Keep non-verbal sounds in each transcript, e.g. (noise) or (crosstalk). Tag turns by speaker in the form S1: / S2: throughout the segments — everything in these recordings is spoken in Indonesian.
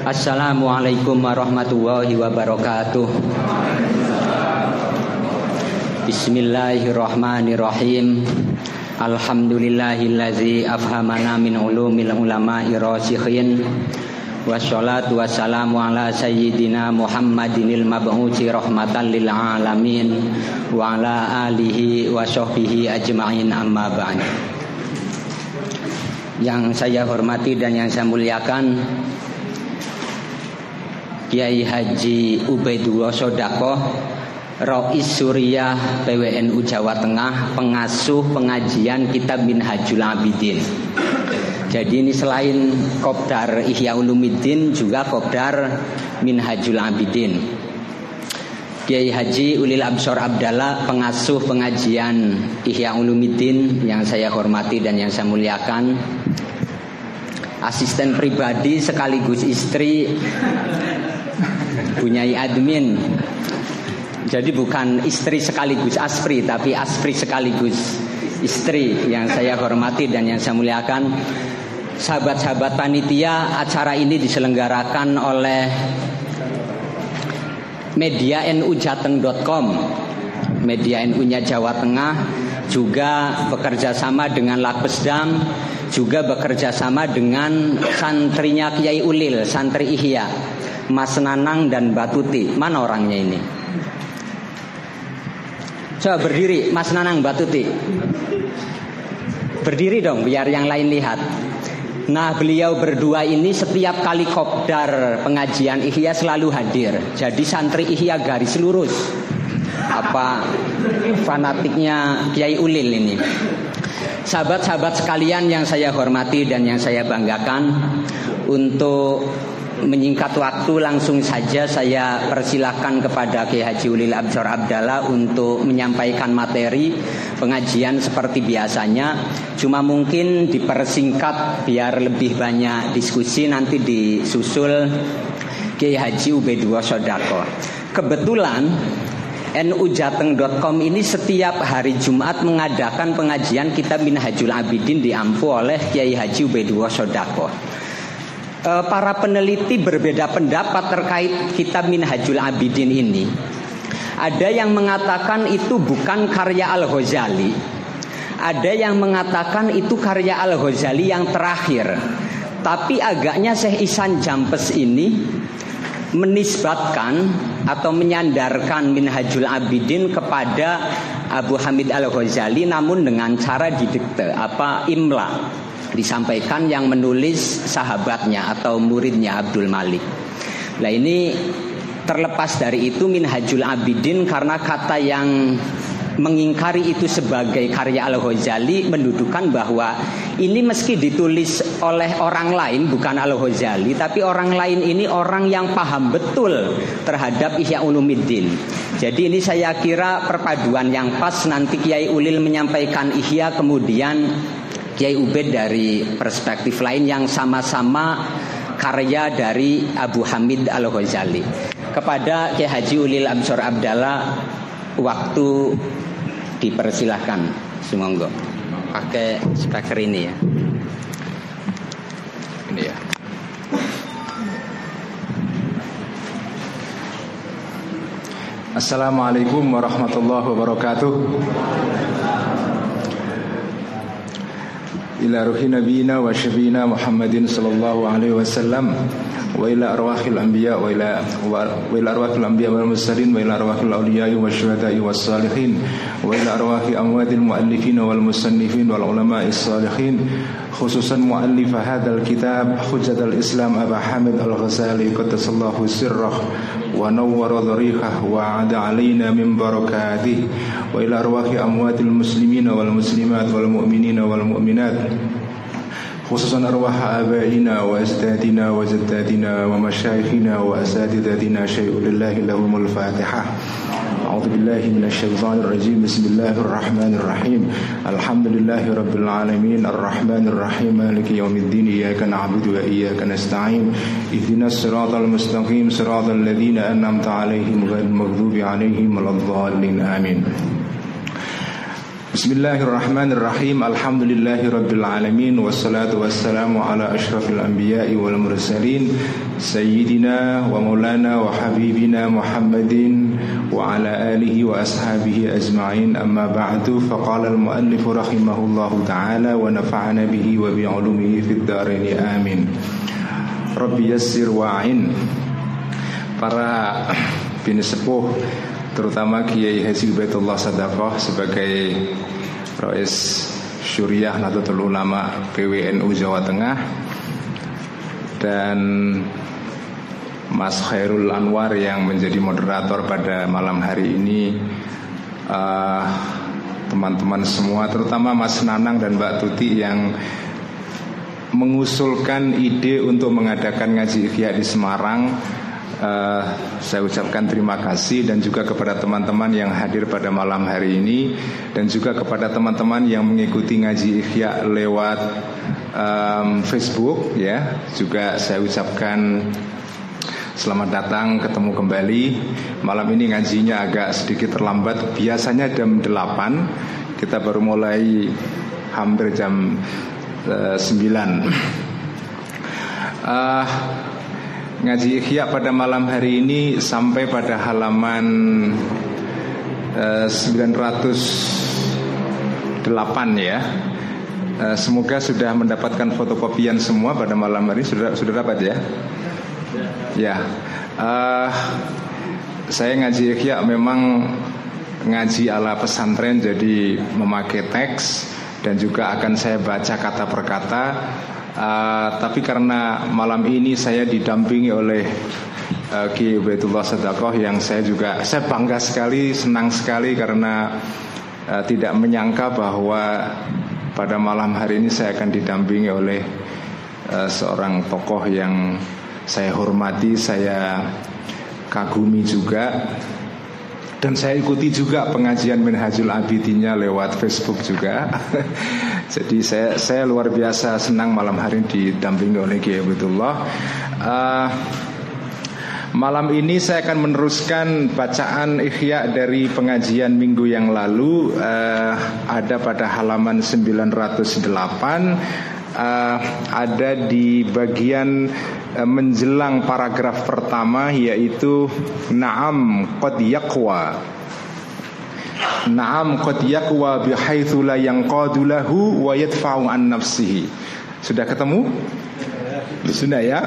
S1: Assalamualaikum warahmatullahi wabarakatuh. Bismillahirrahmanirrahim. Alhamdulillahillazi afhamana min ulumil ulama'i rasikhin. Wassalatu wassalamu ala sayyidina Muhammadinil mab'uthi rahmatan lil alamin Wa ala alihi wa sahbihi ajma'in amma ba'd Yang saya hormati dan yang saya muliakan Kiai Haji Ubaidullah Sodakoh Rois Suriah PWNU Jawa Tengah Pengasuh pengajian Kitab Minhajul Abidin jadi ini selain Kopdar Ihya Ulumuddin juga Kopdar Minhajul Abidin. Kiai Haji Ulil Absor Abdallah pengasuh pengajian Ihya Ulumuddin yang saya hormati dan yang saya muliakan. Asisten pribadi sekaligus istri punya admin. Jadi bukan istri sekaligus aspri tapi aspri sekaligus istri yang saya hormati dan yang saya muliakan. Sahabat-sahabat panitia acara ini diselenggarakan oleh media nujateng.com media NU-nya Jawa Tengah juga bekerja sama dengan Lakbesdam juga bekerja sama dengan santrinya Kiai Ulil santri Ihya Mas Nanang dan Batuti mana orangnya ini? Coba berdiri Mas Nanang Batuti Berdiri dong biar yang lain lihat. Nah beliau berdua ini setiap kali kopdar pengajian Ihya selalu hadir. Jadi santri Ihya garis lurus. Apa fanatiknya Kiai Ulil ini? Sahabat-sahabat sekalian yang saya hormati dan yang saya banggakan Untuk menyingkat waktu langsung saja saya persilahkan kepada Kiai Haji Ulil Absor Abdallah untuk menyampaikan materi pengajian seperti biasanya. Cuma mungkin dipersingkat biar lebih banyak diskusi nanti disusul Kiai Haji UB2 Sodako. Kebetulan nujateng.com ini setiap hari Jumat mengadakan pengajian kitab Minhajul Abidin diampu oleh Kiai Haji UB2 Sodako. Eh, para peneliti berbeda pendapat terkait kitab Minhajul Abidin ini. Ada yang mengatakan itu bukan karya Al-Ghazali. Ada yang mengatakan itu karya Al-Ghazali yang terakhir. Tapi agaknya Syekh Isan Jampes ini menisbatkan atau menyandarkan Minhajul Abidin kepada Abu Hamid Al-Ghazali namun dengan cara didikte apa imla disampaikan yang menulis sahabatnya atau muridnya Abdul Malik. Nah ini terlepas dari itu Minhajul Abidin karena kata yang mengingkari itu sebagai karya Al-Ghazali mendudukan bahwa ini meski ditulis oleh orang lain bukan Al-Ghazali tapi orang lain ini orang yang paham betul terhadap Ihya Ulumuddin. Jadi ini saya kira perpaduan yang pas nanti Kiai Ulil menyampaikan Ihya kemudian Kiai Ubed dari perspektif lain yang sama-sama karya dari Abu Hamid Al Ghazali. Kepada Kiai Haji Ulil Absor Abdallah waktu dipersilahkan. Semoga pakai speaker ini ya. Ini ya.
S2: Assalamualaikum warahmatullahi wabarakatuh. إلى روح نبينا وشفينا محمد صلى الله عليه وسلم وإلى أرواح الأنبياء وإلى وإلى أرواح الأنبياء والمرسلين وإلى أرواح الأولياء والشهداء والصالحين وإلى أرواح أموات المؤلفين والمصنفين والعلماء الصالحين خصوصا مؤلف هذا الكتاب حجة الإسلام أبا حامد الغزالي قدس الله سره ونور ضريحه وعاد علينا من بركاته. وإلى أرواح أموات المسلمين والمسلمات والمؤمنين والمؤمنات خصوصا أرواح آبائنا وأجدادنا وجداتنا ومشايخنا وأساتذتنا. شيء لله لهم الفاتحة. أعوذ بالله من الشيطان الرجيم. بسم الله الرحمن الرحيم. الحمد لله رب العالمين. الرحمن الرحيم. مالك يوم الدين. إياك نعبد وإياك نستعين. اهدنا الصراط المستقيم. صراط الذين أنعمت عليهم غير المغضوب عليهم ولا الضالين. آمين. بسم الله الرحمن الرحيم الحمد لله رب العالمين والصلاة والسلام على أشرف الأنبياء والمرسلين سيدنا ومولانا وحبيبنا محمد وعلى آله وأصحابه أجمعين أما بعد فقال المؤلف رحمه الله تعالى ونفعنا به وبعلومه في الدارين آمين رب يسر وعين para (clears throat) بن سبوه terutama Kiai Haji Ubaidullah Sadaqah sebagai Rais Syuriah Nahdlatul Ulama PWNU Jawa Tengah dan Mas Khairul Anwar yang menjadi moderator pada malam hari ini uh, teman-teman semua terutama Mas Nanang dan Mbak Tuti yang mengusulkan ide untuk mengadakan ngaji ikhya di Semarang uh, saya ucapkan terima kasih dan juga kepada teman-teman yang hadir pada malam hari ini dan juga kepada teman-teman yang mengikuti ngaji ikhya lewat um, Facebook ya. Juga saya ucapkan Selamat datang, ketemu kembali. Malam ini ngajinya agak sedikit terlambat. Biasanya jam 8 Kita baru mulai hampir jam uh, 9 uh, Ngaji Ikhya pada malam hari ini sampai pada halaman uh, 908 ya. Uh, semoga sudah mendapatkan fotokopian semua pada malam hari sudah sudah dapat ya. Ya. Uh, saya ngaji Ikhya memang ngaji ala pesantren jadi memakai teks dan juga akan saya baca kata per kata Uh, tapi karena malam ini saya didampingi oleh uh, Ki Ubaidullah Sadaqoh yang saya juga saya bangga sekali, senang sekali karena uh, tidak menyangka bahwa pada malam hari ini saya akan didampingi oleh uh, seorang tokoh yang saya hormati, saya kagumi juga dan saya ikuti juga pengajian Minhajul Abidinnya lewat Facebook juga. (laughs) Jadi saya saya luar biasa senang malam hari ini didampingi oleh Kiai Abdullah. Uh, Malam ini saya akan meneruskan bacaan ikhya dari pengajian minggu yang lalu uh, Ada pada halaman 908 uh, Ada di bagian uh, menjelang paragraf pertama yaitu Naam qad yaqwa Naam qad yaqwa bihaitsu la yanqadu lahu wa yadfa'u an nafsihi. Sudah ketemu? Sudah ya.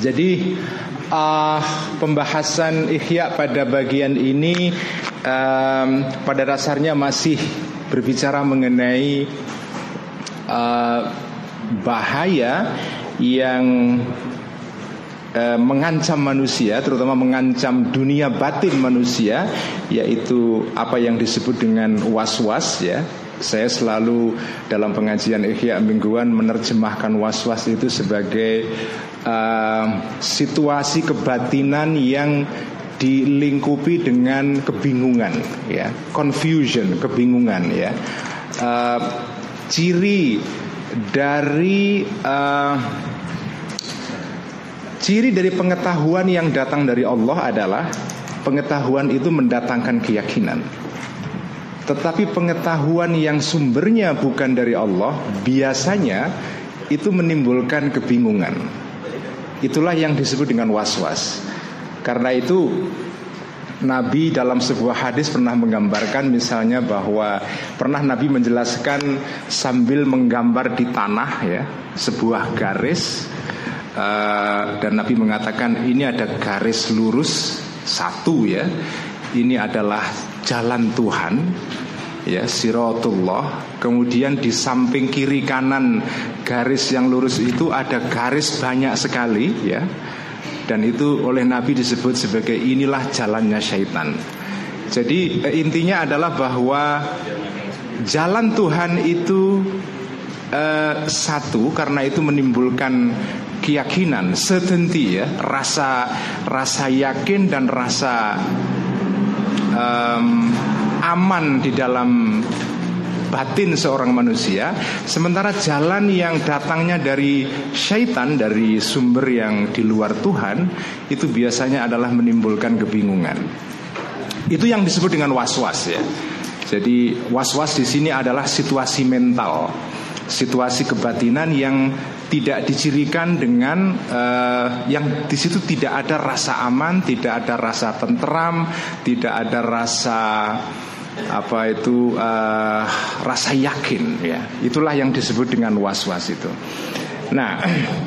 S2: Jadi uh, pembahasan ikhya pada bagian ini um, pada dasarnya masih berbicara mengenai uh, bahaya yang uh, mengancam manusia, terutama mengancam dunia batin manusia, yaitu apa yang disebut dengan was-was ya. Saya selalu dalam pengajian Ihya mingguan menerjemahkan was-was itu sebagai uh, situasi kebatinan yang dilingkupi dengan kebingungan ya confusion kebingungan ya uh, ciri dari uh, ciri dari pengetahuan yang datang dari Allah adalah pengetahuan itu mendatangkan keyakinan. Tetapi pengetahuan yang sumbernya bukan dari Allah biasanya itu menimbulkan kebingungan. Itulah yang disebut dengan was-was. Karena itu Nabi dalam sebuah hadis pernah menggambarkan misalnya bahwa pernah Nabi menjelaskan sambil menggambar di tanah ya sebuah garis uh, dan Nabi mengatakan ini ada garis lurus satu ya. Ini adalah jalan Tuhan ya siratullah. Kemudian di samping kiri kanan garis yang lurus itu ada garis banyak sekali ya dan itu oleh Nabi disebut sebagai inilah jalannya syaitan. Jadi eh, intinya adalah bahwa jalan Tuhan itu eh, satu karena itu menimbulkan keyakinan, certainty ya, rasa rasa yakin dan rasa um, aman di dalam batin seorang manusia Sementara jalan yang datangnya dari syaitan Dari sumber yang di luar Tuhan Itu biasanya adalah menimbulkan kebingungan. Itu yang disebut dengan was-was ya. Jadi was-was di sini adalah situasi mental, situasi kebatinan yang tidak dicirikan dengan uh, yang di situ tidak ada rasa aman, tidak ada rasa tenteram, tidak ada rasa apa itu uh, rasa yakin ya. Itulah yang disebut dengan was-was itu. Nah,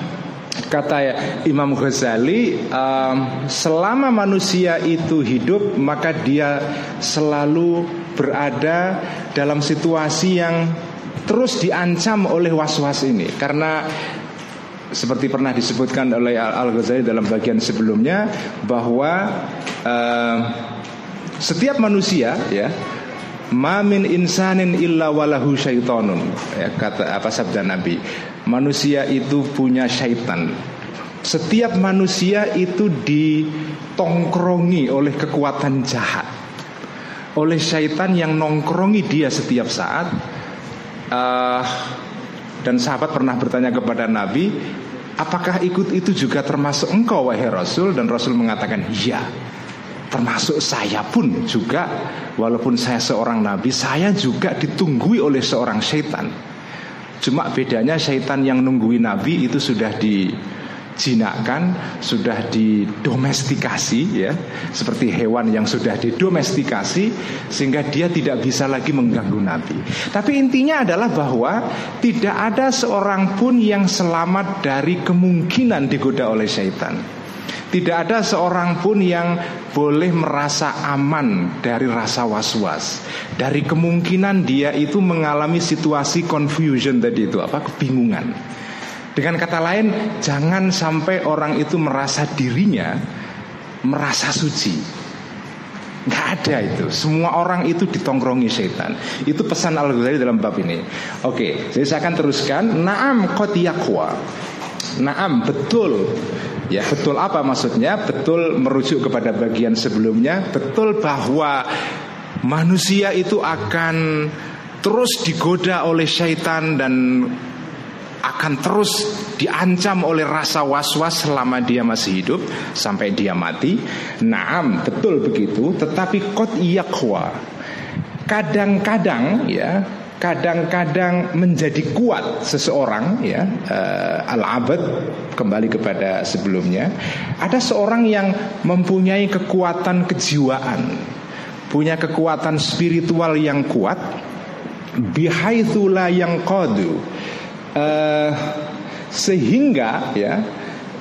S2: (clears throat) kata Imam Ghazali um, selama manusia itu hidup maka dia selalu berada dalam situasi yang terus diancam oleh was-was ini karena seperti pernah disebutkan oleh Al Ghazali dalam bagian sebelumnya bahwa uh, setiap manusia ya Mamin insanin illa walahu syaitonun ya, kata apa sabda Nabi? Manusia itu punya syaitan. Setiap manusia itu ditongkrongi oleh kekuatan jahat. Oleh syaitan yang nongkrongi dia setiap saat. Uh, dan sahabat pernah bertanya kepada Nabi, apakah ikut itu juga termasuk engkau wahai Rasul? Dan Rasul mengatakan, iya. Termasuk saya pun juga, walaupun saya seorang Nabi, saya juga ditunggui oleh seorang syaitan. Cuma bedanya syaitan yang nunggui Nabi itu sudah di jinakkan, sudah didomestikasi ya, seperti hewan yang sudah didomestikasi sehingga dia tidak bisa lagi mengganggu Nabi. Tapi intinya adalah bahwa tidak ada seorang pun yang selamat dari kemungkinan digoda oleh syaitan. Tidak ada seorang pun yang boleh merasa aman dari rasa was-was Dari kemungkinan dia itu mengalami situasi confusion tadi itu Apa? Kebingungan dengan kata lain, jangan sampai orang itu merasa dirinya merasa suci. Gak ada itu. Semua orang itu ditongkrongi setan. Itu pesan Al Ghazali dalam bab ini. Oke, jadi saya akan teruskan. Naam qotiyakwa. Naam betul. Ya, betul apa maksudnya? Betul merujuk kepada bagian sebelumnya. Betul bahwa manusia itu akan terus digoda oleh syaitan dan akan terus diancam oleh rasa was-was selama dia masih hidup sampai dia mati. Naam, betul begitu, tetapi kot iyakwa. Kadang-kadang ya, kadang-kadang menjadi kuat seseorang ya uh, al-abad kembali kepada sebelumnya ada seorang yang mempunyai kekuatan kejiwaan punya kekuatan spiritual yang kuat bihaitsu yang qadu uh, sehingga ya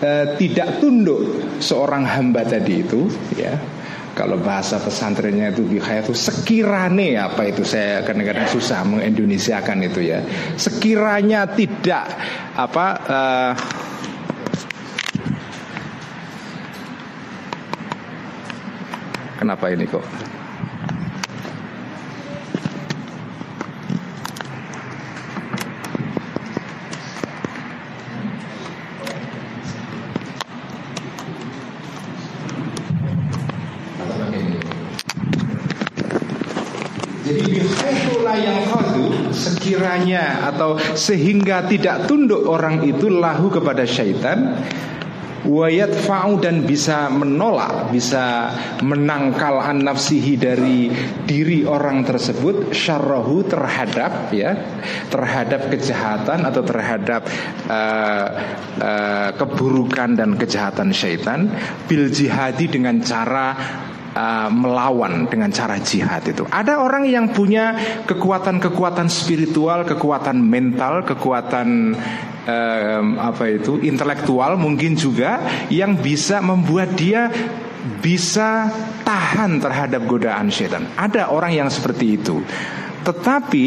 S2: uh, tidak tunduk seorang hamba tadi itu ya kalau bahasa pesantrennya itu itu sekirane apa itu? Saya kadang-kadang susah mengindonesiakan itu ya. Sekiranya tidak apa uh, kenapa ini kok sekiranya atau sehingga tidak tunduk orang itu lahu kepada syaitan wayat fa'u dan bisa menolak bisa menangkal an nafsihi dari diri orang tersebut syarrahu terhadap ya terhadap kejahatan atau terhadap uh, uh, keburukan dan kejahatan syaitan bil jihadi dengan cara uh, melawan dengan cara jihad itu. Ada orang yang punya kekuatan-kekuatan spiritual, kekuatan mental, kekuatan um, apa itu intelektual mungkin juga yang bisa membuat dia bisa tahan terhadap godaan setan. Ada orang yang seperti itu. Tetapi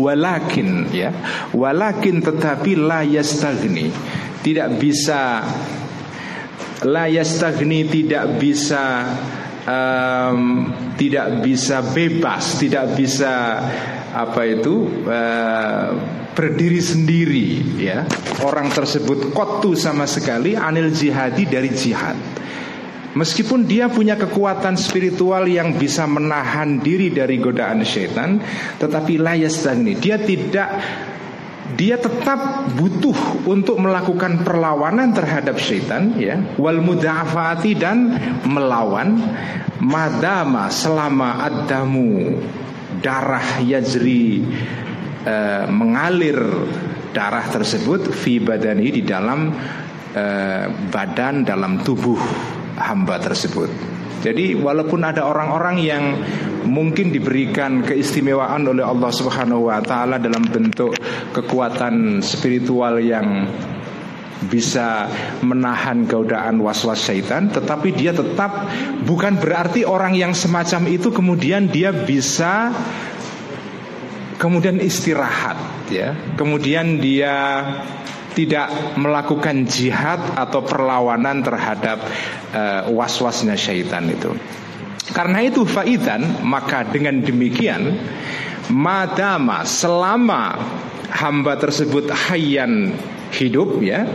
S2: walakin ya, walakin tetapi la yastagni. Tidak bisa la yastagni tidak bisa um, tidak bisa bebas, tidak bisa apa itu uh, berdiri sendiri ya. Orang tersebut kotu sama sekali anil jihadi dari jihad. Meskipun dia punya kekuatan spiritual yang bisa menahan diri dari godaan setan, tetapi layas ini dia tidak dia tetap butuh untuk melakukan perlawanan terhadap syaitan ya wal mudafati dan melawan madama selama adamu darah yajri uh, mengalir darah tersebut fi badani di dalam uh, badan dalam tubuh hamba tersebut. Jadi walaupun ada orang-orang yang mungkin diberikan keistimewaan oleh Allah Subhanahu wa taala dalam bentuk kekuatan spiritual yang bisa menahan godaan was-was syaitan tetapi dia tetap bukan berarti orang yang semacam itu kemudian dia bisa kemudian istirahat ya. Kemudian dia tidak melakukan jihad atau perlawanan terhadap uh, was-wasnya syaitan itu. Karena itu faidan maka dengan demikian madama selama hamba tersebut hayyan hidup ya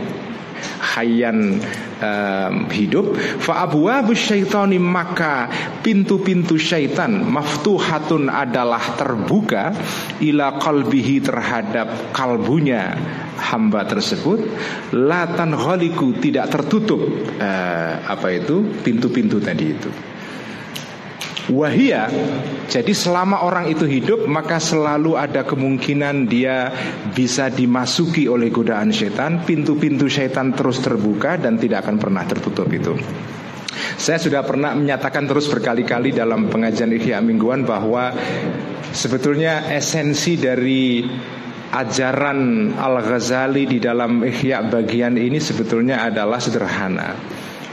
S2: hayyan um, hidup. Fa abwabu syaitani maka pintu-pintu syaitan maftuhatun adalah terbuka ila qalbihi terhadap kalbunya hamba tersebut. Latan ghaliku tidak tertutup uh, apa itu? Pintu-pintu tadi itu Wahia Jadi selama orang itu hidup Maka selalu ada kemungkinan dia Bisa dimasuki oleh godaan setan Pintu-pintu setan terus terbuka Dan tidak akan pernah tertutup itu. Saya sudah pernah menyatakan terus berkali-kali dalam pengajian Ihya Mingguan bahwa sebetulnya esensi dari ajaran Al-Ghazali di dalam Ihya bagian ini sebetulnya adalah sederhana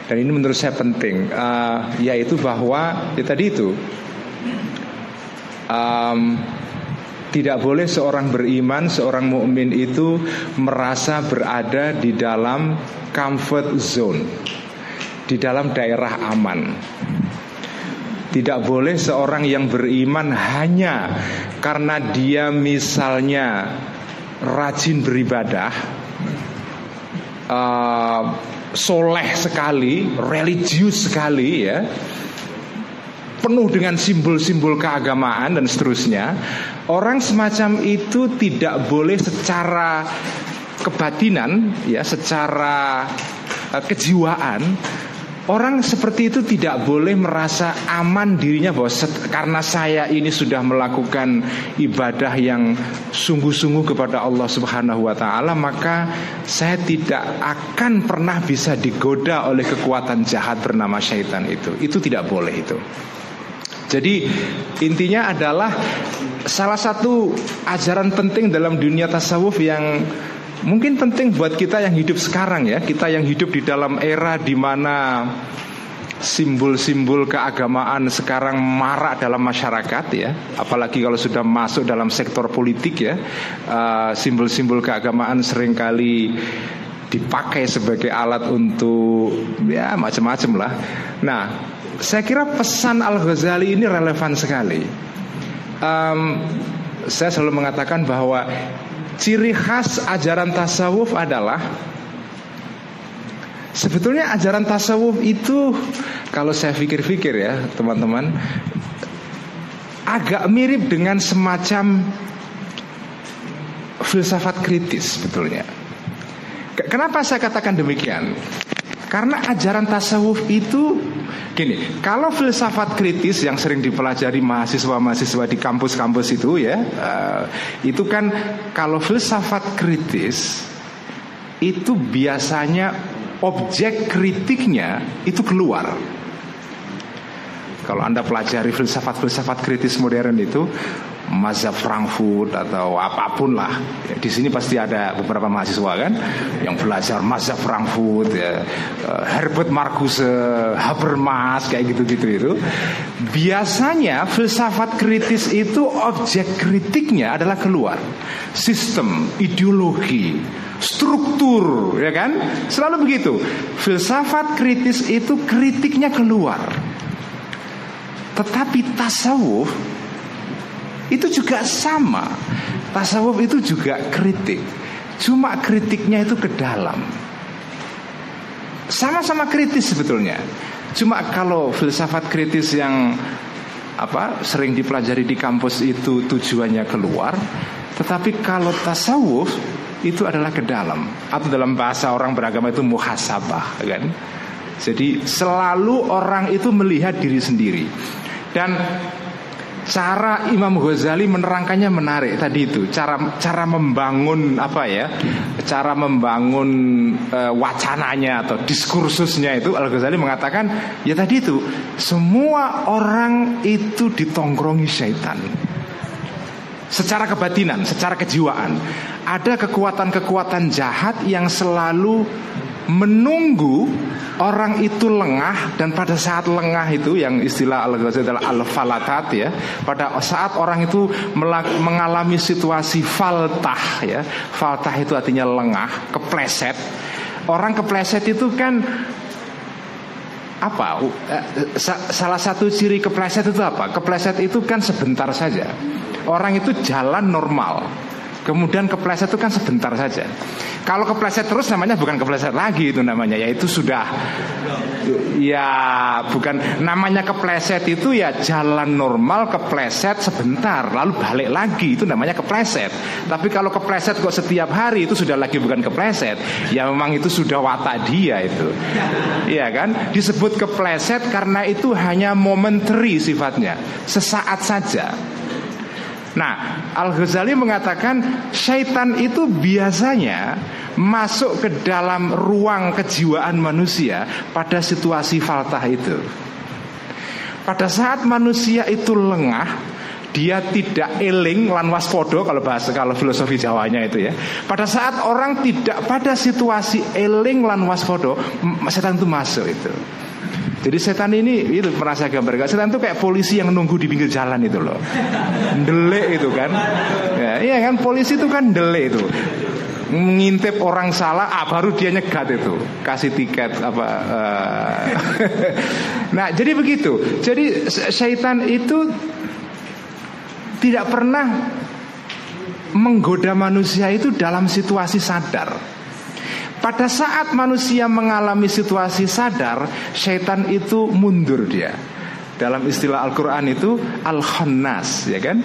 S2: dan ini menurut saya penting uh, yaitu bahwa ya tadi itu um, tidak boleh seorang beriman, seorang mukmin itu merasa berada di dalam comfort zone, di dalam daerah aman. Tidak boleh seorang yang beriman hanya karena dia misalnya rajin beribadah, uh, soleh sekali, religius sekali ya, penuh dengan simbol-simbol keagamaan dan seterusnya, orang semacam itu tidak boleh secara kebatinan ya, secara uh, kejiwaan Orang seperti itu tidak boleh merasa aman dirinya bahwa karena saya ini sudah melakukan ibadah yang sungguh-sungguh kepada Allah Subhanahu wa taala maka saya tidak akan pernah bisa digoda oleh kekuatan jahat bernama syaitan itu. Itu tidak boleh itu. Jadi intinya adalah salah satu ajaran penting dalam dunia tasawuf yang Mungkin penting buat kita yang hidup sekarang ya, kita yang hidup di dalam era di mana simbol-simbol keagamaan sekarang marak dalam masyarakat ya, apalagi kalau sudah masuk dalam sektor politik ya, uh, simbol-simbol keagamaan sering kali dipakai sebagai alat untuk ya macam-macam lah. Nah, saya kira pesan Al Ghazali ini relevan sekali. Um, saya selalu mengatakan bahwa ciri khas ajaran tasawuf adalah Sebetulnya ajaran tasawuf itu kalau saya pikir-pikir ya teman-teman agak mirip dengan semacam filsafat kritis sebetulnya. Kenapa saya katakan demikian? Karena ajaran tasawuf itu gini, kalau filsafat kritis yang sering dipelajari mahasiswa-mahasiswa di kampus-kampus itu ya, uh, itu kan kalau filsafat kritis itu biasanya objek kritiknya itu keluar. Kalau Anda pelajari filsafat-filsafat kritis modern itu mazhab Frankfurt atau apa pun lah. Ya, di sini pasti ada beberapa mahasiswa kan yang belajar mazhab Frankfurt, ya, eh, Herbert Marcuse, Habermas kayak gitu-gitu itu. Biasanya filsafat kritis itu objek kritiknya adalah keluar sistem, ideologi, struktur, ya kan? Selalu begitu. Filsafat kritis itu kritiknya keluar. Tetapi tasawuf itu juga sama. Tasawuf itu juga kritik. Cuma kritiknya itu ke dalam. Sama-sama kritis sebetulnya. Cuma kalau filsafat kritis yang apa sering dipelajari di kampus itu tujuannya keluar, tetapi kalau tasawuf itu adalah ke dalam atau dalam bahasa orang beragama itu muhasabah kan. Jadi selalu orang itu melihat diri sendiri. Dan cara Imam Ghazali menerangkannya menarik tadi itu. Cara cara membangun apa ya cara membangun e, wacananya atau diskursusnya itu Al Ghazali mengatakan ya tadi itu semua orang itu ditongkrongi syaitan. Secara kebatinan, secara kejiwaan. Ada kekuatan-kekuatan jahat yang selalu menunggu orang itu lengah dan pada saat lengah itu yang istilah al-Ghazali adalah al-falatat ya pada saat orang itu mengalami situasi faltah ya faltah itu artinya lengah kepleset. Orang kepleset itu kan apa eh, salah satu ciri kepleset itu apa? Kepleset itu kan sebentar saja. Orang itu jalan normal Kemudian kepleset itu kan sebentar saja. Kalau kepleset terus namanya bukan kepleset lagi itu namanya, yaitu sudah ya bukan namanya kepleset itu ya jalan normal kepleset sebentar lalu balik lagi itu namanya kepleset. Tapi kalau kepleset kok setiap hari itu sudah lagi bukan kepleset, ya memang itu sudah watak dia itu. Iya kan? Disebut kepleset karena itu hanya momentary sifatnya, sesaat saja. Nah, Al-Ghazali mengatakan syaitan itu biasanya masuk ke dalam ruang kejiwaan manusia pada situasi faltah itu. Pada saat manusia itu lengah, dia tidak eling lan waspodo kalau bahasa kalau filosofi Jawanya itu ya. Pada saat orang tidak pada situasi eling lan waspodo, setan itu masuk itu. Jadi setan ini itu pernah saya gambarkan. Setan itu kayak polisi yang nunggu di pinggir jalan itu loh. Delek itu kan. Ya, iya kan polisi itu kan delek itu ngintip orang salah ah, baru dia nyegat itu kasih tiket apa uh. (laughs) nah jadi begitu jadi syaitan itu tidak pernah menggoda manusia itu dalam situasi sadar pada saat manusia mengalami situasi sadar, syaitan itu mundur dia. Dalam istilah Al-Quran itu Al-Khannas, ya kan?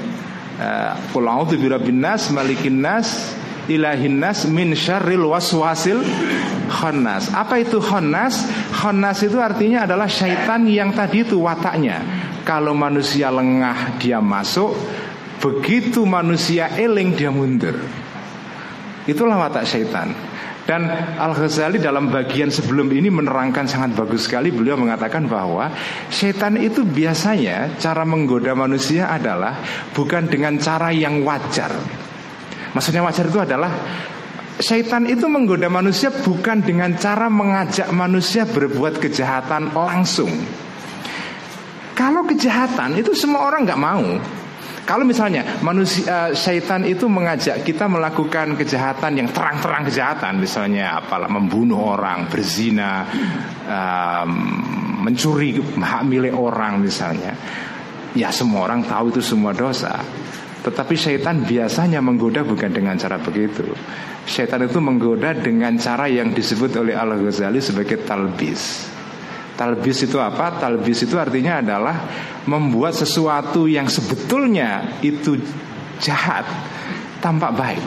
S2: Eh, Qul a'udzu birabbin nas, malikin nas, ilahin nas min syarril waswasil khannas. Apa itu khannas? Khannas itu artinya adalah syaitan yang tadi itu wataknya. Kalau manusia lengah dia masuk, begitu manusia eling dia mundur. Itulah watak syaitan. Dan Al-Ghazali dalam bagian sebelum ini menerangkan sangat bagus sekali. Beliau mengatakan bahwa Setan itu biasanya cara menggoda manusia adalah Bukan dengan cara yang wajar. Maksudnya wajar itu adalah Syaitan itu menggoda manusia bukan dengan cara mengajak manusia berbuat kejahatan langsung. Kalau kejahatan itu semua orang nggak mau kalau misalnya manusia uh, syaitan itu mengajak kita melakukan kejahatan yang terang-terang kejahatan, misalnya apalah membunuh orang, berzina, um, mencuri hak milik orang misalnya. Ya semua orang tahu itu semua dosa. Tetapi syaitan biasanya menggoda bukan dengan cara begitu. Syaitan itu menggoda dengan cara yang disebut oleh Al-Ghazali sebagai talbis. Talbis itu apa? Talbis itu artinya adalah membuat sesuatu yang sebetulnya itu jahat tampak baik.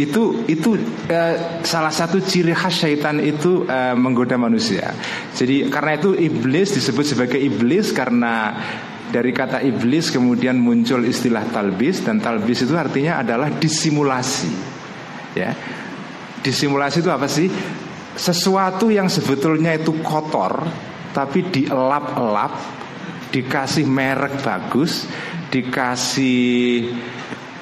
S2: Itu itu eh, salah satu ciri khas syaitan itu eh, menggoda manusia. Jadi karena itu iblis disebut sebagai iblis karena dari kata iblis kemudian muncul istilah talbis dan talbis itu artinya adalah disimulasi. Ya. Disimulasi itu apa sih? Sesuatu yang sebetulnya itu kotor tapi dielap-elap dikasih merek bagus dikasih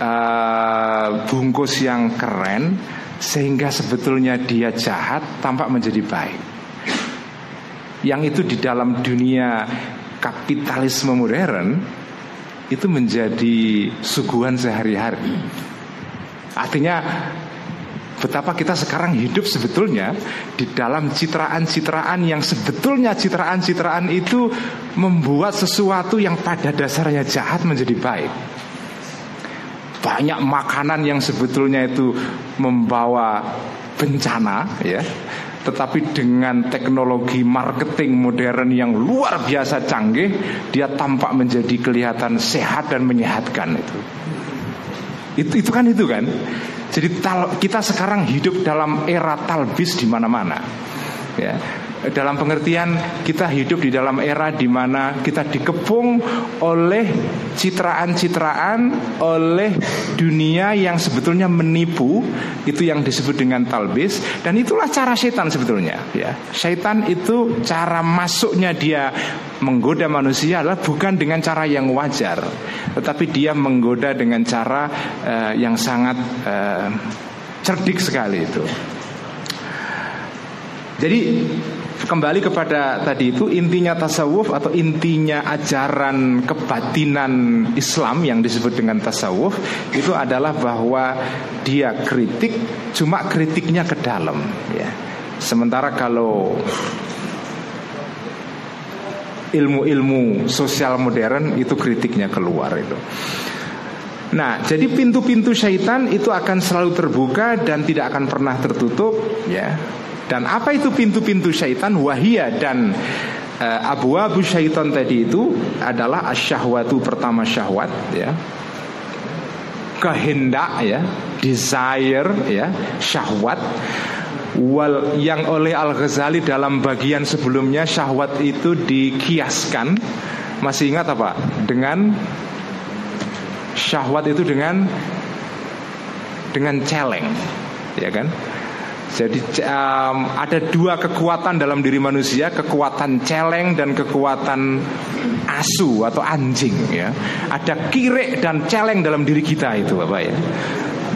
S2: uh, bungkus yang keren sehingga sebetulnya dia jahat tampak menjadi baik. Yang itu di dalam dunia kapitalisme modern itu menjadi suguhan sehari-hari. Artinya Betapa kita sekarang hidup sebetulnya di dalam citraan-citraan yang sebetulnya citraan-citraan itu membuat sesuatu yang pada dasarnya jahat menjadi baik. Banyak makanan yang sebetulnya itu membawa bencana ya. Tetapi dengan teknologi marketing modern yang luar biasa canggih, dia tampak menjadi kelihatan sehat dan menyehatkan itu. Itu, itu kan itu kan. Jadi kita sekarang hidup dalam era talbis di mana-mana. Ya. Dalam pengertian kita hidup di dalam era di mana kita dikepung oleh citraan-citraan oleh dunia yang sebetulnya menipu itu yang disebut dengan talbis dan itulah cara setan sebetulnya ya. Setan itu cara masuknya dia menggoda manusia adalah bukan dengan cara yang wajar tetapi dia menggoda dengan cara uh, yang sangat uh, cerdik sekali itu. Jadi kembali kepada tadi itu intinya tasawuf atau intinya ajaran kebatinan Islam yang disebut dengan tasawuf itu adalah bahwa dia kritik cuma kritiknya ke dalam ya. Sementara kalau ilmu-ilmu sosial modern itu kritiknya keluar itu. Nah, jadi pintu-pintu syaitan itu akan selalu terbuka dan tidak akan pernah tertutup, ya. Dan apa itu pintu-pintu syaitan? Wahia dan uh, abu abu syaitan tadi itu adalah asyahwatu pertama syahwat ya. Kehendak ya, desire ya, syahwat. Wal yang oleh Al Ghazali dalam bagian sebelumnya syahwat itu dikiaskan. Masih ingat apa? Dengan syahwat itu dengan dengan celeng ya kan jadi um, ada dua kekuatan dalam diri manusia, kekuatan celeng dan kekuatan asu atau anjing ya. Ada kirek dan celeng dalam diri kita itu Bapak ya.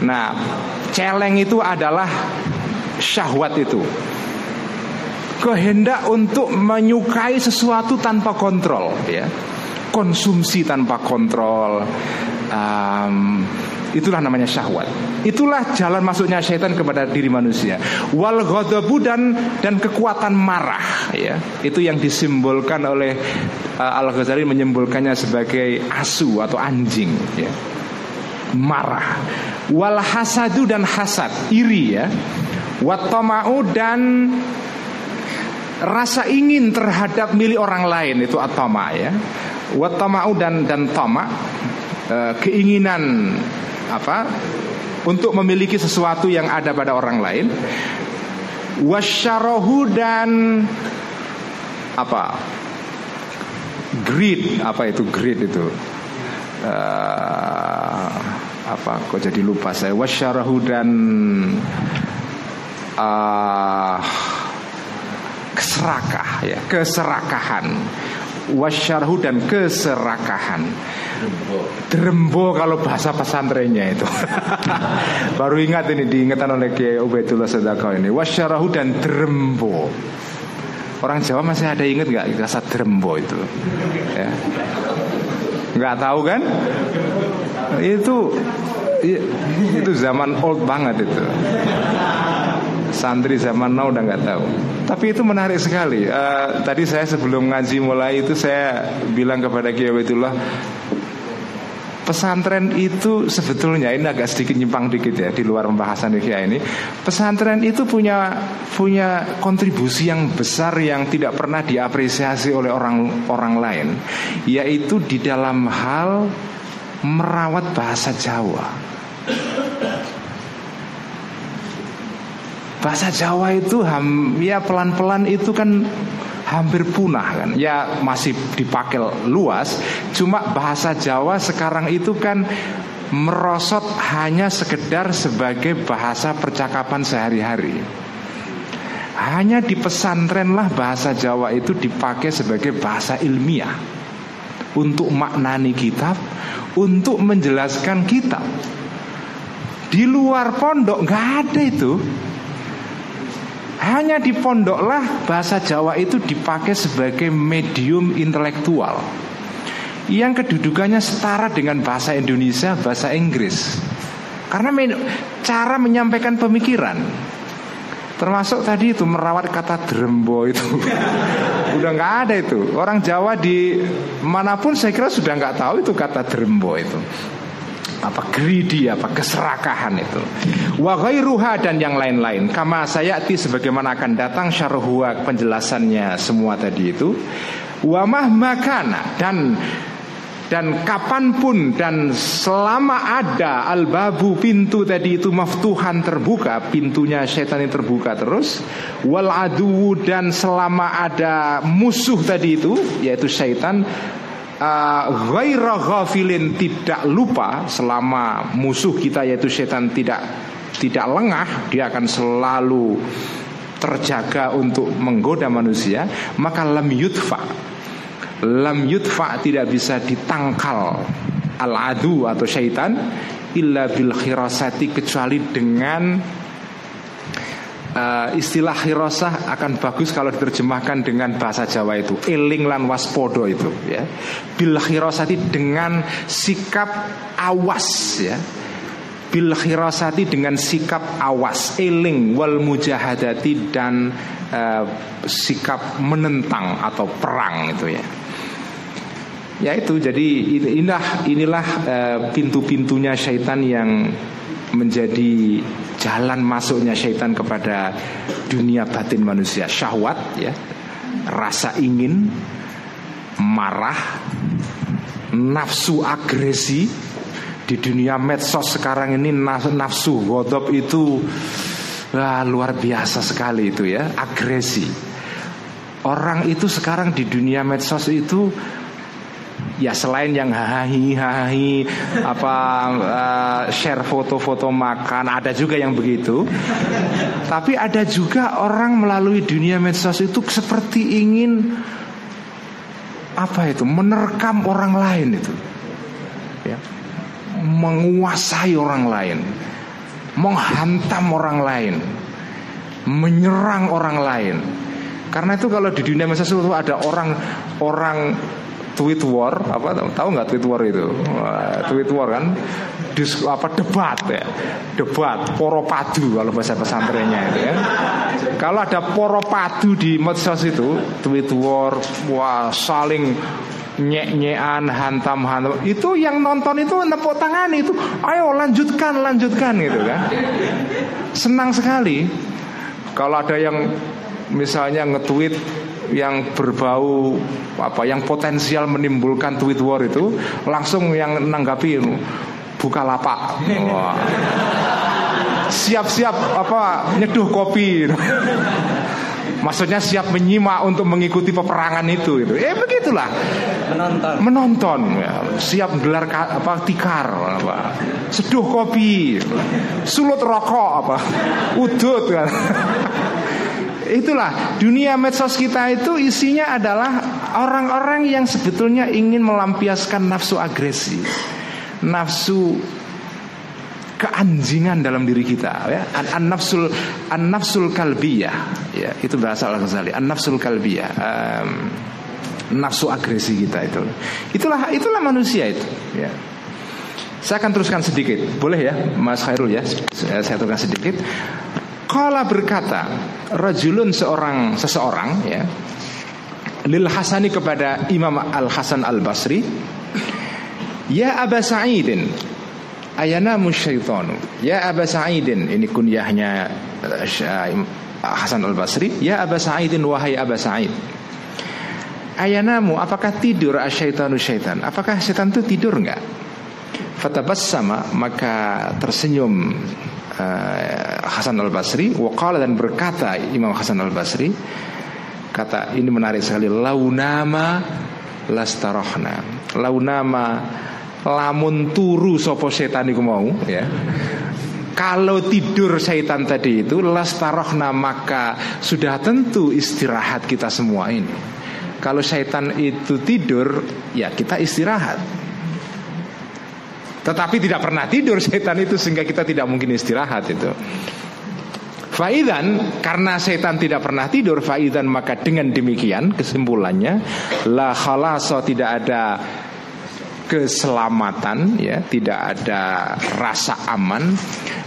S2: Nah, celeng itu adalah syahwat itu. Kehendak untuk menyukai sesuatu tanpa kontrol ya. Konsumsi tanpa kontrol. Um, Itulah namanya syahwat. Itulah jalan masuknya syaitan kepada diri manusia. Wal ghadabu dan dan kekuatan marah ya. Itu yang disimbolkan oleh uh, Al-Ghazali menyimbolkannya sebagai asu atau anjing ya. Marah. Wal hasadu dan hasad, iri ya. Watomau dan rasa ingin terhadap milik orang lain itu atama ya. Watomau dan dan tama uh, keinginan apa untuk memiliki sesuatu yang ada pada orang lain. Wasyarohu dan apa? Greed apa itu greed itu? Uh, apa kok jadi lupa saya? Wasyarahu dan uh, keserakah ya keserakahan. Wasyarhu dan keserakahan Drembo. Kalau bahasa pesantrennya itu. (laughs) Baru ingat ini diingatkan oleh Kiai Ubaidullah Sedekah ini. Wasyarahu dan drembo. Orang Jawa masih ada ingat nggak kata drembo itu? Ya. Nggak tahu kan? Itu Itu zaman old banget itu. Santri zaman now udah nggak tahu. Tapi itu menarik sekali. Uh, Tadi saya sebelum ngaji mulai itu Saya bilang kepada Kiai Ubaidullah Pesantren itu sebetulnya ini agak sedikit nyimpang dikit ya di luar pembahasan ya ini. Pesantren itu punya punya kontribusi yang besar yang tidak pernah diapresiasi oleh orang-orang lain, yaitu di dalam hal merawat bahasa Jawa. Bahasa Jawa itu ham, ya pelan-pelan itu kan hampir punah kan. Ya masih dipakai luas, cuma bahasa Jawa sekarang itu kan merosot hanya sekedar sebagai bahasa percakapan sehari-hari. Hanya di pesantren lah bahasa Jawa itu dipakai sebagai bahasa ilmiah untuk maknani kitab, untuk menjelaskan kitab. Di luar pondok nggak ada itu. Hanya di pondoklah bahasa Jawa itu dipakai sebagai medium intelektual. Yang kedudukannya setara dengan bahasa Indonesia, bahasa Inggris. Karena cara menyampaikan pemikiran. Termasuk tadi itu merawat kata drembo itu. (laughs) Udah nggak ada itu. Orang Jawa di mana pun saya kira sudah nggak tahu itu kata drembo itu apa greedy apa keserakahan itu. Wa ghairuha dan yang lain-lain. Kama sayati sebagaimana akan datang syarhuwa penjelasannya semua tadi itu. Wa mahmakana dan dan kapan pun dan selama ada al-babu pintu tadi itu maftuhan terbuka pintunya setan ini terbuka terus. Wal adu dan selama ada musuh tadi itu yaitu uh, ghaira ghafilin tidak lupa selama musuh kita yaitu setan tidak tidak lengah dia akan selalu terjaga untuk menggoda manusia maka lam yudfa lam yudfa tidak bisa ditangkal al adu atau syaitan illa bil khirasati kecuali dengan uh, istilah khirasah akan bagus kalau diterjemahkan dengan bahasa Jawa itu. Eling lan waspodo itu ya. Bil khirasati dengan sikap awas ya. Bil khirasati dengan sikap awas. Eling wal mujahadati dan uh, sikap menentang atau perang itu ya. Ya itu jadi inilah inilah uh, pintu-pintunya syaitan yang menjadi jalan masuknya syaitan kepada dunia batin manusia. Syahwat ya. Rasa ingin marah nafsu agresi. Di dunia medsos sekarang ini nafsu godop itu wah, luar biasa sekali itu ya. Agresi. Orang itu sekarang di dunia medsos itu ya selain yang hahi hahi apa uh, share foto-foto makan ada juga yang begitu. Tapi ada juga orang melalui dunia medsos itu seperti ingin apa itu menerkam orang lain itu. Ya. Menguasai orang lain. Menghantam orang lain. Menyerang orang lain. Karena itu kalau di dunia medsos itu ada orang orang tweet war apa tahu nggak tweet war itu? Tweet war kan? Dis, apa debat ya? Debat poro padu kalau bahasa pesantrennya itu ya. Kalau ada poro padu di medsos itu tweet war wah saling nyek-nyekan hantam-hantam. Itu yang nonton itu nepuk tangan itu. Ayo lanjutkan lanjutkan gitu kan. Senang sekali. Kalau ada yang misalnya nge-tweet yang berbau apa yang potensial menimbulkan tweet war itu langsung yang nanggapi buka lapak siap-siap apa nyeduh kopi Maksudnya siap menyimak untuk mengikuti peperangan itu gitu. Ya begitulah. Menonton. Menonton ya. Siap gelar apa tikar apa. Seduh kopi. Sulut rokok apa. Udut kan. Itulah dunia medsos kita itu isinya adalah orang-orang yang sebetulnya ingin melampiaskan nafsu agresi, nafsu keanjingan dalam diri kita ya. An, nafsul an nafsul kalbiyah ya. Itu bahasa Al Ghazali an nafsul kalbiyah um, nafsu agresi kita itu. Itulah itulah manusia itu ya. Saya akan teruskan sedikit. Boleh ya Mas Khairul ya? Saya, teruskan sedikit Kala berkata Rajulun seorang Seseorang ya Lil Hasani kepada Imam Al Hasan Al Basri Ya Aba Sa'idin Ayana musyaitonu Ya Aba Sa'idin Ini kunyahnya uh, Hasan Al Basri Ya Aba Sa'idin Wahai Aba Sa'id Ayanamu apakah tidur asyaitanu syaitan? Apakah syaitan itu tidur enggak? Fatabas sama Maka tersenyum uh, Hasan Al Basri wakala dan berkata Imam Hasan Al Basri kata ini menarik sekali launama lastarohna launama lamun turu sopo setan mau ya kalau tidur syaitan tadi itu lastarohna maka sudah tentu istirahat kita semua ini. Kalau syaitan itu tidur, ya kita istirahat. Tetapi tidak pernah tidur setan itu sehingga kita tidak mungkin istirahat itu. Faidan karena setan tidak pernah tidur faidan maka dengan demikian kesimpulannya la khalaso tidak ada keselamatan ya tidak ada rasa aman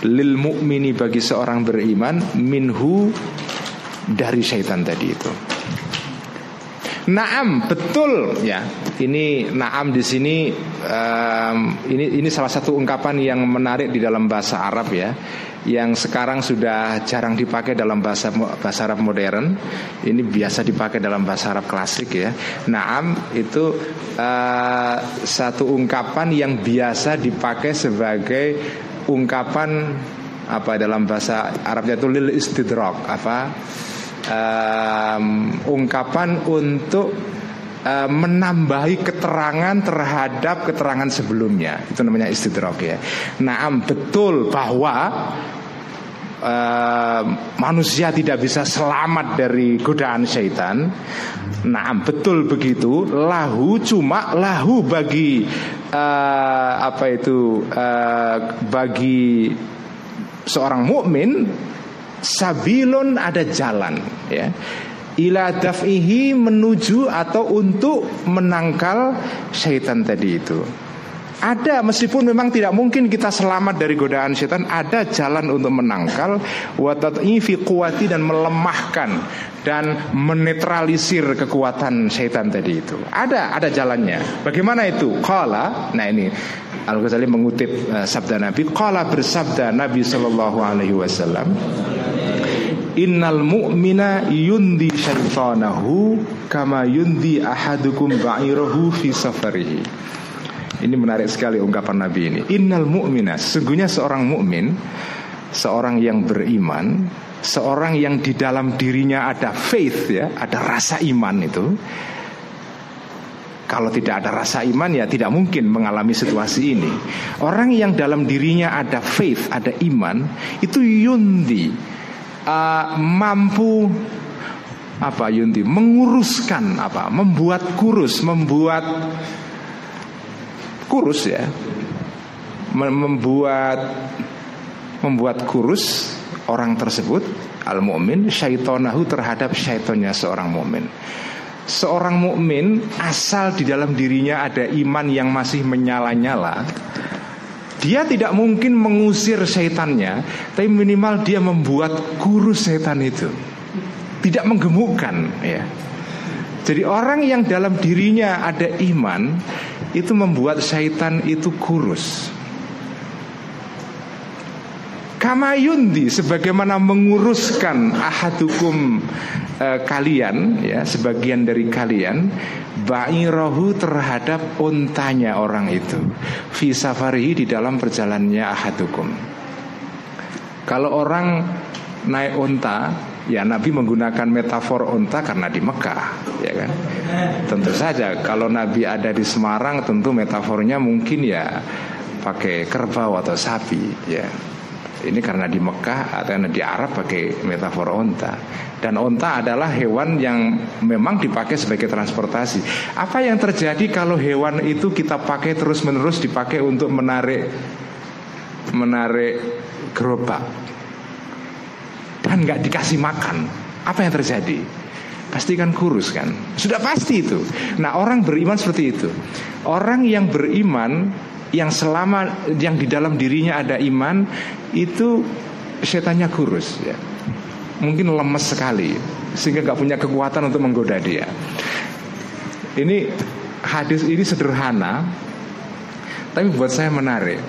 S2: lil mukmini bagi seorang beriman minhu dari setan tadi itu. Naam betul ya ini naam di sini um, ini ini salah satu ungkapan yang menarik di dalam bahasa Arab ya yang sekarang sudah jarang dipakai dalam bahasa bahasa Arab modern. Ini biasa dipakai dalam bahasa Arab klasik ya. Naam itu uh, satu ungkapan yang biasa dipakai sebagai ungkapan apa dalam bahasa Arabnya itu lil istidrak apa um, ungkapan untuk uh, menambahi keterangan terhadap keterangan sebelumnya itu namanya istidrak ya. Naam betul bahwa uh, manusia tidak bisa selamat dari godaan syaitan. Nah, betul begitu. Lahu cuma lahu bagi uh, apa itu uh, bagi seorang mukmin sabilun ada jalan ya ila daf'ihi menuju atau untuk menangkal syaitan tadi itu ada meskipun memang tidak mungkin kita selamat dari godaan setan, ada jalan untuk menangkal watat'ifi kuwati dan melemahkan dan menetralisir kekuatan setan tadi itu. Ada ada jalannya. Bagaimana itu? Qala, nah ini Al Ghazali mengutip uh, sabda Nabi, qala bersabda Nabi sallallahu alaihi wasallam, Innal mu'mina yundi syaitanahu kama yundi ahadukum ba'irahu fi safarihi. Ini menarik sekali ungkapan Nabi ini. Innal mu'mina, sesungguhnya seorang mukmin, seorang yang beriman, seorang yang di dalam dirinya ada faith ya, ada rasa iman itu. Kalau tidak ada rasa iman ya tidak mungkin mengalami situasi ini. Orang yang dalam dirinya ada faith, ada iman, itu yundi uh, mampu apa yundi? Menguruskan apa membuat kurus membuat kurus ya. Membuat membuat kurus orang tersebut al mukmin syaitonahu terhadap syaitonnya seorang mukmin seorang mukmin asal di dalam dirinya ada iman yang masih menyala-nyala dia tidak mungkin mengusir syaitannya tapi minimal dia membuat kurus setan itu tidak menggemukkan ya jadi orang yang dalam dirinya ada iman itu membuat syaitan itu kurus. Kamayundi sebagaimana menguruskan ahadukum e, kalian ya sebagian dari kalian ba'irahu terhadap untanya orang itu fi safarihi di dalam perjalanannya ahadukum. Kalau orang naik unta Ya Nabi menggunakan metafor unta karena di Mekah, ya kan? Tentu saja kalau Nabi ada di Semarang tentu metafornya mungkin ya pakai kerbau atau sapi, ya. Ini karena di Mekah atau di Arab pakai metafor unta dan unta adalah hewan yang memang dipakai sebagai transportasi. Apa yang terjadi kalau hewan itu kita pakai terus menerus dipakai untuk menarik menarik gerobak? dan nggak dikasih makan, apa yang terjadi? Pasti kan kurus kan? Sudah pasti itu. Nah orang beriman seperti itu. Orang yang beriman yang selama yang di dalam dirinya ada iman itu setannya kurus ya. Mungkin lemes sekali sehingga nggak punya kekuatan untuk menggoda dia. Ini hadis ini sederhana, tapi buat saya menarik.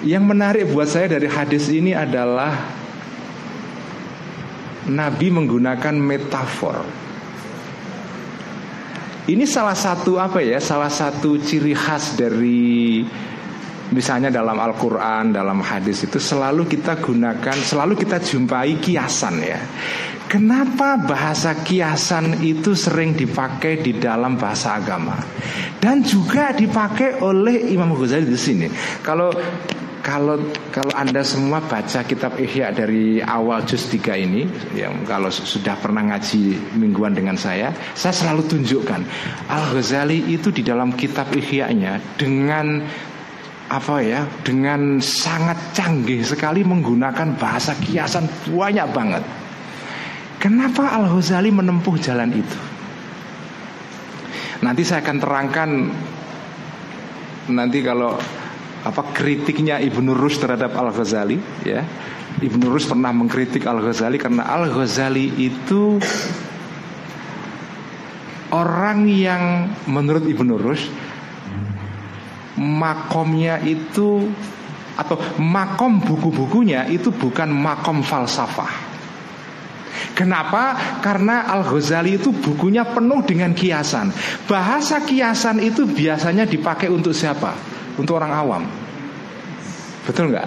S2: Yang menarik buat saya dari hadis ini adalah Nabi menggunakan metafor. Ini salah satu apa ya? Salah satu ciri khas dari misalnya dalam Al-Qur'an, dalam hadis itu selalu kita gunakan, selalu kita jumpai kiasan ya. Kenapa bahasa kiasan itu sering dipakai di dalam bahasa agama dan juga dipakai oleh Imam Ghazali di sini. Kalau kalau kalau Anda semua baca kitab Ihya dari awal juz 3 ini yang kalau sudah pernah ngaji mingguan dengan saya, saya selalu tunjukkan Al-Ghazali itu di dalam kitab Ihya-nya dengan apa ya dengan sangat canggih sekali menggunakan bahasa kiasan banyak banget. Kenapa Al Ghazali menempuh jalan itu? Nanti saya akan terangkan nanti kalau apa kritiknya Ibnu Rus terhadap Al Ghazali ya Ibnu Rus pernah mengkritik Al Ghazali karena Al Ghazali itu orang yang menurut Ibnu Rushd makomnya itu atau makom buku-bukunya itu bukan makom falsafah. Kenapa? Karena Al-Ghazali itu bukunya penuh dengan kiasan. Bahasa kiasan itu biasanya dipakai untuk siapa? Untuk orang awam. Betul nggak?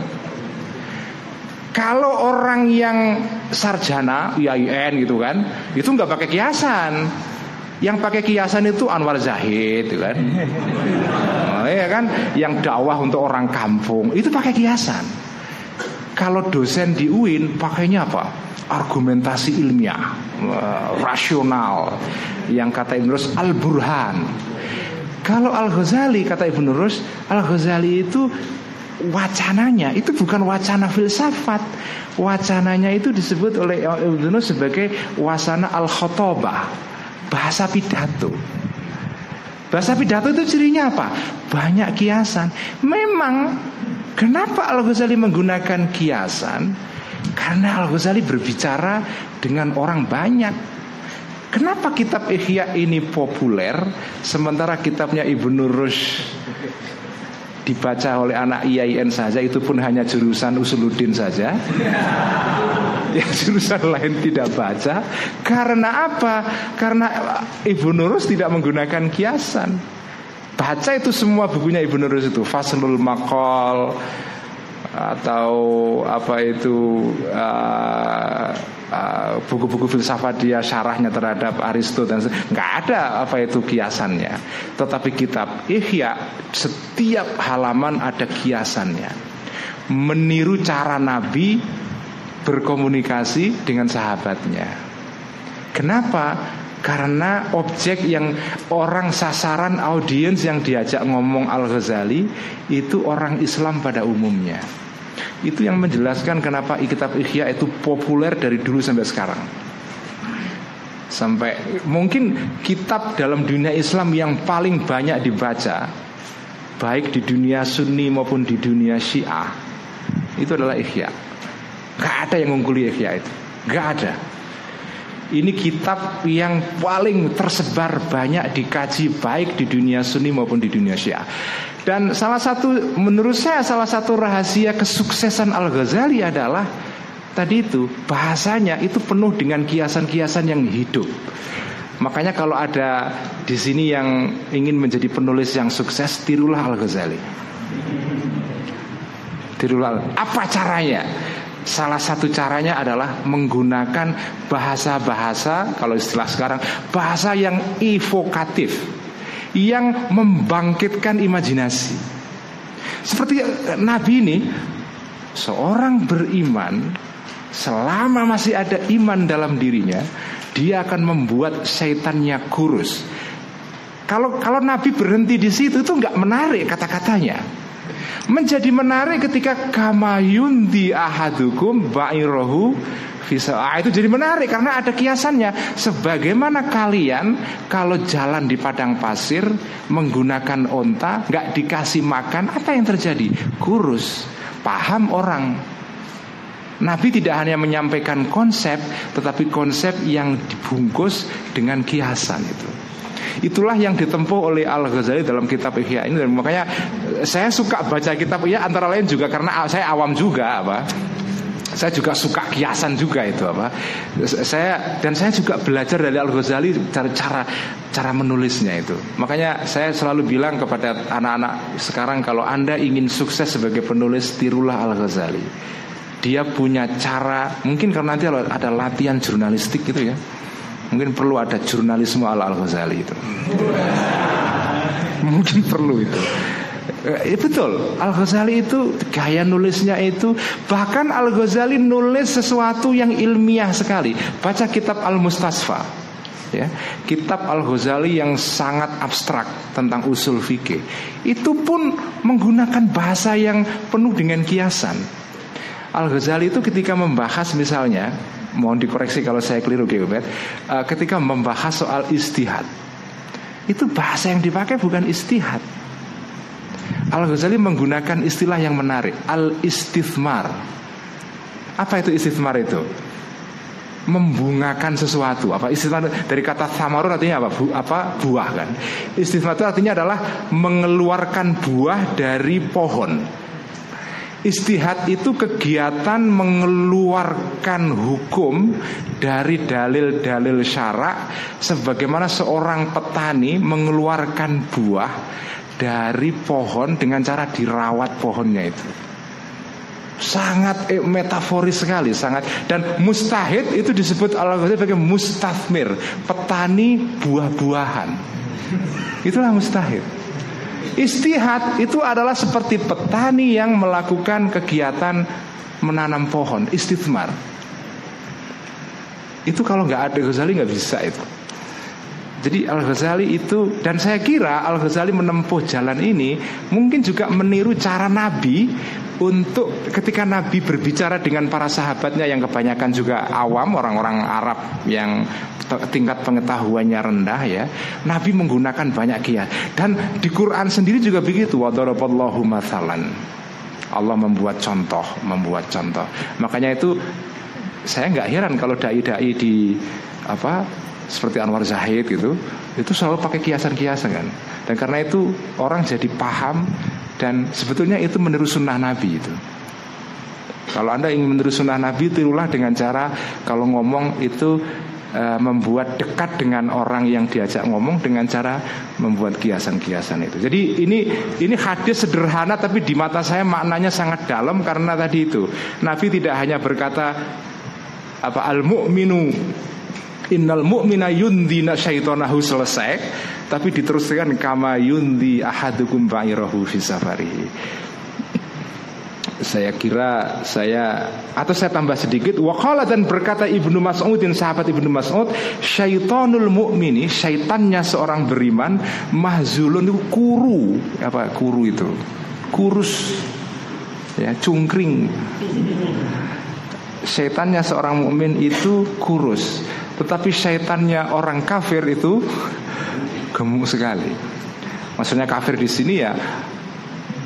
S2: Kalau orang yang sarjana, IAIN gitu kan, itu nggak pakai kiasan. Yang pakai kiasan itu Anwar Zahid, gitu kan? Oh, ya kan? Yang dakwah untuk orang kampung itu pakai kiasan. Kalau dosen di UIN pakainya apa? Argumentasi ilmiah, rasional. Yang kata Rus al-burhan. Kalau Al-Ghazali kata Ibn Rus, Al-Ghazali itu wacananya itu bukan wacana filsafat. Wacananya itu disebut oleh Ibn Rus sebagai wasana al-khotobah bahasa pidato. Bahasa pidato itu cirinya apa? Banyak kiasan. Memang kenapa Al-Ghazali menggunakan kiasan? Karena Al-Ghazali berbicara dengan orang banyak. Kenapa kitab Ihya ini populer sementara kitabnya Ibnu Rushd dibaca oleh anak IAIN saja itu pun hanya jurusan usuluddin saja? (laughs) Yang jurusan lain tidak baca. Karena apa? Karena Ibu Nurus tidak menggunakan kiasan. Baca itu semua bukunya Ibu Nurus itu. Faslul Makol atau apa itu uh, uh, buku-buku filsafat dia syarahnya terhadap Aristo dan nggak ada apa itu kiasannya. Tetapi kitab Ihya setiap halaman ada kiasannya. Meniru cara Nabi berkomunikasi dengan sahabatnya. Kenapa? Karena objek yang orang sasaran audiens yang diajak ngomong Al-Ghazali itu orang Islam pada umumnya. Itu yang menjelaskan kenapa kitab Ihya itu populer dari dulu sampai sekarang. Sampai mungkin kitab dalam dunia Islam yang paling banyak dibaca baik di dunia Sunni maupun di dunia Syiah itu adalah Ihya. Gak ada yang mengungguli Ihya itu. Gak ada. Ini kitab yang paling tersebar banyak dikaji baik di dunia Sunni maupun di dunia Syiah. Dan salah satu menurut saya salah satu rahasia kesuksesan Al-Ghazali adalah tadi itu bahasanya itu penuh dengan kiasan-kiasan yang hidup. Makanya kalau ada di sini yang ingin menjadi penulis yang sukses, tirulah Al-Ghazali. Tirulah. Apa caranya? Salah satu caranya adalah menggunakan bahasa-bahasa kalau istilah sekarang bahasa yang evokatif yang membangkitkan imajinasi. Seperti Nabi ini seorang beriman selama masih ada iman dalam dirinya, dia akan membuat syaitannya kurus. Kalau kalau Nabi berhenti di situ itu nggak menarik kata-katanya. Menjadi menarik ketika kamayundi ahadukum ba'irohu Visa ah, itu jadi menarik karena ada kiasannya. Sebagaimana kalian kalau jalan di padang pasir menggunakan onta, nggak dikasih makan, apa yang terjadi? Kurus. Paham orang. Nabi tidak hanya menyampaikan konsep, tetapi konsep yang dibungkus dengan kiasan itu. Itulah yang ditempuh oleh Al Ghazali dalam kitab Ihya ini. Dan makanya saya suka baca kitab Ihya antara lain juga karena saya awam juga apa. Saya juga suka kiasan juga itu apa. Saya dan saya juga belajar dari Al Ghazali cara cara cara menulisnya itu. Makanya saya selalu bilang kepada anak-anak sekarang kalau anda ingin sukses sebagai penulis tirulah Al Ghazali dia punya cara mungkin karena nanti ada latihan jurnalistik gitu ya mungkin perlu ada jurnalisme ala Al Ghazali itu mungkin perlu itu Eh, betul, Al Ghazali itu gaya nulisnya itu bahkan Al Ghazali nulis sesuatu yang ilmiah sekali. Baca kitab Al Mustasfa, ya, kitab Al Ghazali yang sangat abstrak tentang usul fikih. Itu pun menggunakan bahasa yang penuh dengan kiasan. Al Ghazali itu ketika membahas misalnya, mohon dikoreksi kalau saya keliru, Gilbert, uh, ketika membahas soal istihad, itu bahasa yang dipakai bukan istihad Al-Ghazali menggunakan istilah yang menarik Al-istithmar Apa itu istithmar itu? membungakan sesuatu. Apa istilah dari kata samarun artinya apa? Bu, apa buah kan? Istilah itu artinya adalah mengeluarkan buah dari pohon. Istihad itu kegiatan mengeluarkan hukum dari dalil-dalil syarak sebagaimana seorang petani mengeluarkan buah dari pohon dengan cara dirawat pohonnya itu. Sangat eh, metaforis sekali sangat. Dan mustahid itu disebut Allah sebagai mustafmir petani buah-buahan. Itulah mustahid istihad itu adalah seperti petani yang melakukan kegiatan menanam pohon istithmar itu kalau nggak ada Ghazali nggak bisa itu. Jadi Al-Ghazali itu dan saya kira Al-Ghazali menempuh jalan ini mungkin juga meniru cara Nabi untuk ketika Nabi berbicara dengan para sahabatnya yang kebanyakan juga awam orang-orang Arab yang tingkat pengetahuannya rendah ya Nabi menggunakan banyak kiat. Dan di Quran sendiri juga begitu wadaraballahu mathalan. Allah membuat contoh membuat contoh. Makanya itu saya nggak heran kalau dai-dai di apa seperti Anwar Zahid gitu itu selalu pakai kiasan-kiasan kan. Dan karena itu orang jadi paham dan sebetulnya itu meniru sunnah Nabi itu kalau anda ingin meniru sunnah Nabi tirulah dengan cara kalau ngomong itu e, membuat dekat dengan orang yang diajak ngomong dengan cara membuat kiasan-kiasan itu. Jadi ini ini hadis sederhana tapi di mata saya maknanya sangat dalam karena tadi itu Nabi tidak hanya berkata apa al mu'minu Innal mu'mina yundina syaitonahu selesai. Tapi diteruskan kama yundi ahadukum ba'irahu fi saya kira saya atau saya tambah sedikit wakala dan berkata Ibnu Mas'udin sahabat Ibnu Mas'ud syaitonul mu'mini syaitannya seorang beriman mahzulun itu kuru. Apa kuru itu? Kurus. Ya cungkring. Syaitannya seorang mukmin itu kurus tetapi syaitannya orang kafir itu gemuk sekali. Maksudnya kafir di sini ya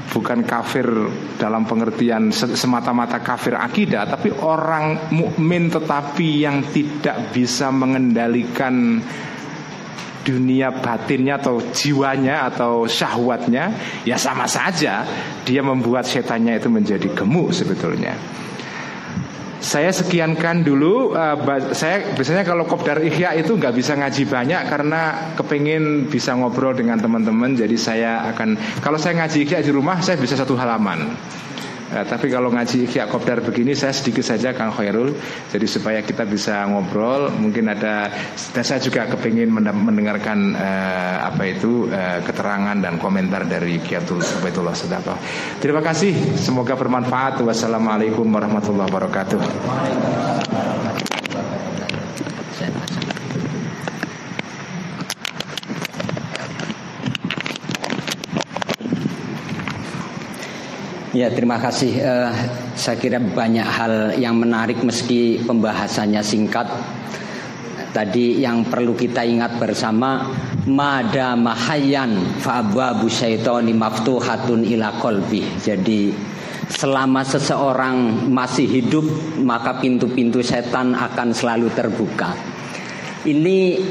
S2: bukan kafir dalam pengertian semata-mata kafir akidah, tapi orang mukmin tetapi yang tidak bisa mengendalikan dunia batinnya atau jiwanya atau syahwatnya ya sama saja dia membuat setannya itu menjadi gemuk sebetulnya. Saya sekiankan dulu. Uh, saya biasanya kalau kopdar ihya itu nggak bisa ngaji banyak karena kepengen bisa ngobrol dengan teman-teman. Jadi saya akan kalau saya ngaji ihya di rumah saya bisa satu halaman. Uh, tapi kalau ngaji Ikhya Kopdar begini saya sedikit saja Kang Khairul Jadi supaya kita bisa ngobrol Mungkin ada Dan saya juga kepingin mendengarkan uh, Apa itu uh, keterangan dan komentar dari Kiatul Ubaidullah Sedapa Terima kasih Semoga bermanfaat. Wassalamualaikum warahmatullahi wabarakatuh
S1: Ya terima kasih. Uh, saya kira banyak hal yang menarik meski pembahasannya singkat. Tadi yang perlu kita ingat bersama Mada mahayan fa'abwabu syaitoni maftuhatun ila kolbi Jadi selama seseorang masih hidup maka pintu-pintu setan akan selalu terbuka. Ini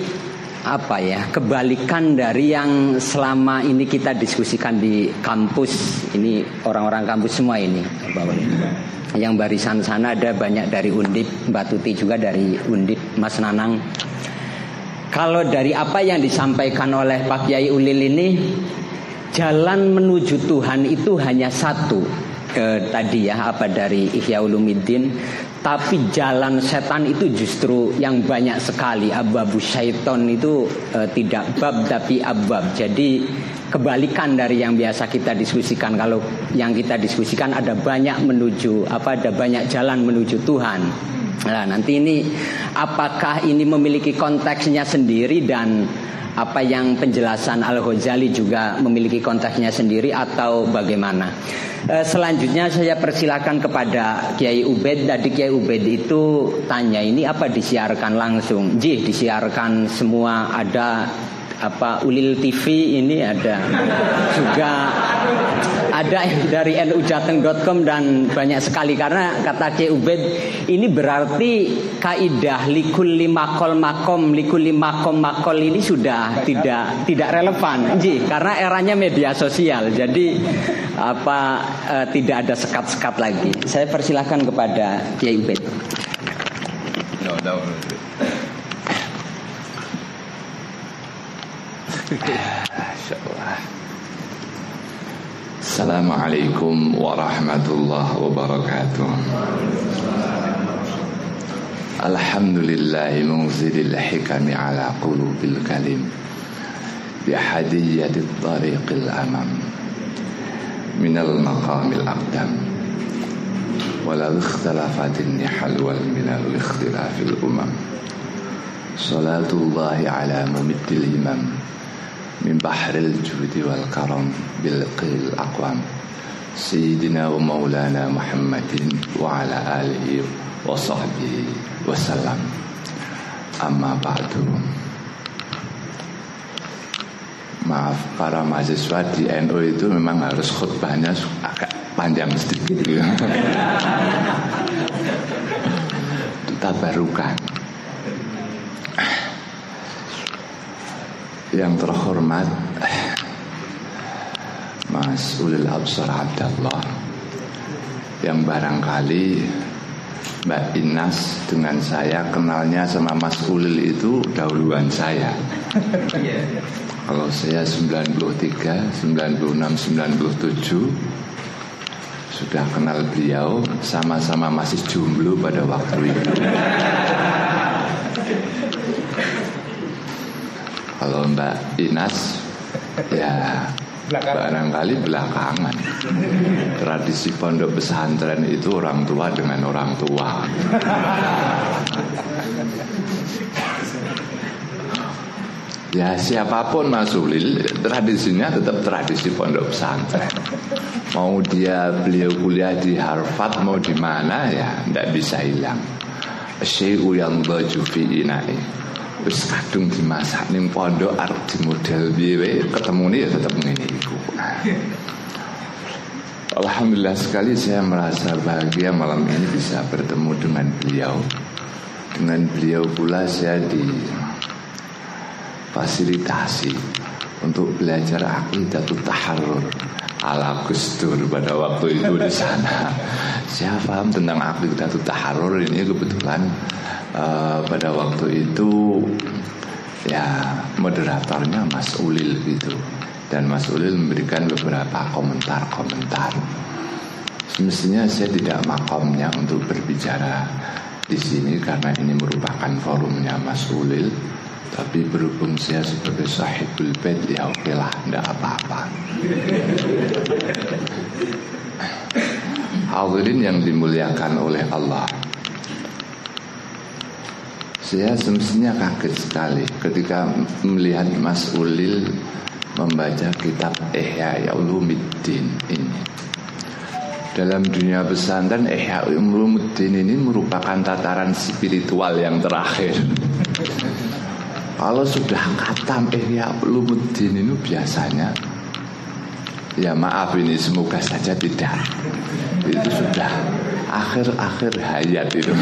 S1: apa ya kebalikan dari yang selama ini kita diskusikan di kampus ini orang-orang kampus semua ini yang barisan sana ada banyak dari Undip Mbak Tuti juga dari Undip Mas Nanang. Kalau dari apa yang disampaikan oleh Pak Kiai Ulil ini jalan menuju Tuhan itu hanya satu. Eh, tadi ya apa dari Ihya Ulumuddin tapi jalan setan itu justru yang banyak sekali. Ababu syaiton itu e, tidak bab tapi abab Jadi kebalikan dari yang biasa kita diskusikan. Kalau yang kita diskusikan ada banyak menuju Apa ada banyak jalan menuju Tuhan. Nah nanti ini apakah ini memiliki konteksnya sendiri dan apa yang penjelasan Al Ghazali juga memiliki konteksnya sendiri atau bagaimana? E, selanjutnya saya persilakan kepada Kiai Ubed. Tadi Kiai Ubed itu tanya ini apa disiarkan langsung? Jih disiarkan semua ada apa Ulil TV ini ada juga ada yang dari nujateng.com dan banyak sekali karena kata Ki Ubed ini berarti kaidah likul limakol makom likul limakom makol ini sudah tidak tidak relevan, Ji, karena eranya media sosial. Jadi apa eh, tidak ada sekat-sekat lagi. Saya persilahkan kepada Kiai Ubed. شاء الله
S3: السلام عليكم ورحمة الله وبركاته. الحمد لله منزل الحكم على قلوب الكلم بحدية الطريق الأمام من المقام الأقدم ولا اختلافات النحل من الاختلاف الأمم. صلاة الله على ممت الهمم من بحر الجود والكرم بالقيل الأقوام سيدنا ومولانا محمد وعلى آله وصحبه وسلم أما بعد Maaf para mahasiswa di NU itu memang harus khutbahnya agak panjang sedikit ya. (laughs) Itu Yang terhormat Mas Ulil Absar Abdullah Yang barangkali Mbak Inas dengan saya kenalnya sama Mas Ulil itu dahuluan saya. Kalau saya 93, 96, 97 Sudah kenal beliau Sama-sama masih jomblo pada waktu itu Kalau Mbak Inas ya barangkali belakangan. Tradisi pondok pesantren itu orang tua dengan orang tua. Ya siapa pun Mas Ulil Tradisinya tetap tradisi pondok pesantren Mau dia beliau kuliah di Harvard Mau di mana ya Tidak bisa hilang Syekhu yang baju fi inai wis kadung dimasak ning pondok arep di model piye ketemune ya tetep ngene iku. Alhamdulillah sekali saya merasa bahagia malam ini bisa bertemu dengan beliau. Dengan beliau pula saya difasilitasi untuk belajar aqidatul taharrur ala Gustur pada waktu itu di sana. Saya paham tentang aqidatul taharrur ini kebetulan uh, pada waktu itu ya moderatornya Mas Ulil gitu dan Mas Ulil memberikan beberapa komentar-komentar. Semestinya saya tidak makomnya untuk berbicara di sini karena ini merupakan forumnya Mas Ulil. Tapi berhubung saya sebagai sahibul bed ya oke lah, tidak apa-apa. Hadirin yang dimuliakan oleh Allah. Saya semestinya kaget sekali ketika melihat Mas Ulil membaca kitab Ihya Ulumuddin ini. Dalam dunia pesantren Ihya Ulumuddin ini merupakan tataran spiritual yang terakhir. Kalau sudah katam Ihya Ulumuddin ini biasanya Ya maaf ini semoga saja tidak Itu sudah akhir-akhir hayat itu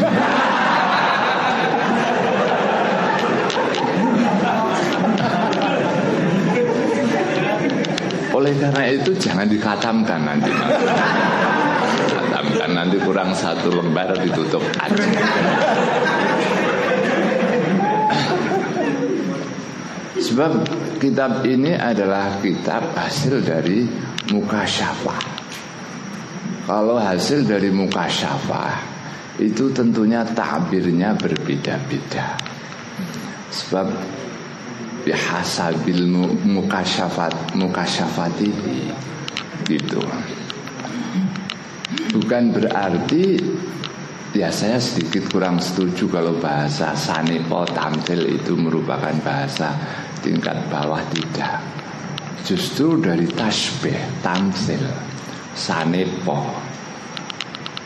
S3: Oleh karena itu jangan dikatamkan nanti. Katamkan nanti kurang satu lembar ditutup aja. Sebab kitab ini adalah kitab hasil dari muka syafah. Kalau hasil dari muka syafah itu tentunya takbirnya berbeda-beda. Sebab bihasabil mukasyafat mukasyafati gitu bukan berarti ya saya sedikit kurang setuju kalau bahasa sanepo tamtil itu merupakan bahasa tingkat bawah tidak justru dari tasbih tamsil sanepo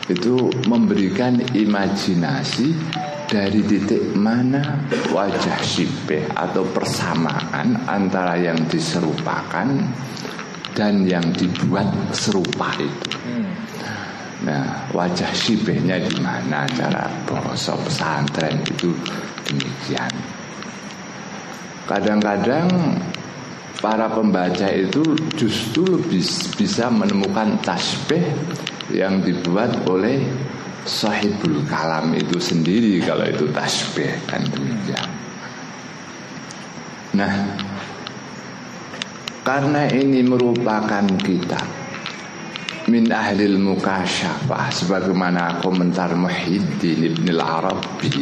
S3: itu memberikan imajinasi dari titik mana wajah sibeh atau persamaan antara yang diserupakan dan yang dibuat serupa itu. Nah, wajah sibehnya di mana cara bahasa pesantren itu demikian. Kadang-kadang para pembaca itu justru bisa menemukan tasbih yang dibuat oleh sahibul kalam itu sendiri kalau itu tasbih kan demikian. Nah, karena ini merupakan kitab min ahlil mukasyafah sebagaimana komentar Muhyiddin Ibn al-Arabi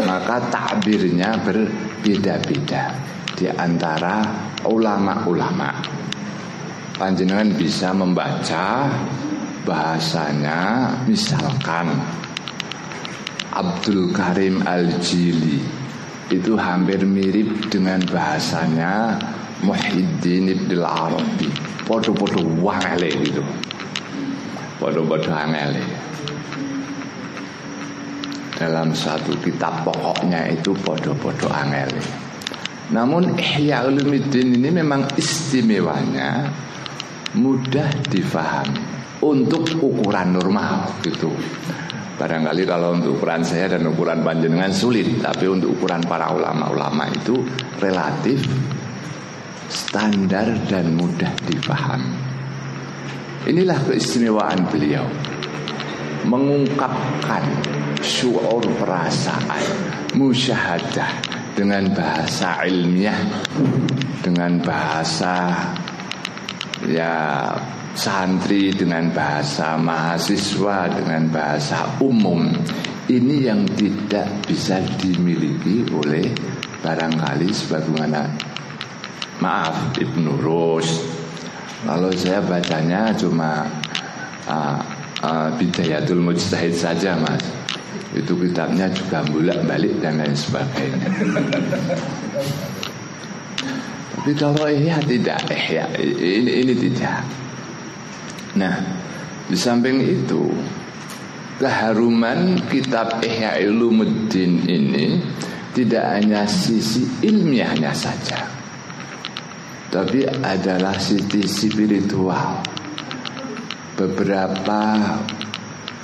S3: maka takbirnya berbeda-beda di antara ulama-ulama. Panjenengan bisa membaca bahasanya misalkan Abdul Karim Al-Jili itu hampir mirip dengan bahasanya Muhyiddin Ibn al-Arabi. Podo-podo wangele gitu. Podo-podo angele dalam satu kitab pokoknya itu podo-podo angele namun Ihya Ulumuddin ini memang istimewanya mudah difahami untuk ukuran normal gitu. Barangkali kalau untuk ukuran saya dan ukuran panjenengan sulit Tapi untuk ukuran para ulama-ulama itu relatif standar dan mudah dipahami. Inilah keistimewaan beliau mengungkapkan syuur perasaan musyahadah dengan bahasa ilmiah dengan bahasa ya santri dengan bahasa mahasiswa dengan bahasa umum. Ini yang tidak bisa dimiliki oleh barangkali sebagaimana Maaf Ibnu Rus. Kalau saya bacanya cuma uh, uh, Bidayatul Mujtahid saja mas. Itu kitabnya juga bolak balik dan lain sebagainya. (laughs) Tapi kalau ihya tidak ihya ini, ini tidak. Nah di samping itu Keharuman kitab Ihya Ulumuddin ini Tidak hanya sisi ilmiahnya saja tapi adalah sisi spiritual. Beberapa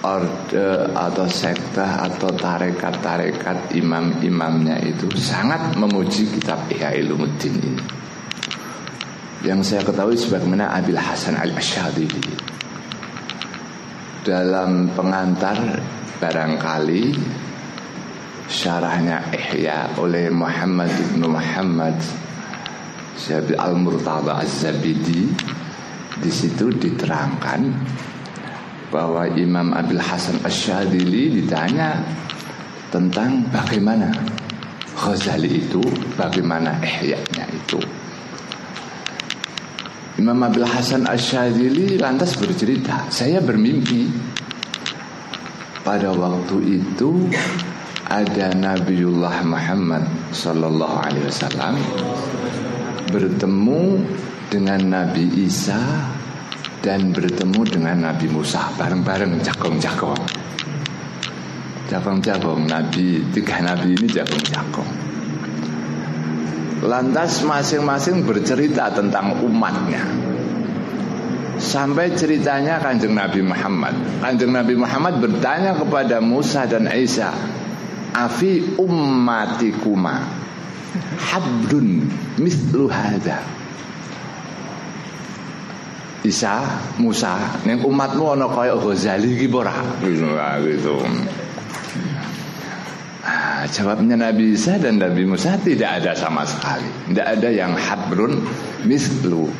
S3: orde atau sekte atau tarekat-tarekat imam-imamnya itu sangat memuji kitab Ihya Ulumuddin ini. Yang saya ketahui sebagaimana Abil Hasan Al-Asyadili Dalam pengantar barangkali syarahnya Ihya oleh Muhammad bin Muhammad Syekh Al-Murtada Az-Zabidi di situ diterangkan bahwa Imam Abil Hasan Asyadili ditanya tentang bagaimana Ghazali itu, bagaimana ihya'nya itu. Imam Abil Hasan Asyadili lantas bercerita, saya bermimpi pada waktu itu ada Nabiullah Muhammad Sallallahu Alaihi Wasallam bertemu dengan Nabi Isa dan bertemu dengan Nabi Musa bareng-bareng jakong-jakong. Jakong-jakong Nabi tiga Nabi ini jakong-jakong. Lantas masing-masing bercerita tentang umatnya. Sampai ceritanya kanjeng Nabi Muhammad Kanjeng Nabi Muhammad bertanya kepada Musa dan Isa Afi ummatikuma Habrun mislu hadza Isa, Musa, ning umatmu ana kaya Ghazali iki ora? Gitu. Jawabnya Nabi Isa dan Nabi Musa tidak ada sama sekali. Tidak ada yang habrun mislu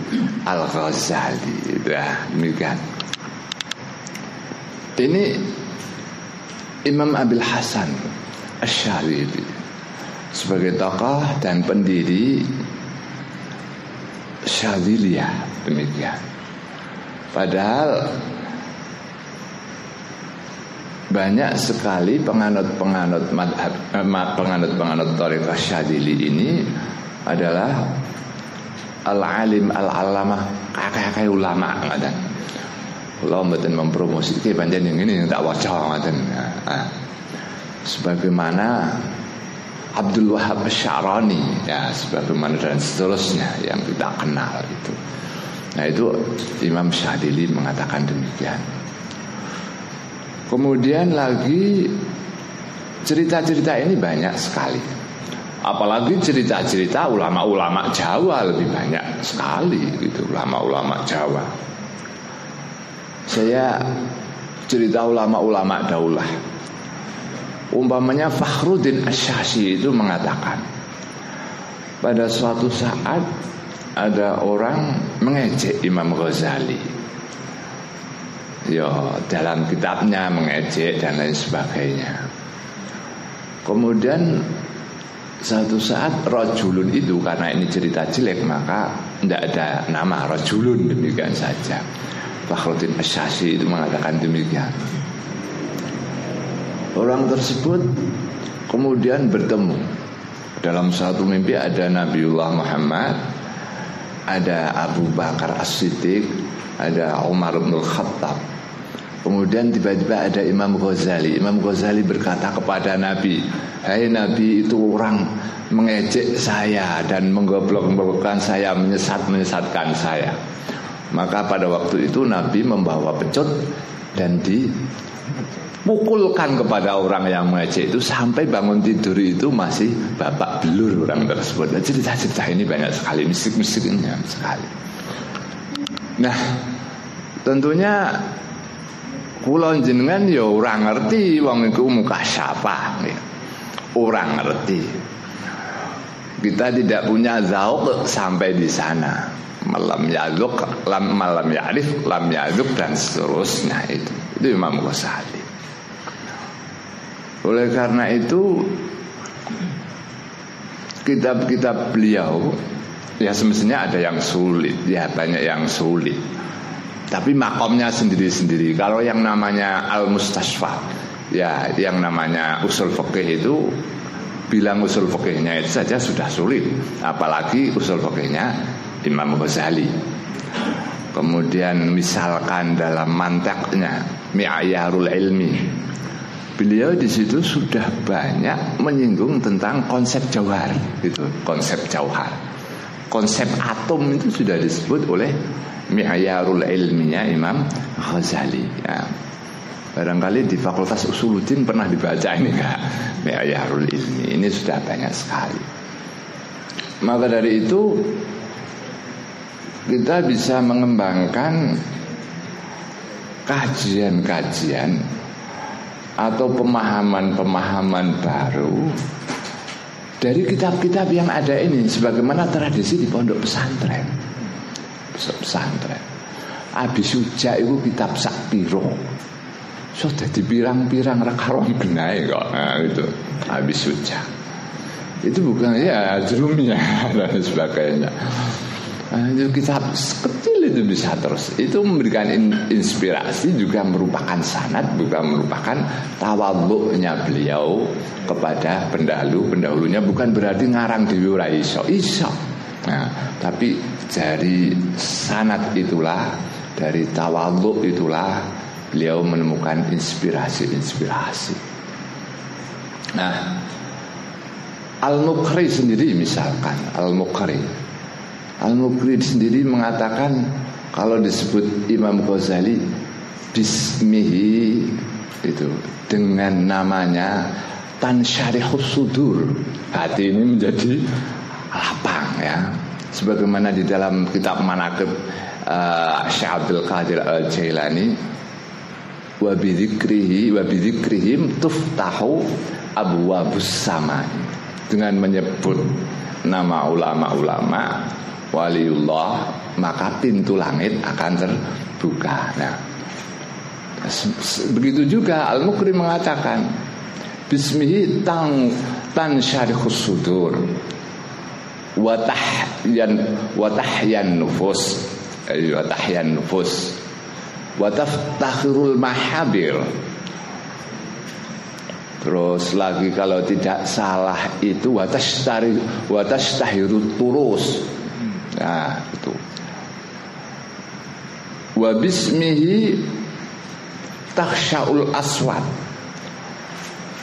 S3: al-Ghazali. Dah, demikian. Ini Imam Abil Hasan Asy'aridi sebagai tokoh dan pendiri Syadziliyah demikian. Padahal banyak sekali penganut-penganut eh, penganut-penganut Tariqah Syadzili ini adalah al-alim al-alamah kakek-kakek ulama ngaten. Kula mboten mempromosike panjen yang ini yang tak waca ngaten. Sebagaimana Abdul Wahab Syarani ya sebagaimana dan seterusnya yang kita kenal itu Nah itu Imam Syadili mengatakan demikian. Kemudian lagi cerita-cerita ini banyak sekali. Apalagi cerita-cerita ulama-ulama Jawa lebih banyak sekali gitu, ulama-ulama Jawa. Saya cerita ulama-ulama daulah. Umpamanya Fakhruddin Asyasi itu mengatakan pada suatu saat ada orang mengejek Imam Ghazali. Ya, dalam kitabnya mengejek dan lain sebagainya. Kemudian satu saat rojulun itu karena ini cerita jelek maka tidak ada nama rojulun demikian saja. Fakhruddin Asyasi itu mengatakan demikian. Orang tersebut kemudian bertemu dalam satu mimpi ada Nabiullah Muhammad, ada Abu Bakar As-Siddiq, ada Umar bin Khattab. Kemudian tiba-tiba ada Imam Ghazali. Imam Ghazali berkata kepada Nabi, "Hai Nabi, itu orang mengejek saya dan menggoblok-goblokkan saya, menyesat-menyesatkan saya." Maka pada waktu itu Nabi membawa pecut dan dipukulkan kepada orang yang mengejek itu sampai bangun tidur itu masih bapak belur orang tersebut. Nah, cerita-cerita ini banyak sekali, mistik-mistiknya sekali. Nah, tentunya kulon jenengan ya orang ngerti wong itu muka siapa ya. Orang ngerti. Kita tidak punya zauk sampai di sana malam yaduk lam malam ya'rif lam yaduk dan seterusnya itu itu Imam Ghazali oleh karena itu kitab-kitab beliau ya semestinya ada yang sulit ya banyak yang sulit. Tapi makomnya sendiri-sendiri. Kalau yang namanya al mustasfa ya yang namanya usul fikih itu bilang usul fikihnya itu saja sudah sulit. Apalagi usul fikihnya Imam Ghazali. Kemudian misalkan dalam mantaknya Mi'ayarul ilmi Beliau di situ sudah banyak menyinggung tentang konsep jauhar gitu, konsep jauhar. Konsep atom itu sudah disebut oleh Mi'ayarul ilminya Imam Ghazali ya. Barangkali di Fakultas Usuluddin pernah dibaca ini enggak Mi'ayarul ilmi Ini sudah banyak sekali Maka dari itu kita bisa mengembangkan kajian-kajian atau pemahaman-pemahaman baru dari kitab-kitab yang ada ini sebagaimana tradisi di pondok pesantren. Pesantren. Abi Suja itu kitab Sakpiro. Sudah dipirang-pirang rekarom benai kok. Nah, itu Abi Suja. Itu bukan ya jerumnya (laughs) dan sebagainya. Nah, itu kitab kecil itu bisa terus. Itu memberikan in, inspirasi juga merupakan sanat bukan merupakan tawaduknya beliau kepada pendahulu pendahulunya. Bukan berarti ngarang di ora iso iso. Nah, tapi dari sanat itulah dari tawaduk itulah beliau menemukan inspirasi-inspirasi. Nah Al-Mukhri sendiri misalkan Al-Mukhri Al-Mukrid sendiri mengatakan kalau disebut Imam Ghazali bismihi itu dengan namanya tansyarihus sudur. Hati ini menjadi lapang ya. Sebagaimana di dalam kitab manaqib uh, Syekh Abdul Qadir Al-Jailani wa bidzikrihi wa bidzikrihim tuftahu abwabus sama dengan menyebut nama ulama-ulama waliullah maka pintu langit akan terbuka. Nah, begitu juga Al Mukri mengatakan Bismihi tang tan syarikhus sudur watahyan watahyan nufus watahyan nufus wataftahirul mahabir Terus lagi kalau tidak salah itu watas tari watas tahiru turus Nah, itu. Wa bismihi takhsyaul aswad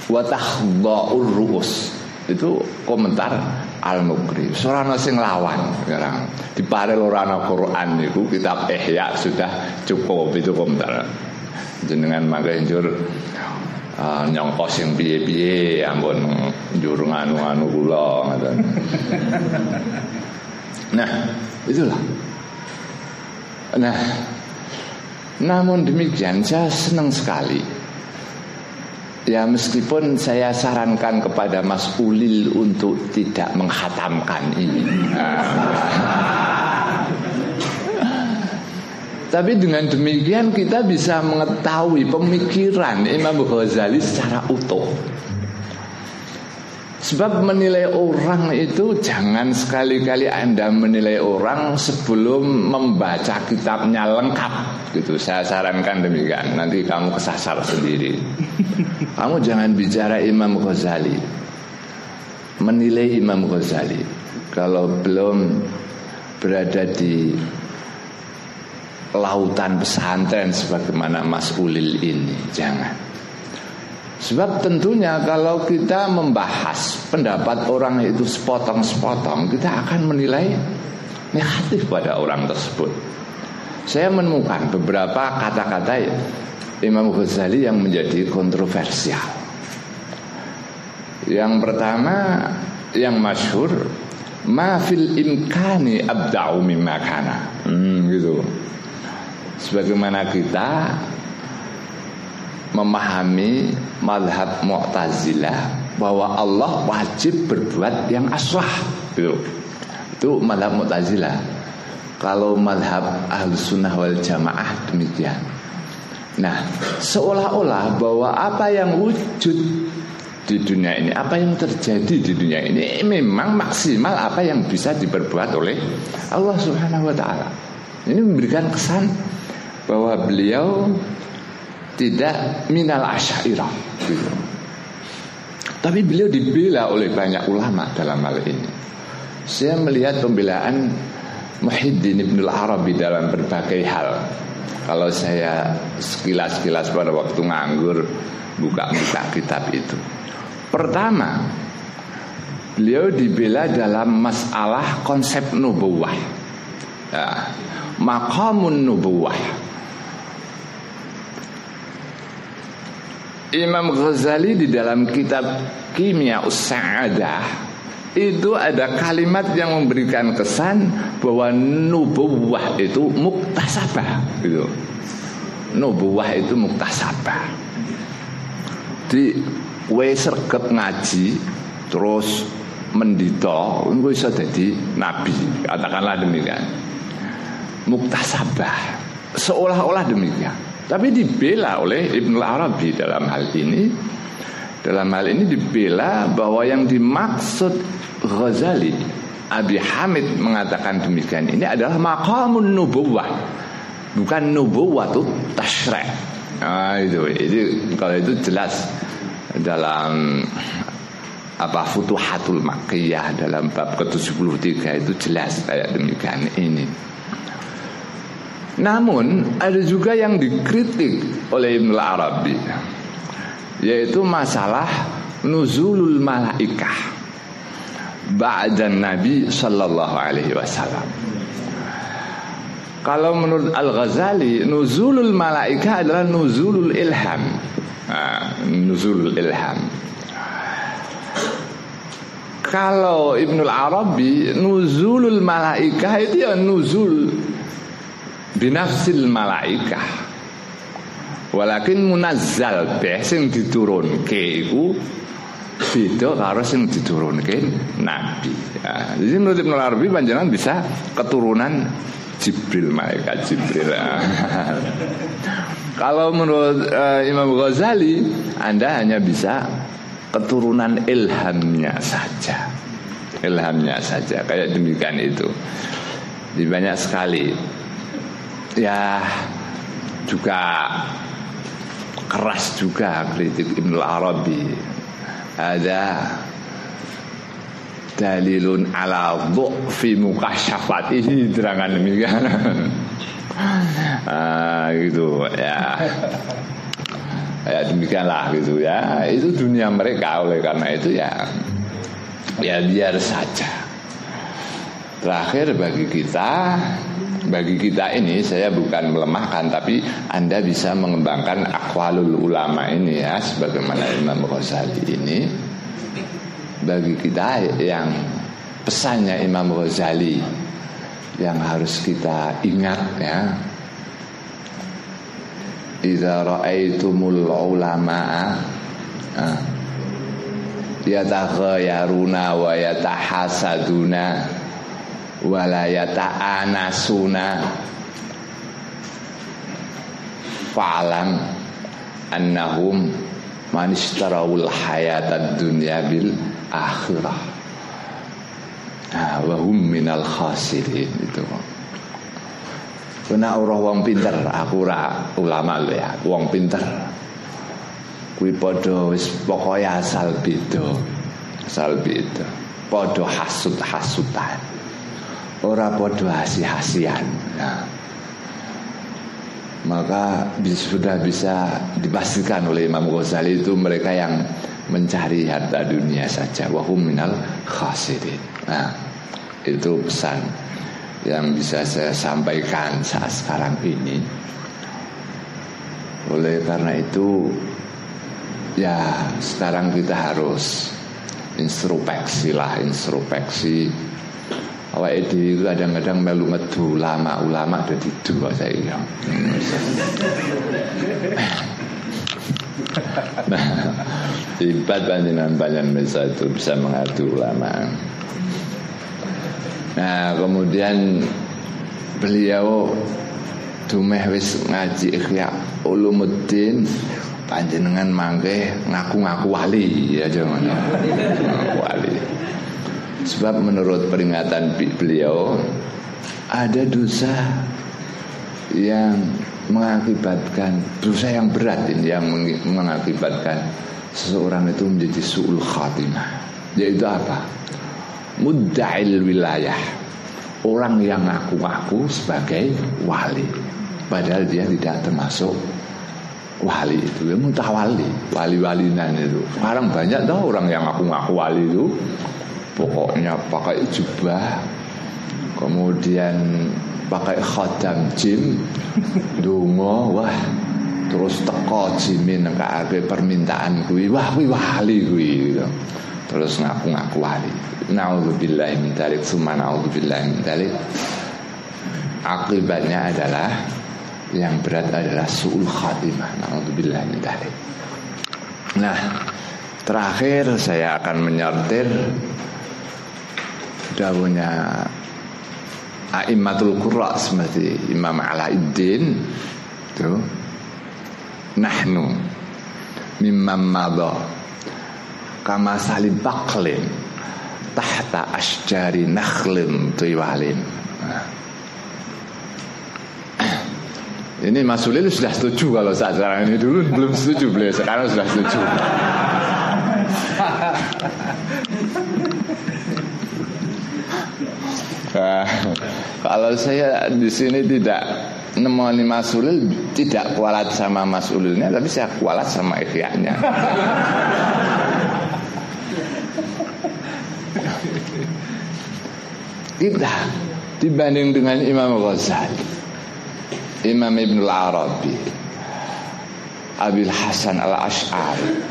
S3: wa tahdha'ur ru'us. Itu komentar Al-Mukri. Surana sing lawan sekarang. Di parel ora ana Quran niku kitab Ihya sudah cukup itu komentar. Jenengan mangke njur uh, nyongkos yang piye-piye ampun njur nganu-anu kula. (laughs) Nah, itulah. Nah, namun demikian saya senang sekali. Ya meskipun saya sarankan kepada Mas Ulil untuk tidak menghatamkan ini. Tapi dengan demikian kita bisa mengetahui pemikiran Imam Ghazali secara utuh Sebab menilai orang itu jangan sekali-kali Anda menilai orang sebelum membaca kitabnya lengkap gitu. Saya sarankan demikian. Nanti kamu kesasar sendiri. Kamu jangan bicara Imam Ghazali Menilai Imam Ghazali Kalau belum berada di Lautan pesantren Sebagaimana Mas Ulil ini Jangan Sebab tentunya kalau kita membahas pendapat orang itu sepotong-sepotong, kita akan menilai negatif pada orang tersebut. Saya menemukan beberapa kata-kata Imam Ghazali yang menjadi kontroversial. Yang pertama yang masyhur ma fil imkani abda'u mimma. Hmm, gitu. Sebagaimana kita memahami madhab Mu'tazilah bahwa Allah wajib berbuat yang aswah gitu. Itu madhab Mu'tazilah. Kalau madhab Ahlus Sunnah wal Jamaah demikian. Nah, seolah-olah bahwa apa yang wujud di dunia ini, apa yang terjadi di dunia ini memang maksimal apa yang bisa diperbuat oleh Allah Subhanahu wa taala. Ini memberikan kesan bahwa beliau tidak minal asyairah gitu. Tapi beliau dibela oleh banyak ulama dalam hal ini. Saya melihat pembelaan Muhyiddin Ibn Arabi dalam berbagai hal kalau saya sekilas-sekilas pada waktu nganggur buka-buka kitab itu. Pertama, beliau dibela dalam masalah konsep nubuwah. Ya, maqamun nubuwah. Imam Ghazali di dalam kitab Kimia Usadah itu ada kalimat yang memberikan kesan bahwa nubuwah itu muktasabah gitu. Nubuwah itu muktasabah. Di we ngaji terus mendito engko bisa jadi nabi, katakanlah demikian. Muktasabah seolah-olah demikian. Tapi dibela oleh Ibnu Arabi dalam hal ini. Dalam hal ini dibela bahwa yang dimaksud Ghazali Abi Hamid mengatakan demikian ini adalah maqamun nubuwah. Bukan nubuwah itu tasyrek nah, itu itu kalau itu jelas dalam apa Futuhatul Makkiyah dalam bab ke-73 itu jelas kayak demikian ini namun ada juga yang dikritik oleh Ibn Arabi yaitu masalah nuzulul malaikah ba'dan Nabi sallallahu alaihi wasallam. Kalau menurut Al-Ghazali nuzulul malaika adalah nuzulul ilham. Nah, nuzulul ilham. Kalau Ibnul Arabi nuzulul malaika itu ya nuzul binafsil malaika. Walakin munazzal beh sing diturunke iku beda karo sing diturunke nabi. Ya, jadi menurut Ibnu Arabi panjenengan bisa keturunan Jibril malaikat Jibril. (laughs) Kalau menurut uh, Imam Ghazali, Anda hanya bisa keturunan ilhamnya saja. Ilhamnya saja kayak demikian itu. Di banyak sekali. Ya juga keras juga kritik Ibnu Arabi. Ada dalilun ala fi mukasyafatihi terangan demikian (laughs) ah, gitu ya. Ya demikianlah gitu ya. Itu dunia mereka oleh karena itu ya. Ya biar saja. Terakhir bagi kita bagi kita ini saya bukan melemahkan tapi Anda bisa mengembangkan akwalul ulama ini ya sebagaimana Imam Ghazali ini. Bagi kita yang pesannya Imam Ghazali yang harus kita ingat ya. Idza ra'aitumul ulama'a yataghayaruna wa yatahasaduna walayata anasuna fa'alam annahum manistarawul hayatad dunya bil akhirah nah, wahum minal khasirin itu Kena orang wong pinter, aku ora ulama lho ya, wong pinter. Kuwi padha wis pokoke asal beda. Asal beda. Padha hasud-hasutan ora podo hasi-hasian. Nah, maka sudah bisa dipastikan oleh Imam Ghazali itu mereka yang mencari harta dunia saja. Wahum minal khasirin. Nah itu pesan yang bisa saya sampaikan saat sekarang ini. Oleh karena itu ya sekarang kita harus introspeksi lah introspeksi awak itu kadang-kadang melu medu ulama-ulama ada di dua saya ya. nah, ibat panjenengan bisa itu bisa mengadu ulama. Nah, kemudian beliau dumeh wis ngaji ikhya ulumuddin panjenengan mangke ngaku-ngaku wali ya jangan ngaku wali Sebab menurut peringatan beliau ada dosa yang mengakibatkan dosa yang berat ini yang mengakibatkan seseorang itu menjadi suul khatimah. Yaitu apa? Mudda'il wilayah. Orang yang ngaku-ngaku sebagai wali. Padahal dia tidak termasuk wali itu ya mutawali wali-walinan itu sekarang banyak tau orang yang ngaku-ngaku wali itu pokoknya pakai jubah kemudian pakai khadam jim dungo wah terus teko jimin ngakake permintaan kuwi. Wah kuwi wali kuwi gitu. terus ngaku-ngaku wali. Naudzubillah min dzalik summa naudzubillah min dzalik. Akibatnya adalah yang berat adalah suul khatimah. Naudzubillah min dzalik. Nah terakhir saya akan menyortir dawuhnya A'immatul Qurra seperti Imam Alaiddin itu. Nahnu mimman madha kama salib baklin tahta asjari nakhlin tiwalin. Ini Mas Ulil sudah setuju kalau saat sekarang ini. Dulu belum setuju beliau sekarang sudah setuju (laughs) Nah, (laughs) kalau saya di sini tidak nemoni Mas Ulil tidak kualat sama Mas Ulilnya tapi saya kualat sama ikhya-nya. (laughs) Kita dibanding dengan Imam Ghazali, Imam Ibn Arabi, Abil Hasan Al Ash'ari,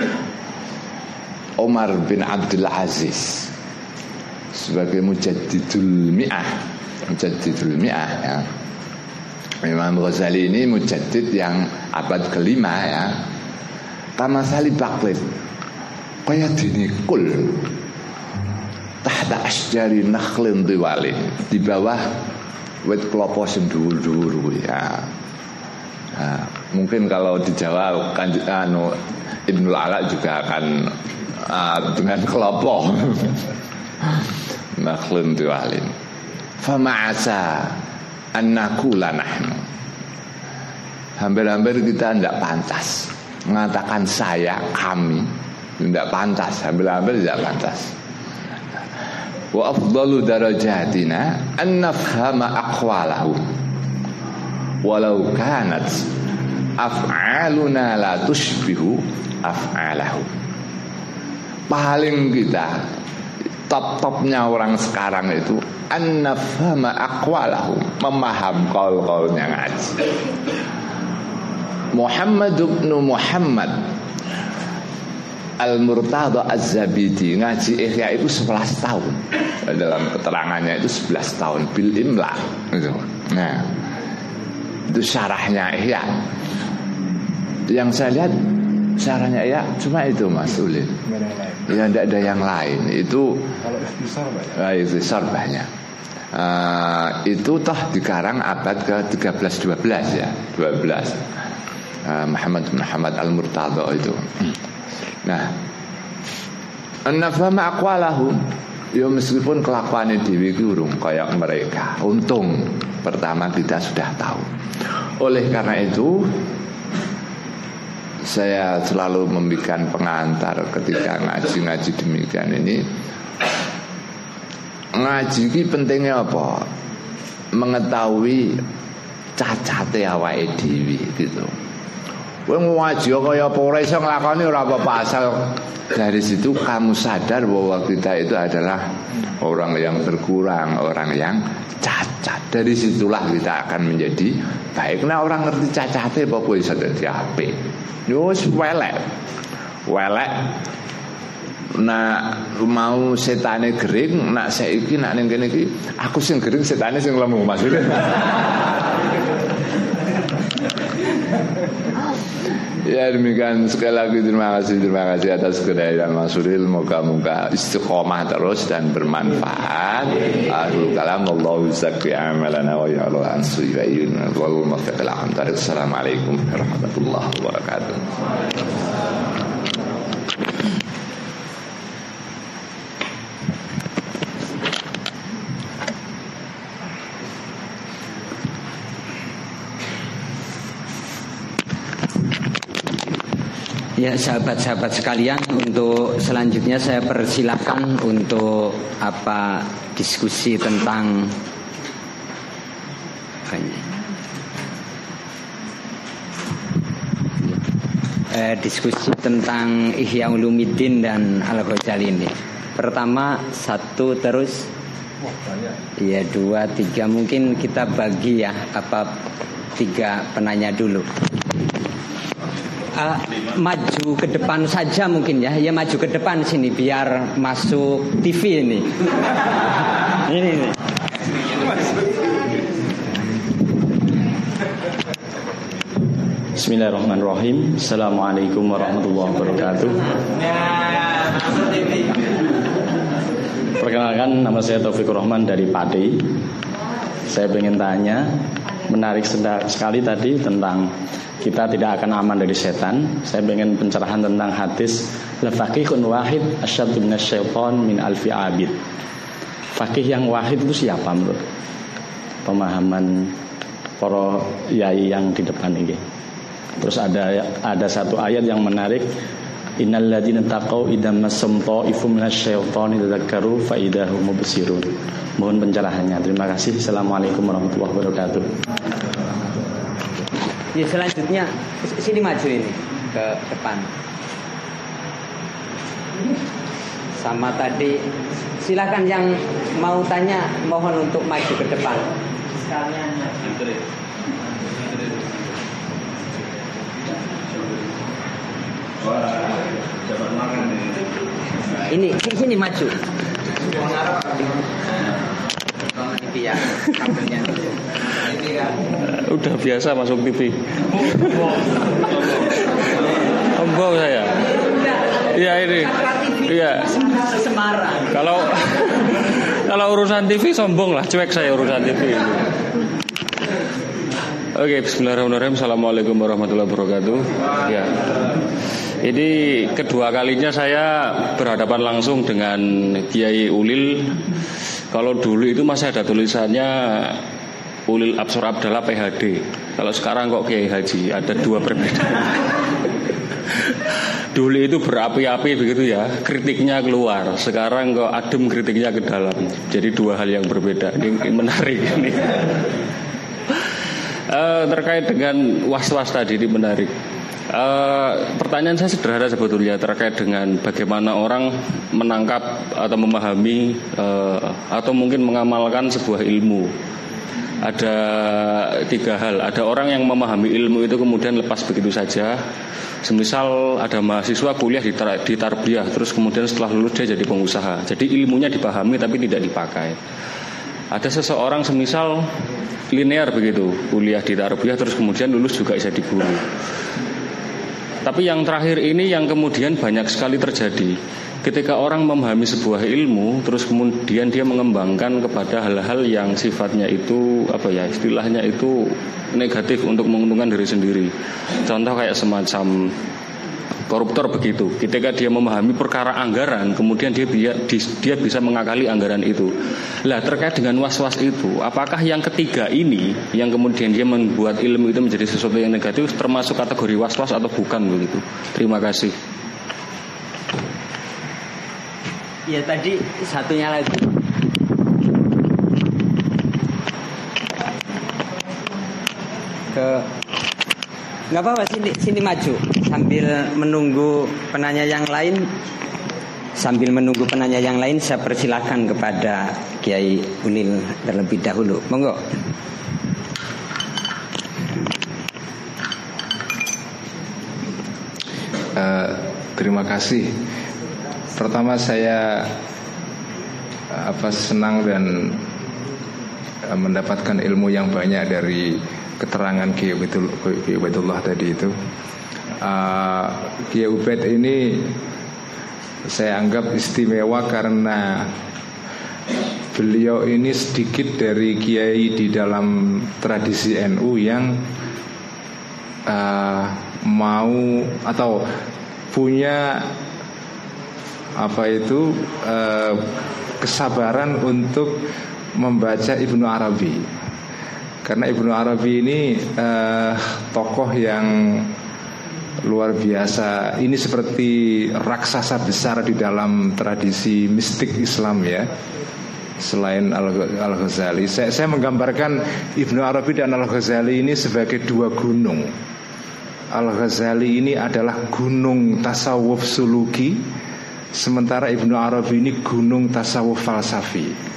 S3: Umar bin Abdul Aziz, sebagai mujaddidul mi'ah. Mujaddidul mi'ah ya. Imam Ghazali ini mujaddid yang abad kelima ya. Kama salib baklin kaya dini kul. Tahta asjari nakhlin diwalin di bawah wet klopo sing dhuwur-dhuwur ya. Nah, mungkin kalau di Jawa kan anu Ibnu Ala juga akan uh, dengan kelompok (laughs) makhlun tu'alim fama'asa annakula nahnu. Hampir-hampir kita tidak pantas mengatakan saya kami tidak pantas. Hampir-hampir tidak pantas. Wa afdalu darajatina an nafhama walau kanat af'aluna la tushbihu af'alahum. Paling kita top-topnya orang sekarang itu annafama aqwalahum memaham kaul-kaulnya ngaji. Muhammad bin Muhammad Al-Murtada Az-Zabidi ngaji Ihya itu 11 tahun. Dalam keterangannya itu 11 tahun bil imla gitu. nah itu syarahnya Ihya. Yang saya lihat syarahnya ya cuma itu Mas Ulil ya tidak ada yang lain. Itu kalau ikhtisar banyak. Uh, itu toh dikarang abad ke 13 12 ya 12 uh, Muhammad Muhammad Al-Murtada itu. Nah An-nafama aqwalahum. Ya meskipun kelakuan dewi kurung kayak mereka Untung pertama kita sudah tahu. Oleh karena itu Saya selalu memberikan pengantar ketika ngaji-ngaji demikian ini ngaji ini pentingnya apa? Mengetahui cacate awake dhewe gitu. Kowe ngaji kaya apa ora iso nglakoni ora apa-apa asal dari situ kamu sadar bahwa kita itu adalah orang yang berkurang, orang yang cacat. Dari situlah kita akan menjadi baik. Nah orang ngerti cacate apa kowe iso dadi apik. Yo wis welek. Welek Nah mau setane gering nak saiki nak ning kene iki aku sing gering setane sing lemu Mas (laughs) Ya demikian sekali lagi terima kasih terima kasih atas kehadiran Mas Suril moga-moga istiqomah terus dan bermanfaat. Akhirul kalam amalana wa ya'lu an muwaffiq Assalamualaikum warahmatullahi wabarakatuh.
S1: Ya sahabat-sahabat sekalian untuk selanjutnya saya persilahkan untuk apa diskusi tentang eh, diskusi tentang Ihya Ulumuddin dan Al Ghazali ini. Pertama satu terus. Iya dua tiga. Mungkin kita bagi ya apa tiga penanya dulu uh, maju ke depan saja mungkin ya. Ya maju ke depan sini biar masuk TV ini. Ini, ini.
S4: Bismillahirrahmanirrahim. Assalamualaikum warahmatullahi wabarakatuh. Perkenalkan nama saya Taufik Rahman dari Padi Saya ingin tanya Menarik sekali tadi tentang kita tidak akan aman dari setan. Saya ingin pencerahan tentang hadis lafaqihun wahid asyaddu minasyaiton min alfi abid. Fakih yang wahid itu siapa menurut pemahaman para yai yang di depan ini? Terus ada ada satu ayat yang menarik Innal ladzina taqau idam masam ta'ifum minasyaitani tadzakkaru fa idahum mubsirun. Mohon pencerahannya. Terima kasih. Assalamualaikum warahmatullahi wabarakatuh.
S1: Ya selanjutnya sini maju ini ke depan. Sama tadi silakan yang mau tanya mohon untuk maju ke depan. Sekalian. Ini sini maju.
S4: Udah biasa masuk TV. Sombong saya. Iya ini. Iya. Kalau kalau urusan TV sombong lah, cuek saya urusan TV. Oke, Bismillahirrahmanirrahim. Assalamualaikum warahmatullahi wabarakatuh. Ya. Ini kedua kalinya saya berhadapan langsung dengan Kiai Ulil kalau dulu itu masih ada tulisannya Ulil Absor Abdallah PHD. Kalau sekarang kok Kiai Haji ada dua perbedaan. (laughs) dulu itu berapi-api begitu ya, kritiknya keluar. Sekarang kok adem kritiknya ke dalam. Jadi dua hal yang berbeda. Ini, menarik ini. uh, (laughs) terkait dengan was-was tadi ini menarik.
S5: Uh, pertanyaan saya sederhana sebetulnya terkait dengan bagaimana orang menangkap atau memahami uh, atau mungkin mengamalkan sebuah ilmu. Ada tiga hal. Ada orang yang memahami ilmu itu kemudian lepas begitu saja. Semisal ada mahasiswa kuliah di, tar di tarbiyah, terus kemudian setelah lulus dia jadi pengusaha. Jadi ilmunya dipahami tapi tidak dipakai. Ada seseorang semisal linear begitu, kuliah di tarbiyah terus kemudian lulus juga bisa di guru. Tapi yang terakhir ini yang kemudian banyak sekali terjadi. Ketika orang memahami sebuah ilmu Terus kemudian dia mengembangkan kepada hal-hal yang sifatnya itu Apa ya istilahnya itu negatif untuk menguntungkan diri sendiri. Contoh kayak semacam koruptor begitu. Ketika dia memahami perkara anggaran, kemudian dia dia bisa mengakali anggaran itu. Lah terkait dengan was-was itu, apakah yang ketiga ini yang kemudian dia membuat ilmu itu menjadi sesuatu yang negatif termasuk kategori was-was atau bukan begitu? Terima kasih.
S1: Ya tadi satunya lagi nggak apa-apa sini sini maju. Sambil menunggu penanya yang lain sambil menunggu penanya yang lain saya persilakan kepada Kiai Ulil terlebih dahulu. Monggo.
S2: Uh, terima kasih. Pertama saya apa senang dan uh, mendapatkan ilmu yang banyak dari keterangan Kiai Ubaidullah tadi itu uh, Kiai Ubaid ini saya anggap istimewa karena beliau ini sedikit dari kiai di dalam tradisi NU yang uh, mau atau punya apa itu uh, kesabaran untuk membaca Ibnu Arabi karena Ibnu Arabi ini uh, tokoh yang luar biasa. Ini seperti raksasa besar di dalam tradisi mistik Islam ya. Selain Al Ghazali, saya, saya menggambarkan Ibnu Arabi dan Al Ghazali ini sebagai dua gunung. Al Ghazali ini adalah gunung tasawuf suluki, sementara Ibnu Arabi ini gunung tasawuf falsafi.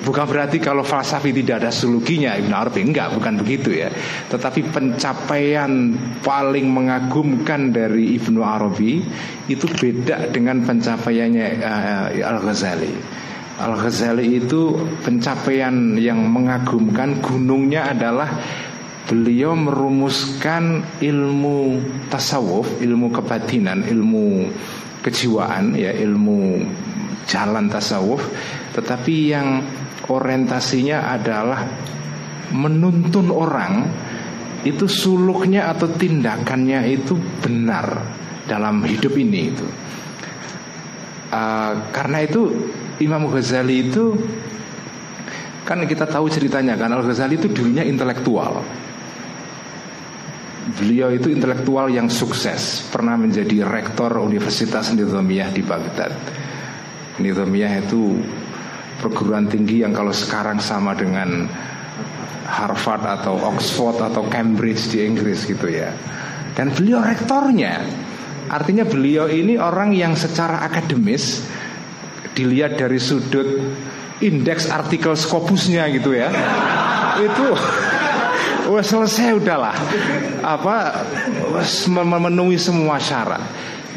S2: Bukan berarti kalau falsafi tidak ada sulukinya Ibn Arabi. Enggak, bukan begitu ya. Tetapi pencapaian paling mengagumkan dari Ibnu Arabi Itu beda dengan pencapaiannya uh, Al-Ghazali. Al-Ghazali itu pencapaian yang mengagumkan Gunungnya adalah Beliau merumuskan ilmu tasawuf, ilmu kebatinan, ilmu kejiwaan, ya ilmu jalan tasawuf tetapi yang orientasinya adalah menuntun orang itu suluknya atau tindakannya itu benar dalam hidup ini itu. Uh, karena itu Imam Ghazali itu kan kita tahu ceritanya kan Al Ghazali itu dulunya intelektual. Beliau itu intelektual yang sukses, pernah menjadi rektor Universitas Nizamiyah di Baghdad. Nizamiyah itu perguruan tinggi yang kalau sekarang sama dengan Harvard atau Oxford atau Cambridge di Inggris gitu ya. Dan beliau rektornya. Artinya beliau ini orang yang secara akademis dilihat dari sudut indeks artikel Scopusnya gitu ya. Itu (laughs) Wah selesai udahlah Apa Memenuhi semua syarat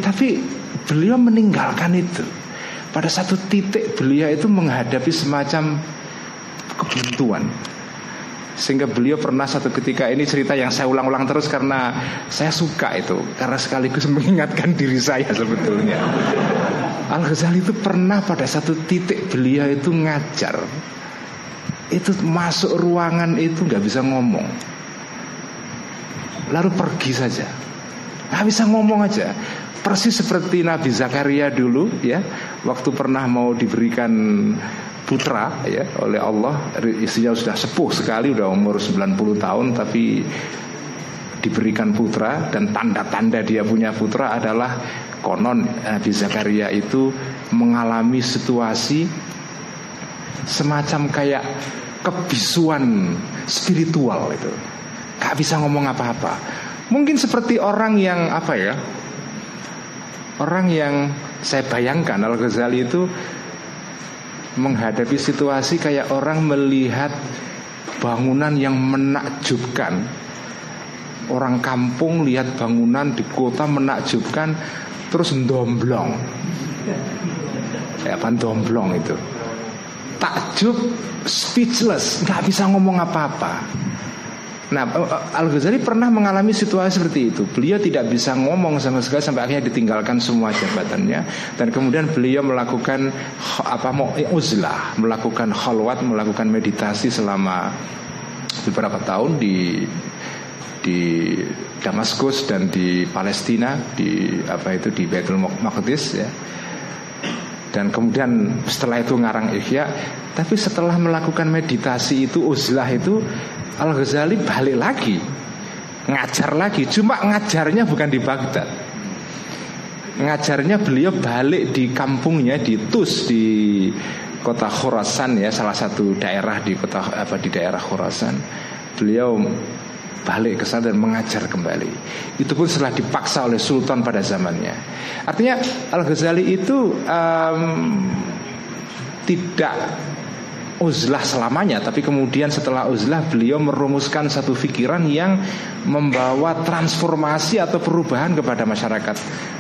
S2: Tapi beliau meninggalkan itu pada satu titik beliau itu menghadapi semacam kebuntuan. Sehingga beliau pernah satu ketika ini cerita yang saya ulang-ulang terus karena saya suka itu. Karena sekaligus (laughs) mengingatkan diri saya sebetulnya. Al Ghazali itu pernah pada satu titik beliau itu ngajar. Itu masuk ruangan itu nggak bisa ngomong. Lalu pergi saja. Nggak bisa ngomong aja persis seperti Nabi Zakaria dulu ya. Waktu pernah mau diberikan putra ya oleh Allah. Istrinya sudah sepuh sekali udah umur 90 tahun tapi diberikan putra dan tanda-tanda dia punya putra adalah konon Nabi Zakaria itu mengalami situasi semacam kayak kebisuan spiritual itu. Gak bisa ngomong apa-apa. Mungkin seperti orang yang apa ya? Orang yang saya bayangkan Al Ghazali itu menghadapi situasi kayak orang melihat bangunan yang menakjubkan. Orang kampung lihat bangunan di kota menakjubkan terus domblong. Ya, apa domblong itu? Takjub speechless, nggak bisa ngomong apa-apa. Nah, eh, eh, Al Ghazali pernah mengalami situasi seperti itu. Beliau tidak bisa ngomong sama sekali sampai akhirnya ditinggalkan semua jabatannya dan kemudian beliau melakukan apa mau eh, uzlah, melakukan khalwat, melakukan meditasi selama beberapa tahun di di Damaskus dan di Palestina di apa itu di Baitul Maqdis ya. Dan kemudian setelah itu ngarang Ihya, tapi setelah melakukan meditasi itu uzlah itu Al Ghazali balik lagi ngajar lagi. Cuma ngajarnya bukan di Baghdad. Ngajarnya beliau balik di kampungnya di Tus di kota Khurasan ya salah satu daerah di kota apa di daerah Khurasan. Beliau balik ke sana dan mengajar kembali. Itu pun setelah dipaksa oleh Sultan pada zamannya. Artinya Al Ghazali itu um, tidak uzlah selamanya Tapi kemudian setelah uzlah beliau merumuskan satu pikiran yang Membawa transformasi atau perubahan kepada masyarakat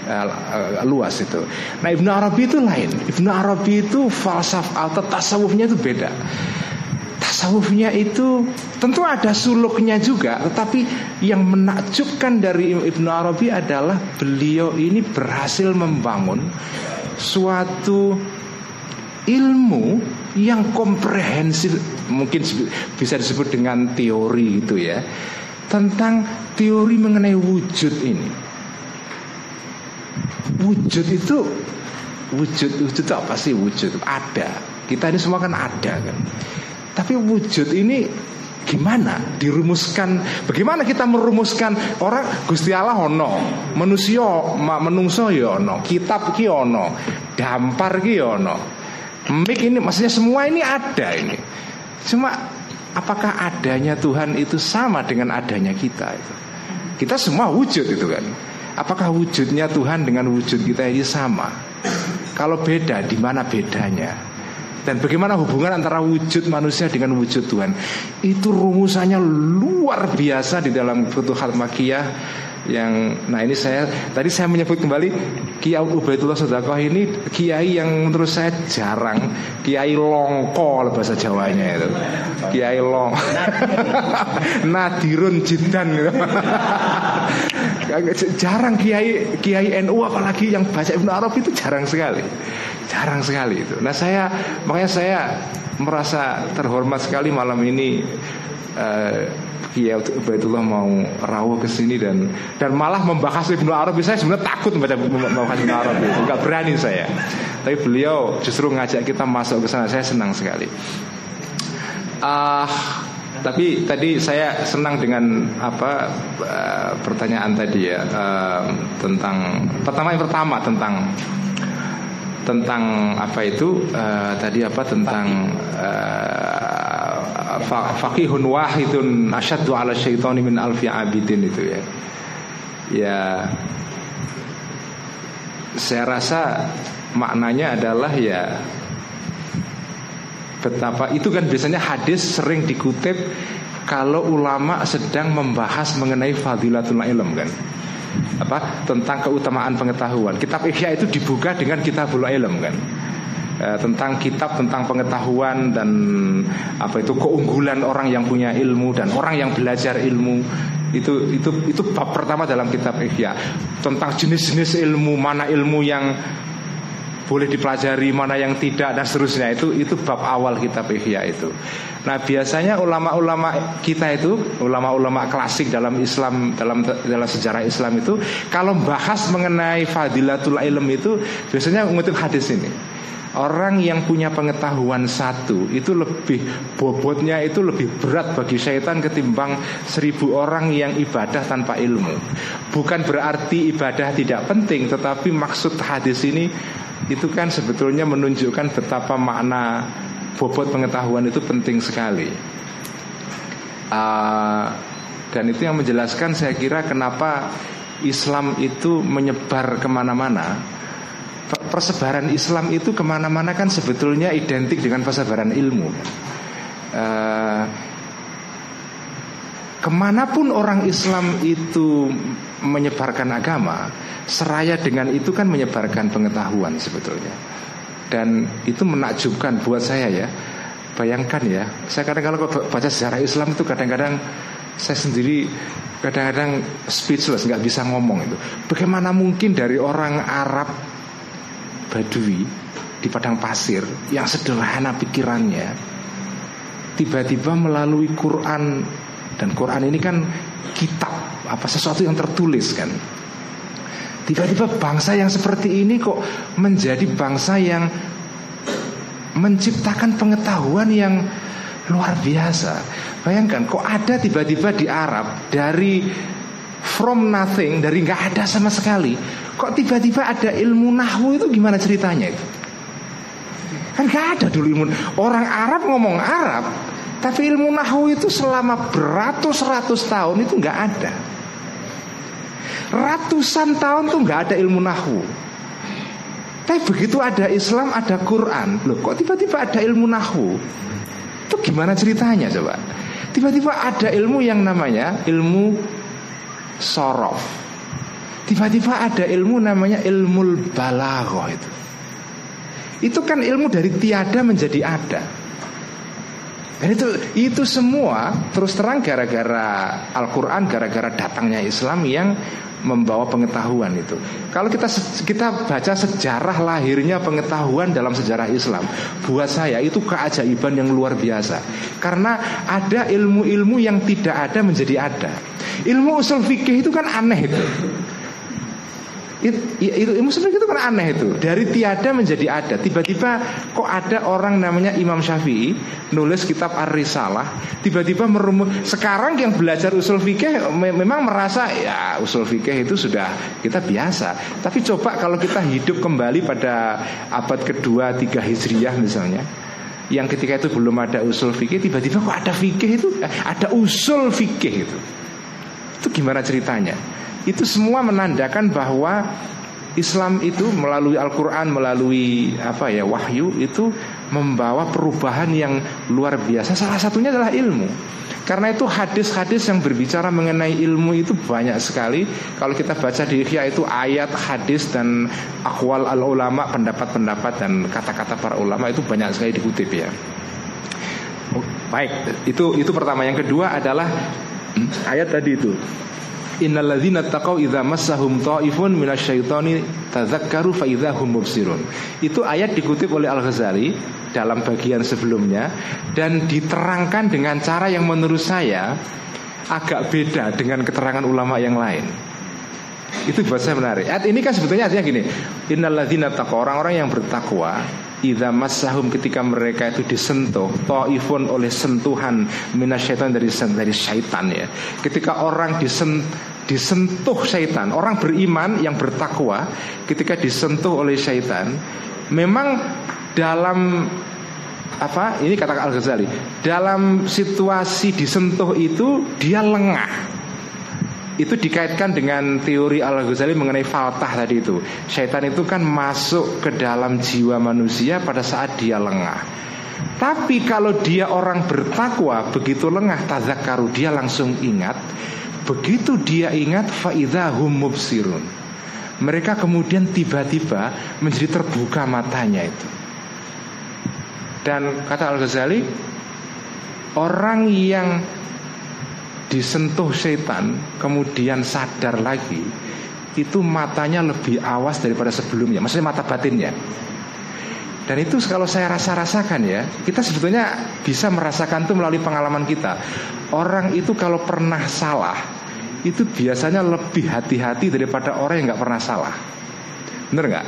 S2: uh, uh, luas itu. Nah Ibnu Arabi itu lain. Ibnu Arabi itu falsaf atau tasawufnya itu beda. Tasawufnya itu tentu ada suluknya juga Tetapi yang menakjubkan dari Ibnu Arabi adalah Beliau ini berhasil membangun Suatu ilmu yang komprehensif mungkin bisa disebut dengan teori itu ya tentang teori mengenai wujud ini. Wujud itu wujud wujud itu apa sih wujud? Ada. Kita ini semua kan ada kan. Tapi wujud ini gimana? Dirumuskan bagaimana kita merumuskan orang Gusti Allah ono manusia menungso ya ono kitab ki ono dampar ki ono Mik ini maksudnya semua ini ada ini. Cuma apakah adanya Tuhan itu sama dengan adanya kita itu? Kita semua wujud itu kan. Apakah wujudnya Tuhan dengan wujud kita ini sama? Kalau beda, di mana bedanya? Dan bagaimana hubungan antara wujud manusia dengan wujud Tuhan? Itu rumusannya luar biasa di dalam Futuhat Makiyah yang nah ini saya tadi saya menyebut kembali Kiai Ubaidullah Sodakoh ini kiai yang menurut saya jarang. Kiai longko bahasa Jawanya itu. Kiai long (laughs) nadirun jidan gitu. (laughs) jarang kiai kiai NU apalagi yang baca Ibnu Arabi itu jarang sekali. Jarang sekali itu. Nah saya makanya saya merasa terhormat sekali malam ini uh, Ubaidullah mau rawuh ke sini dan dan malah membahas Ibnu Arabi. Saya sebenarnya takut membaca membahas Ibnu Arabi. Nggak berani saya. Tapi beliau justru ngajak kita masuk ke sana. Saya senang sekali. Uh, tapi tadi saya senang dengan apa uh, pertanyaan tadi ya uh, tentang pertama yang pertama tentang tentang apa itu? Uh, tadi apa? Tentang Fakihun wahidun asyaddu ala syaitani min alfi abidin itu ya. Ya Saya rasa maknanya adalah ya Betapa itu kan biasanya hadis sering dikutip Kalau ulama sedang membahas mengenai fadilatul ilm kan. Apa? Tentang keutamaan pengetahuan. Kitab Ihya itu dibuka dengan kitabul ilm kan Eh, tentang kitab tentang pengetahuan dan apa itu keunggulan orang yang punya ilmu dan orang yang belajar ilmu itu itu itu bab pertama dalam kitab Ihya tentang jenis-jenis ilmu mana ilmu yang boleh dipelajari mana yang tidak dan seterusnya itu itu bab awal kitab Ihya itu. Nah biasanya ulama-ulama kita itu ulama-ulama klasik dalam Islam dalam dalam sejarah Islam itu kalau bahas mengenai fadilatul ilm itu biasanya mengutip hadis ini. Orang yang punya pengetahuan satu itu lebih bobotnya itu lebih berat bagi syaitan ketimbang seribu orang yang ibadah tanpa ilmu. Bukan berarti ibadah tidak penting, tetapi maksud hadis ini itu kan sebetulnya menunjukkan betapa makna bobot pengetahuan itu penting sekali. Uh, Dan itu yang menjelaskan saya kira kenapa Islam itu menyebar ke mana-mana Persebaran Islam itu ke mana-mana kan sebetulnya identik dengan persebaran ilmu. Uh, Ke mana pun orang Islam itu menyebarkan agama Seraya dengan itu kan menyebarkan pengetahuan sebetulnya. Dan itu menakjubkan buat saya ya. Bayangkan ya Saya kadang kalau baca sejarah Islam itu kadang-kadang saya sendiri kadang-kadang speechless nggak bisa ngomong itu. Bagaimana mungkin dari orang Arab Badui di padang pasir yang sederhana pikirannya tiba-tiba melalui Quran. Dan Quran ini kan kitab apa sesuatu yang tertulis kan? Tiba-tiba bangsa yang seperti ini kok menjadi bangsa yang menciptakan pengetahuan yang luar biasa. Bayangkan kok ada tiba-tiba di Arab dari from nothing, dari nggak ada sama sekali. Kok tiba-tiba ada ilmu nahwu itu gimana ceritanya itu? Kan nggak ada dulu ilmu. Orang Arab ngomong Arab, tapi ilmu nahwu itu selama beratus-ratus tahun itu nggak ada. Ratusan tahun tuh nggak ada ilmu nahwu. Tapi begitu ada Islam, ada Quran, loh kok tiba-tiba ada ilmu nahwu? Itu gimana ceritanya coba? Tiba-tiba ada ilmu yang namanya ilmu sorof Tiba-tiba ada ilmu namanya ilmu balaghah itu Itu kan ilmu dari tiada menjadi ada dan itu itu semua terus terang gara-gara Al-Qur'an, gara-gara datangnya Islam yang membawa pengetahuan itu. Kalau kita kita baca sejarah lahirnya pengetahuan dalam sejarah Islam, buat saya itu keajaiban yang luar biasa. Karena ada ilmu-ilmu yang tidak ada menjadi ada. Ilmu usul fikih itu kan aneh itu. Itu, itu ilmu seperti itu kan aneh itu. Dari tiada menjadi ada. Tiba-tiba kok ada orang namanya Imam Syafi'i Nulis kitab Ar-Risalah Tiba-tiba merumus Sekarang yang belajar usul fikih Memang merasa ya usul fikih itu sudah kita biasa. Tapi coba kalau kita hidup kembali pada Abad kedua tiga Hijriyah misalnya yang ketika itu belum ada usul fikih tiba-tiba kok ada fikih itu eh, ada usul fikih itu itu gimana ceritanya itu semua menandakan bahwa Islam itu melalui Al-Quran, melalui apa ya wahyu itu membawa perubahan yang luar biasa. Salah satunya adalah ilmu. Karena itu hadis-hadis yang berbicara mengenai ilmu itu banyak sekali. Kalau kita baca di Ihya itu ayat, hadis dan akwal al ulama, pendapat-pendapat dan kata-kata para ulama itu banyak sekali dikutip ya. Baik, itu itu pertama. Yang kedua adalah ayat tadi itu Innalladzina idza massahum ta'ifun minasyaitani tadzakkaru fa mubsirun. Itu ayat dikutip oleh Al-Ghazali dalam bagian sebelumnya dan diterangkan dengan cara yang menurut saya agak beda dengan keterangan ulama yang lain. Itu buat saya menarik. Ini kan sebetulnya artinya gini, innalladzina taqau orang-orang yang bertakwa Idza massahum ketika mereka itu disentuh Ta'ifun oleh sentuhan minasyaitan dari dari syaitan ya. Ketika orang disen, disentuh syaitan Orang beriman yang bertakwa Ketika disentuh oleh syaitan Memang dalam apa ini kata Al Ghazali dalam situasi disentuh itu dia lengah itu dikaitkan dengan teori Al Ghazali mengenai faltah tadi itu. Syaitan itu kan masuk ke dalam jiwa manusia pada saat dia lengah. Tapi kalau dia orang bertakwa begitu lengah tazakaru dia langsung ingat. Begitu dia ingat faidahum mubsirun. Mereka kemudian tiba-tiba menjadi terbuka matanya itu. Dan kata Al Ghazali orang yang disentuh setan kemudian sadar lagi itu matanya lebih awas daripada sebelumnya maksudnya mata batinnya. Dan itu kalau saya rasa-rasakan ya kita sebetulnya bisa merasakan itu melalui pengalaman kita. Orang itu kalau pernah salah itu biasanya lebih hati-hati daripada orang yang nggak pernah salah. Bener nggak?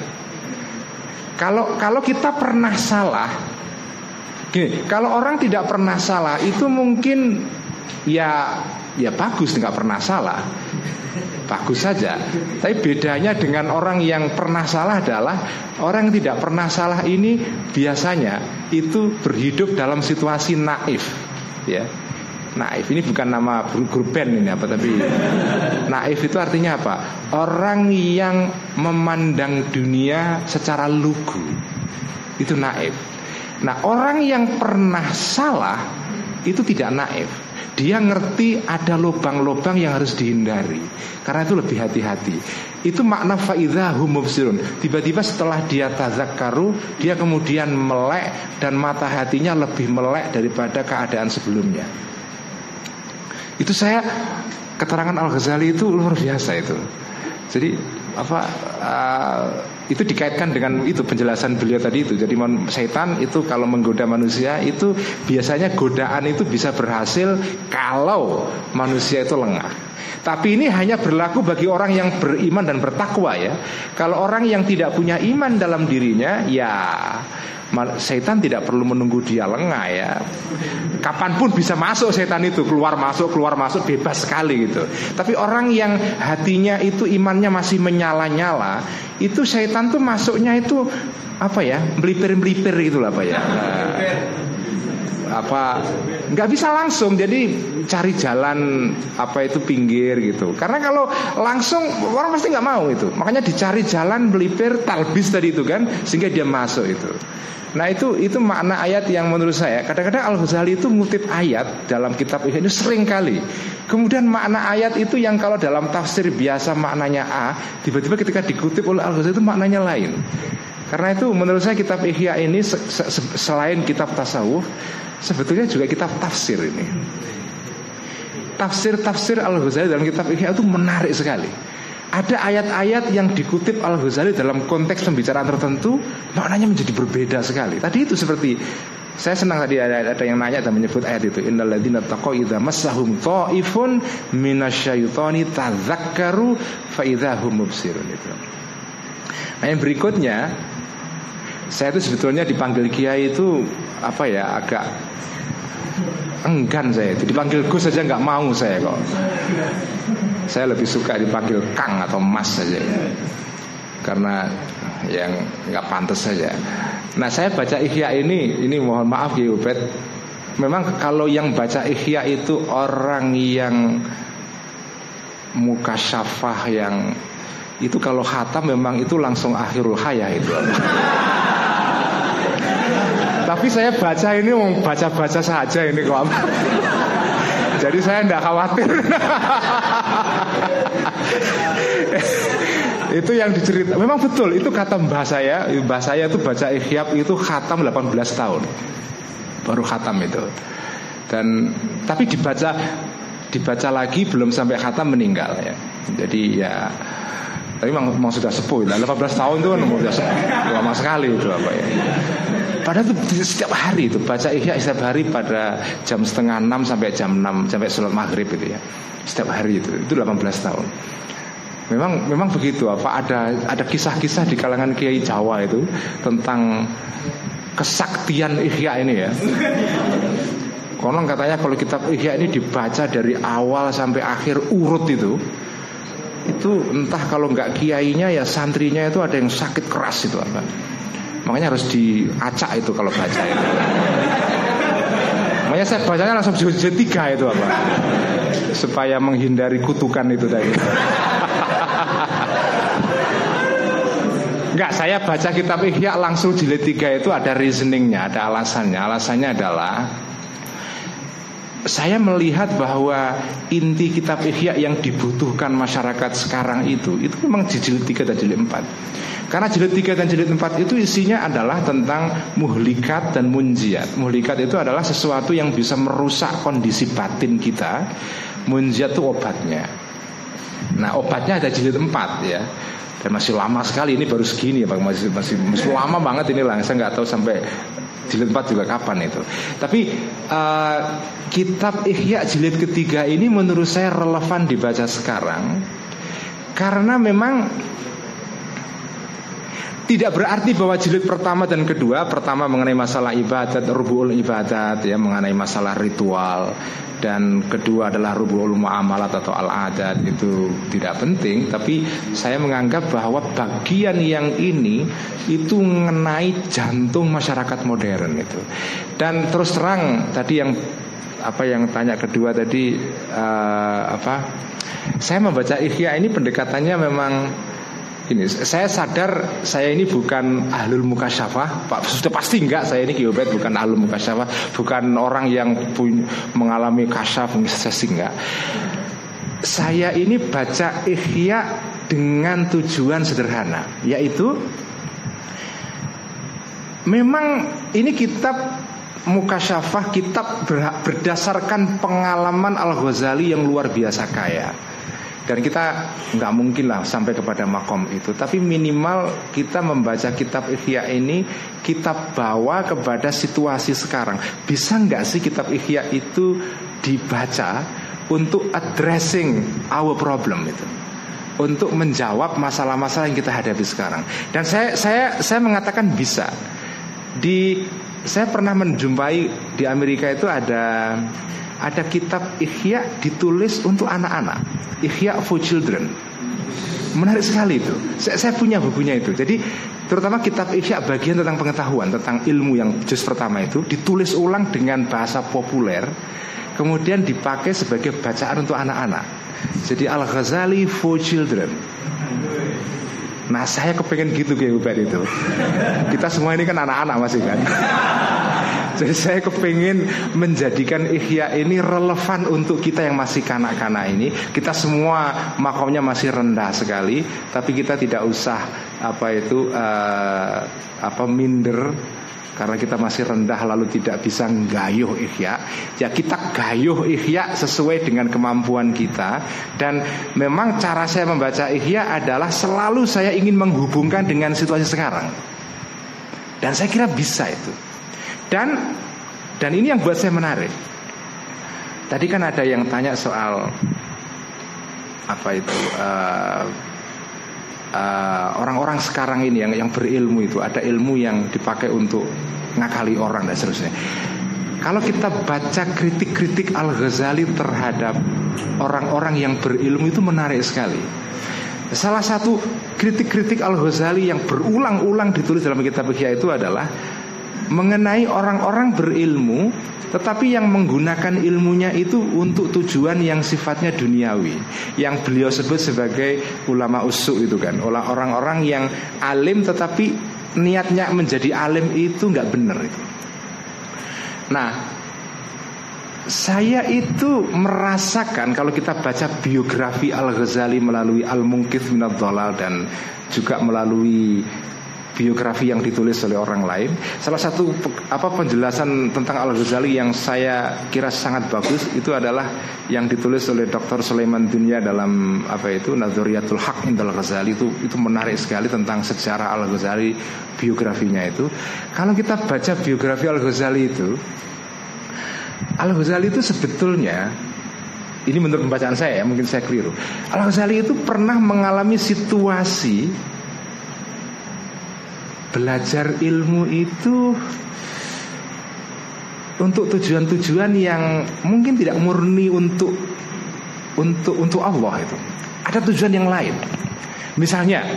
S2: Kalau kalau kita pernah salah gini kalau orang tidak pernah salah itu mungkin ya ya bagus nggak pernah salah bagus saja tapi bedanya dengan orang yang pernah salah adalah orang yang tidak pernah salah ini biasanya itu berhidup dalam situasi naif ya Naif ini bukan nama grup band ini apa tapi naif itu artinya apa? Orang yang memandang dunia secara lugu. Itu naif. Nah, orang yang pernah salah itu tidak naif. Dia ngerti ada lubang-lubang yang harus dihindari. Karena itu lebih hati-hati. Itu makna faidahum mubsirun. Tiba-tiba setelah dia tazakkaru, dia kemudian melek dan mata hatinya lebih melek daripada keadaan sebelumnya. Itu saya keterangan Al Ghazali itu luar biasa itu. Jadi apa uh, itu dikaitkan dengan itu penjelasan beliau tadi itu. Jadi setan itu kalau menggoda manusia itu biasanya godaan itu bisa berhasil kalau manusia itu lengah. Tapi ini hanya berlaku bagi orang yang beriman dan bertakwa ya. Kalau orang yang tidak punya iman dalam dirinya ya setan tidak perlu menunggu dia lengah ya. Kapan pun bisa masuk setan itu keluar masuk keluar masuk bebas sekali gitu. Tapi orang yang hatinya itu imannya masih menyala-nyala, itu setan tuh masuknya itu apa ya melipir-melipir gitu lah pak ya. Apa nggak bisa langsung jadi cari jalan apa itu pinggir gitu karena kalau langsung orang pasti nggak mau itu makanya dicari jalan melipir talbis tadi itu kan sehingga dia masuk itu Nah itu itu makna ayat yang menurut saya kadang-kadang Al Ghazali itu ngutip ayat dalam kitab ini sering kali. Kemudian makna ayat itu yang kalau dalam tafsir biasa maknanya A, tiba-tiba ketika dikutip oleh Al Ghazali itu maknanya lain. Karena itu menurut saya kitab Ihya ini selain kitab tasawuf sebetulnya juga kitab tafsir ini. Tafsir-tafsir Al Ghazali dalam kitab Ihya itu menarik sekali ada ayat-ayat yang dikutip Al Ghazali dalam konteks pembicaraan tertentu maknanya menjadi berbeda sekali. Tadi itu seperti saya senang tadi ada, ada yang nanya dan menyebut ayat itu innalladzina taqaw idza massahum ta'ifun minasyaitani tadzakkaru fa idzahum mubsirun itu. Nah, yang berikutnya saya itu sebetulnya dipanggil kiai itu apa ya agak enggan saya itu. Dipanggil Gus saja nggak mau saya kok. Saya lebih suka dipanggil Kang atau Mas saja. Karena yang nggak pantas saja. Nah saya baca Ihya ini ini mohon maaf ya Ubed. Memang kalau yang baca Ihya itu orang yang muka syafah yang itu kalau khatam memang itu langsung akhirul hayah itu tapi saya baca ini mau baca-baca saja ini kok. Jadi saya tidak khawatir. itu yang dicerita. Memang betul itu kata mbah saya. Mbah saya itu baca ikhya itu khatam 18 tahun. Baru khatam itu. Dan tapi dibaca dibaca lagi belum sampai khatam meninggal ya. Jadi ya tapi memang, memang sudah sepuh. 18 tahun itu kan sudah lama sekali itu apa ya. Padahal itu setiap hari itu baca ihya setiap hari pada jam setengah enam sampai jam enam sampai sholat maghrib itu ya. Setiap hari itu itu 18 tahun. Memang memang begitu apa ada ada kisah-kisah di kalangan kiai Jawa itu tentang kesaktian ihya ini ya. Konon katanya kalau kitab ihya ini dibaca dari awal sampai akhir urut itu itu entah kalau nggak kiainya ya santrinya itu ada yang sakit keras itu apa Makanya harus diacak itu kalau baca itu. Makanya saya bacanya langsung jilid tiga itu apa? Supaya menghindari kutukan itu tadi. Enggak, saya baca kitab Ihya langsung jilid tiga itu ada reasoningnya, ada alasannya. Alasannya adalah saya melihat bahwa inti kitab Ihya yang dibutuhkan masyarakat sekarang itu itu memang jilid 3 dan jilid 4. Karena jilid 3 dan jilid 4 itu isinya adalah tentang muhlikat dan munjiat. Muhlikat itu adalah sesuatu yang bisa merusak kondisi batin kita. Munjiat itu obatnya. Nah, obatnya ada jilid 4 ya. Dan masih lama sekali ini baru segini ya Pak masih masih, masih lama banget ini lah saya nggak tahu sampai jilid 4 juga kapan itu. Tapi uh, kitab Ihya jilid ketiga ini menurut saya relevan dibaca sekarang karena memang tidak berarti bahwa jilid pertama dan kedua Pertama mengenai masalah ibadat Rubu'ul ibadat ya Mengenai masalah ritual Dan kedua adalah rubu'ul mu'amalat atau al-adat Itu tidak penting Tapi saya menganggap bahwa bagian yang ini Itu mengenai jantung masyarakat modern itu Dan terus terang Tadi yang apa yang tanya kedua tadi uh, apa? Saya membaca Ihya ini pendekatannya memang ini saya sadar saya ini bukan ahlul mukasyafah. Pak sudah pasti enggak saya ini Giobet bukan ahlul mukasyafah. Bukan orang yang punya, mengalami kasyaf sesi enggak. Saya ini baca Ihya dengan tujuan sederhana yaitu memang ini kitab mukasyafah kitab berdasarkan pengalaman Al Ghazali yang luar biasa kaya dan kita nggak mungkin lah sampai kepada makom itu. Tapi minimal kita membaca kitab Ihya ini Kita bawa kepada situasi sekarang. Bisa nggak sih kitab Ihya itu dibaca Untuk addressing our problem itu? Untuk menjawab masalah-masalah yang kita hadapi sekarang. Dan saya saya saya mengatakan bisa. Di saya pernah menjumpai di Amerika itu ada ada kitab Ihya ditulis untuk anak-anak. Ihya for Children. Menarik sekali itu. Saya, saya punya bukunya itu. Jadi terutama kitab Ihya bagian tentang pengetahuan tentang ilmu yang juz pertama itu ditulis ulang dengan bahasa populer, kemudian dipakai sebagai bacaan untuk anak-anak. Jadi Al Ghazali for Children. Nah saya kepengen gitu kayak itu Kita semua ini kan anak-anak masih kan Jadi saya kepengen menjadikan Ihya ini relevan untuk kita yang masih kanak-kanak ini. Kita semua makomnya masih rendah sekali, tapi kita tidak usah apa itu uh, apa minder karena kita masih rendah lalu tidak bisa gayuh ihya. Ya kita gayuh ihya sesuai dengan kemampuan kita dan memang cara saya membaca ihya adalah selalu saya ingin menghubungkan dengan situasi sekarang. Dan saya kira bisa itu dan dan ini yang buat saya menarik. Tadi kan ada yang tanya soal apa itu uh, uh, orang-orang sekarang ini yang yang berilmu itu ada ilmu yang dipakai untuk ngakali orang dan seterusnya. Kalau kita baca kritik-kritik Al Ghazali terhadap orang-orang yang berilmu itu menarik sekali. Salah satu kritik-kritik Al Ghazali yang berulang-ulang ditulis dalam kitab Ihya itu adalah mengenai orang-orang berilmu tetapi yang menggunakan ilmunya itu untuk tujuan yang sifatnya duniawi yang beliau sebut sebagai ulama usuk itu kan. Orang-orang yang alim tetapi niatnya menjadi alim itu nggak benar itu. Nah saya itu merasakan kalau kita baca biografi Al Ghazali melalui Al Mungkith Minad dan juga melalui biografi yang ditulis oleh orang lain. Salah satu apa penjelasan tentang Al Ghazali yang saya kira sangat bagus itu adalah yang ditulis oleh Dr. Sulaiman Dunia dalam apa itu Nadhuriyatul Haq Indal Ghazali itu itu menarik sekali tentang sejarah Al Ghazali biografinya itu. Kalau kita baca biografi Al Ghazali itu Al Ghazali itu sebetulnya ini menurut pembacaan saya ya, mungkin saya keliru. Al Ghazali itu pernah mengalami situasi belajar ilmu itu untuk tujuan-tujuan yang mungkin tidak murni untuk untuk untuk Allah itu. Ada tujuan yang lain. Misalnya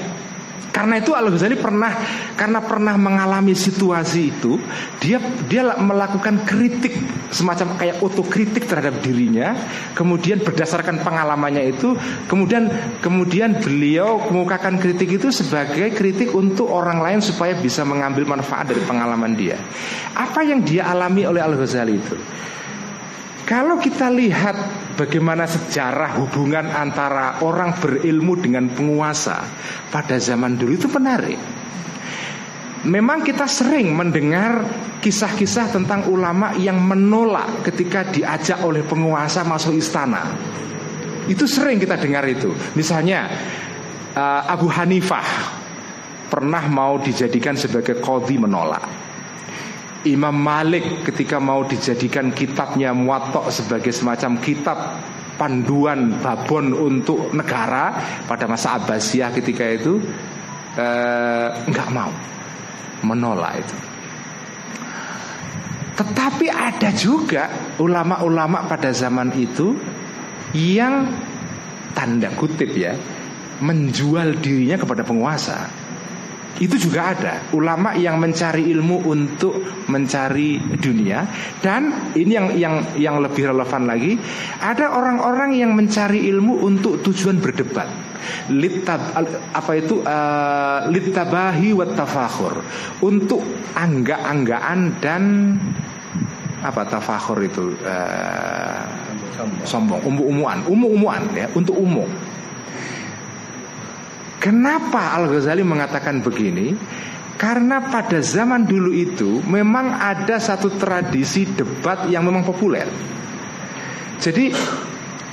S2: karena itu Al Ghazali pernah karena pernah mengalami situasi itu, dia dia melakukan kritik semacam kayak otokritik terhadap dirinya, kemudian berdasarkan pengalamannya itu, kemudian kemudian beliau mengukakan kritik itu sebagai kritik untuk orang lain supaya bisa mengambil manfaat dari pengalaman dia. Apa yang dia alami oleh Al Ghazali itu? Kalau kita lihat bagaimana sejarah hubungan antara orang berilmu dengan penguasa pada zaman dulu itu menarik. Memang kita sering mendengar kisah-kisah tentang ulama yang menolak ketika diajak oleh penguasa masuk istana. Itu sering kita dengar itu. Misalnya uh, Abu Hanifah pernah mau dijadikan sebagai kodi menolak. Imam Malik ketika mau dijadikan kitabnya muatok sebagai semacam kitab panduan babon untuk negara pada masa Abbasiyah ketika itu eh, mau menolak itu. Tetapi ada juga ulama-ulama pada zaman itu yang tanda kutip ya menjual dirinya kepada penguasa Itu juga ada ulama yang mencari ilmu untuk mencari dunia dan ini yang yang yang lebih relevan lagi, ada orang-orang yang mencari ilmu untuk tujuan berdebat. Litab apa itu uh, litabahi wa tafakhur untuk angga-anggaan dan apa tafakhur itu uh, sombong, umu-umuan, umu-umuan ya, untuk umum. Kenapa Al-Ghazali mengatakan begini? Karena pada zaman dulu itu memang ada satu tradisi debat yang memang populer. Jadi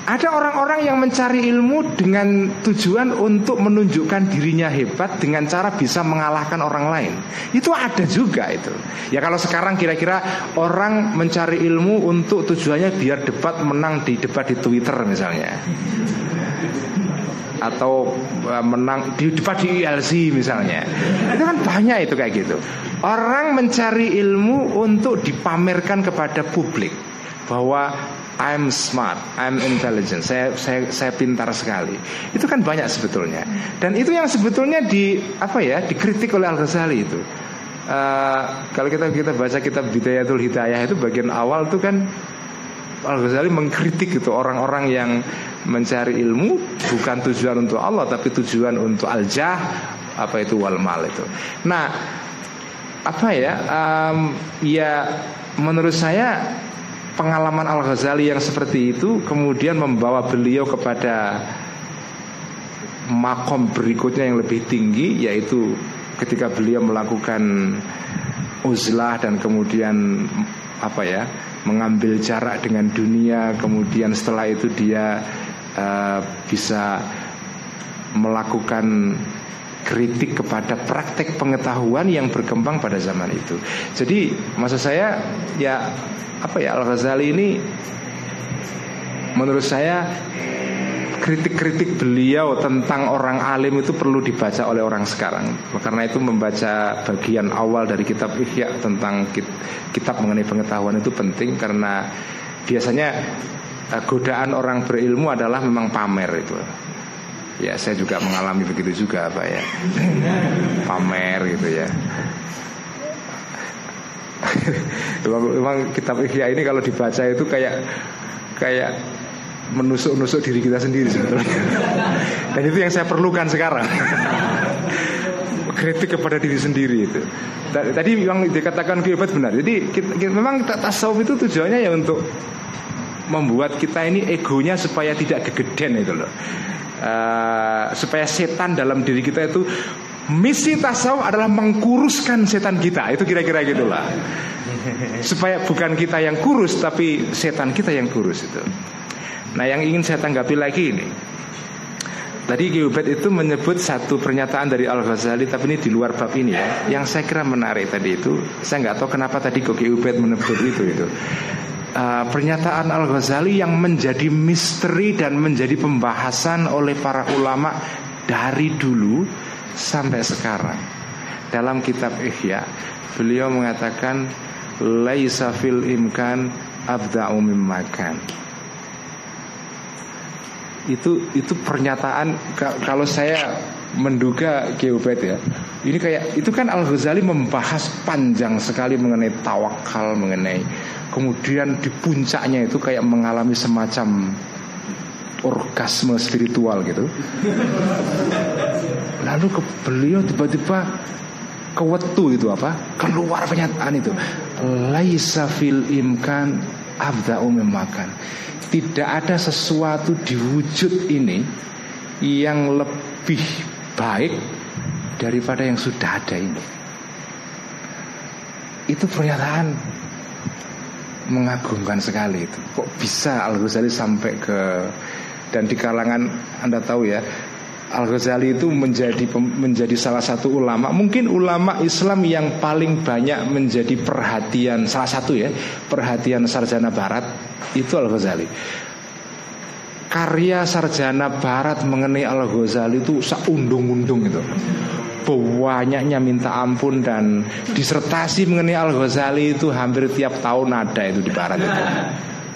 S2: ada orang-orang yang mencari ilmu dengan tujuan untuk menunjukkan dirinya hebat dengan cara bisa mengalahkan orang lain. Itu ada juga itu. Ya kalau sekarang kira-kira orang mencari ilmu untuk tujuannya biar debat menang di debat di Twitter misalnya atau uh, menang di depan di ILC misalnya. Itu kan banyak itu kayak gitu. Orang mencari ilmu untuk dipamerkan kepada publik bahwa I'm smart, I'm intelligent, saya saya saya pintar sekali. Itu kan banyak sebetulnya. Dan itu yang sebetulnya di apa ya dikritik oleh Al Ghazali itu. Uh, kalau kita kita baca kitab Bidayatul Hidayah itu bagian awal itu kan Al Ghazali mengkritik itu orang-orang yang mencari ilmu bukan tujuan untuk Allah tapi tujuan untuk aljah apa itu wal mal itu. Nah, apa ya? Um, ya menurut saya pengalaman Al Ghazali yang seperti itu kemudian membawa beliau kepada makom berikutnya yang lebih tinggi yaitu ketika beliau melakukan uzlah dan kemudian apa ya mengambil jarak dengan dunia kemudian setelah itu dia uh, bisa melakukan kritik kepada praktek pengetahuan yang berkembang pada zaman itu. Jadi maksud saya ya apa ya Al Ghazali ini menurut saya kritik-kritik beliau tentang orang alim itu perlu dibaca oleh orang sekarang. Karena itu membaca bagian awal dari kitab Ihya tentang kitab mengenai pengetahuan itu penting karena biasanya Eh, godaan orang berilmu adalah memang pamer itu. Ya saya juga mengalami begitu juga Pak ya. (laughs) Pamer gitu ya. (laughs) Memang, memang kitab Ihya ini kalau dibaca itu kayak Kayak menusuk-nusuk diri kita sendiri sebetulnya. (laughs) Dan itu yang saya perlukan sekarang. Kritik kepada diri sendiri itu. Tadi yang dikatakan Gilbert benar. Jadi kita, kita, memang tasawuf itu tujuannya ya untuk membuat kita ini egonya supaya tidak kegeden itu loh. Uh, supaya setan dalam diri kita itu misi tasawuf adalah mengkuruskan setan kita. Itu kira-kira gitulah supaya bukan kita yang kurus tapi setan kita yang kurus itu. Nah yang ingin saya tanggapi lagi ini. Tadi Gilbert itu menyebut satu pernyataan dari Al Ghazali tapi ini di luar bab ini ya. Yang saya kira menarik tadi itu, saya nggak tahu kenapa tadi kok Gilbert menyebut itu itu uh, pernyataan Al Ghazali yang menjadi misteri dan menjadi pembahasan oleh para ulama dari dulu sampai sekarang. Dalam kitab Ihya, beliau mengatakan laisa fil imkan abda'u makan. Itu itu pernyataan kalau saya menduga Geobet ya. Ini kayak itu kan Al Ghazali membahas panjang sekali mengenai tawakal, mengenai kemudian di puncaknya itu kayak mengalami semacam orgasme spiritual gitu. Lalu ke beliau tiba-tiba kewetu itu apa? Keluar pernyataan itu. Laisa fil imkan abda makan. Tidak ada sesuatu di wujud ini yang lebih baik daripada yang sudah ada ini. Itu pernyataan mengagumkan sekali itu. Kok bisa Al Ghazali sampai ke dan di kalangan Anda tahu ya Al Ghazali itu menjadi menjadi salah satu ulama, mungkin ulama Islam yang paling banyak menjadi perhatian salah satu ya perhatian sarjana Barat itu Al Ghazali karya sarjana barat mengenai Al Ghazali itu seundung-undung itu banyaknya minta ampun dan disertasi mengenai Al Ghazali itu hampir tiap tahun ada itu di barat itu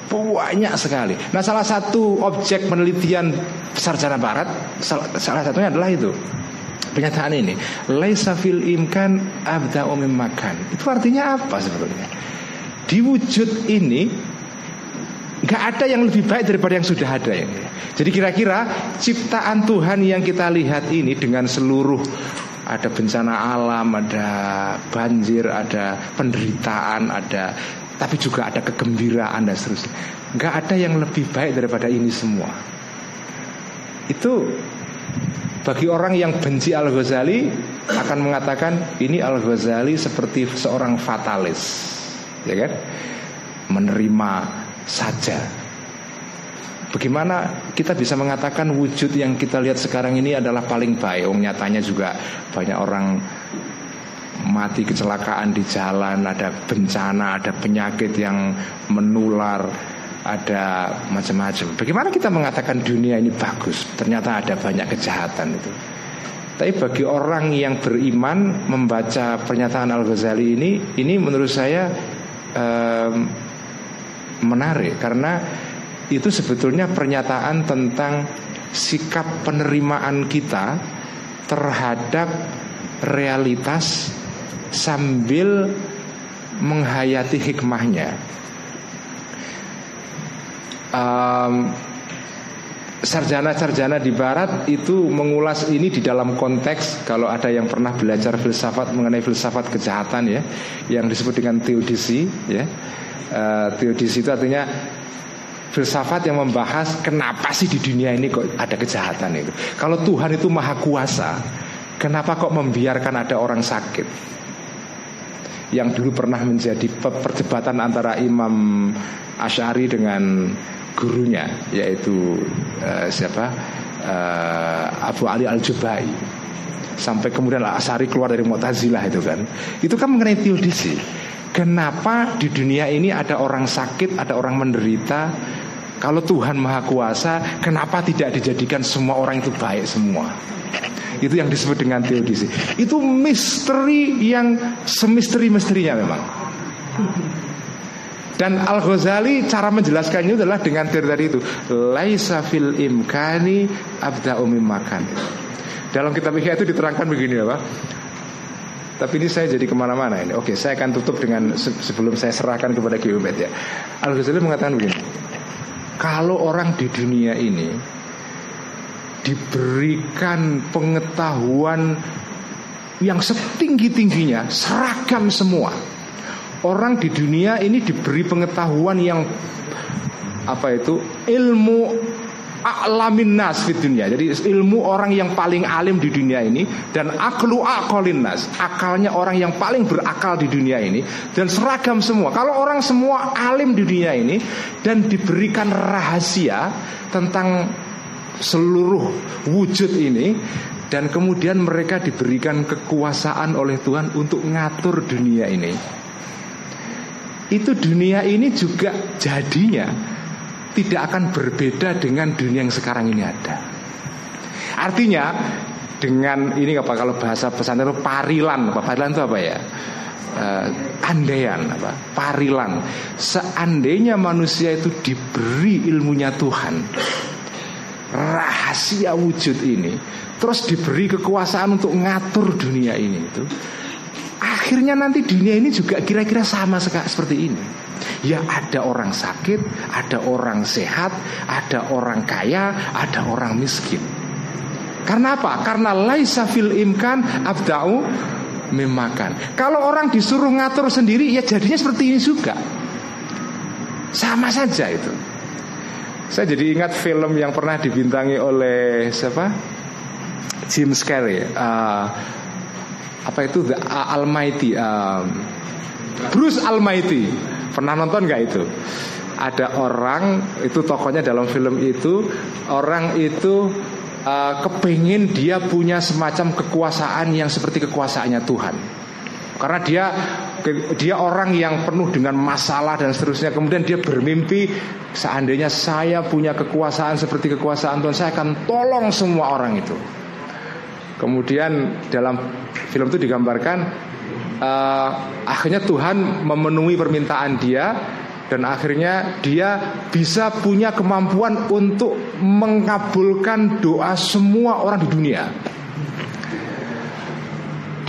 S2: banyak sekali. Nah salah satu objek penelitian sarjana barat salah, salah satunya adalah itu Pernyataan ini, laisa fil imkan abda makan. Itu artinya apa sebetulnya? Di wujud ini nggak ada yang lebih baik daripada yang sudah ada ini. Jadi kira-kira ciptaan Tuhan yang kita lihat ini dengan seluruh ada bencana alam, ada banjir, ada penderitaan, ada tapi juga ada kegembiraan dan seterusnya. Nggak ada yang lebih baik daripada ini semua. Itu bagi orang yang benci Al Ghazali akan mengatakan ini Al Ghazali seperti seorang fatalis, ya kan? Menerima saja Bagaimana kita bisa mengatakan wujud yang kita lihat sekarang ini adalah paling baik? Oh, nyatanya juga banyak orang mati kecelakaan di jalan, ada bencana, ada penyakit yang menular, ada macam-macam. Bagaimana kita mengatakan dunia ini bagus? Ternyata ada banyak kejahatan itu. Tapi bagi orang yang beriman membaca pernyataan Al Ghazali ini, ini menurut saya um, menarik karena itu sebetulnya pernyataan tentang sikap penerimaan kita terhadap realitas sambil menghayati hikmahnya. Um, sarjana-sarjana di barat itu mengulas ini di dalam konteks kalau ada yang pernah belajar filsafat mengenai filsafat kejahatan ya yang disebut dengan teodisi ya uh, teodisi itu artinya filsafat yang membahas kenapa sih di dunia ini kok ada kejahatan itu. Kalau Tuhan itu maha kuasa, kenapa kok membiarkan ada orang sakit? Yang dulu pernah menjadi perdebatan antara Imam Ash'ari dengan gurunya yaitu uh, siapa uh, Abu Ali Al Jubai sampai kemudian Ash'ari keluar dari Mu'tazilah itu kan itu kan mengenai teodisi Kenapa di dunia ini ada orang sakit, ada orang menderita? Kalau Tuhan Maha Kuasa, kenapa tidak dijadikan semua orang itu baik semua? Itu yang disebut dengan teodisi. Itu misteri yang semisteri-misterinya memang. Dan Al Ghazali cara menjelaskannya adalah dengan teori tadi itu, laisa fil imkani abda umim makan. Dalam kitab Ihya itu diterangkan begini ya tapi ini saya jadi ke mana-mana ini. Oke, saya akan tutup dengan sebelum saya serahkan kepada Kiumet ya. Al Ghazali mengatakan begini. Kalau orang di dunia ini diberikan pengetahuan yang setinggi-tingginya, seragam semua. Orang di dunia ini diberi pengetahuan yang apa itu ilmu a'lamin nas fit dunia. Jadi ilmu orang yang paling alim di dunia ini dan aklu aqalin nas, akalnya orang yang paling berakal di dunia ini dan seragam semua. Kalau orang semua alim di dunia ini dan diberikan rahasia tentang seluruh wujud ini dan kemudian mereka diberikan kekuasaan oleh Tuhan untuk ngatur dunia ini. Itu dunia ini juga jadinya tidak akan berbeda dengan dunia yang sekarang ini ada. Artinya dengan ini apa kalau bahasa pesantren itu parilan apa parilan itu apa ya? Uh, andaian apa parilan seandainya manusia itu diberi ilmunya Tuhan rahasia wujud ini terus diberi kekuasaan untuk ngatur dunia ini itu akhirnya nanti dunia ini juga kira-kira sama seperti ini Ya ada orang sakit, ada orang sehat, ada orang kaya, ada orang miskin. Karena apa? Karena laisa fil imkan abda'u memakan. Kalau orang disuruh ngatur sendiri ya jadinya seperti ini juga. Sama saja itu. Saya jadi ingat film yang pernah dibintangi oleh siapa? Jim Carrey. Uh, apa itu The Almighty? Uh, Bruce Almighty. Pernah nonton nggak itu? Ada orang itu tokohnya dalam film itu orang itu uh, kepingin dia punya semacam kekuasaan yang seperti kekuasaannya Tuhan. Karena dia dia orang yang penuh dengan masalah dan seterusnya. Kemudian dia bermimpi seandainya saya punya kekuasaan seperti kekuasaan Tuhan, saya akan tolong semua orang itu. Kemudian dalam film itu digambarkan uh, akhirnya Tuhan memenuhi permintaan dia dan akhirnya dia bisa punya kemampuan untuk mengabulkan doa semua orang di dunia.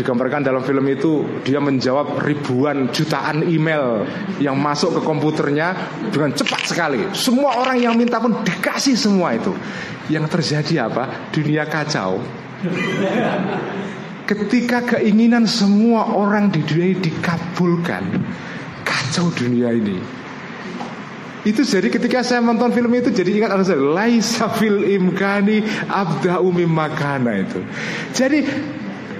S2: digambarkan dalam film itu dia menjawab ribuan jutaan email yang masuk ke komputernya dengan cepat sekali. Semua orang yang minta pun dikasih semua itu. Yang terjadi apa? Dunia kacau. Ketika keinginan semua orang di dunia ini dikabulkan, kacau dunia ini. Itu jadi ketika saya nonton film itu jadi ingat Allah Laisa fil imkani abda umi makana itu. Jadi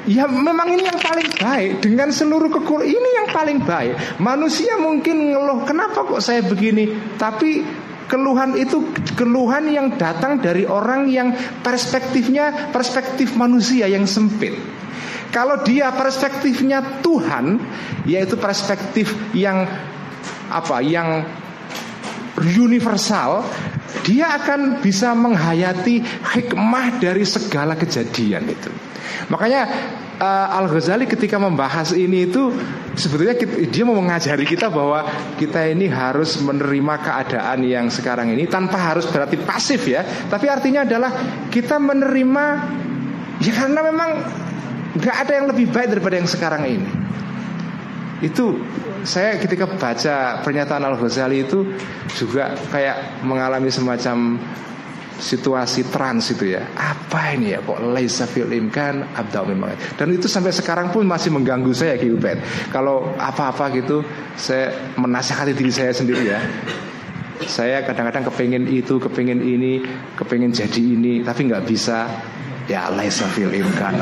S2: Ya memang ini yang paling baik Dengan seluruh kekur Ini yang paling baik Manusia mungkin ngeluh Kenapa kok saya begini Tapi keluhan itu Keluhan yang datang dari orang yang Perspektifnya Perspektif manusia yang sempit Kalau dia perspektifnya Tuhan Yaitu perspektif yang Apa Yang universal, dia akan bisa menghayati hikmah dari segala kejadian itu. Makanya uh, Al Ghazali ketika membahas ini itu sebetulnya dia mau mengajari kita bahwa kita ini harus menerima keadaan yang sekarang ini tanpa harus berarti pasif ya, tapi artinya adalah kita menerima ya karena memang nggak ada yang lebih baik daripada yang sekarang ini. Itu saya ketika baca pernyataan Al Ghazali itu juga kayak mengalami semacam situasi trans itu ya. Apa ini ya? Kok laisa fil imkan? Memang dan itu sampai sekarang pun masih mengganggu saya Ki Ubed. Kalau apa-apa gitu saya menasihati diri saya sendiri ya. Saya kadang-kadang kepingin itu kepingin ini kepingin jadi ini tapi nggak bisa ya laisa fil imkan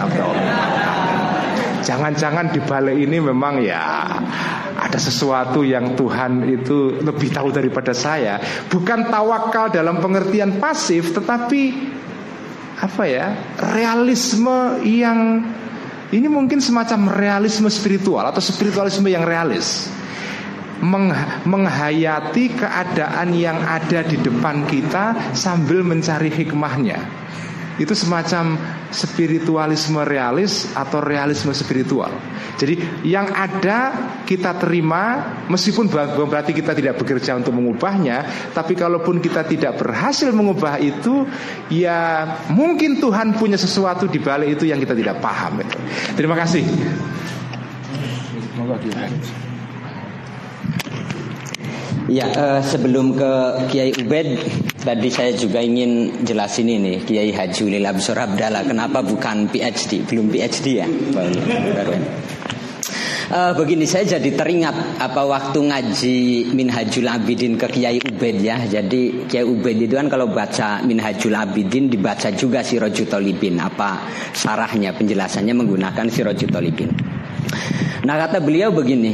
S2: Jangan-jangan di balik ini memang ya ada sesuatu yang Tuhan itu lebih tahu daripada saya. Bukan tawakal dalam pengertian pasif, tetapi apa ya realisme yang ini mungkin semacam realisme spiritual atau spiritualisme yang realis. Meng, menghayati keadaan yang ada di depan kita sambil mencari hikmahnya. Itu semacam spiritualisme realis atau realisme spiritual. Jadi yang ada kita terima meskipun berarti kita tidak bekerja untuk mengubahnya, tapi kalaupun kita tidak berhasil mengubah itu, ya mungkin Tuhan punya sesuatu di balik itu yang kita tidak paham. Terima kasih.
S1: Ya, uh, sebelum ke Kiai Ubed, tadi saya juga ingin jelasin ini Kiai Haji Ulil Absur Abdallah. Kenapa bukan PhD? Belum PhD ya? Baru, baru. Uh, begini saya jadi teringat apa waktu ngaji Minhajul Abidin ke Kiai Ubed ya. Jadi Kiai Ubed itu kan kalau baca Minhajul Abidin dibaca juga si Tolibin apa sarahnya penjelasannya menggunakan si Tolibin. Nah kata beliau begini,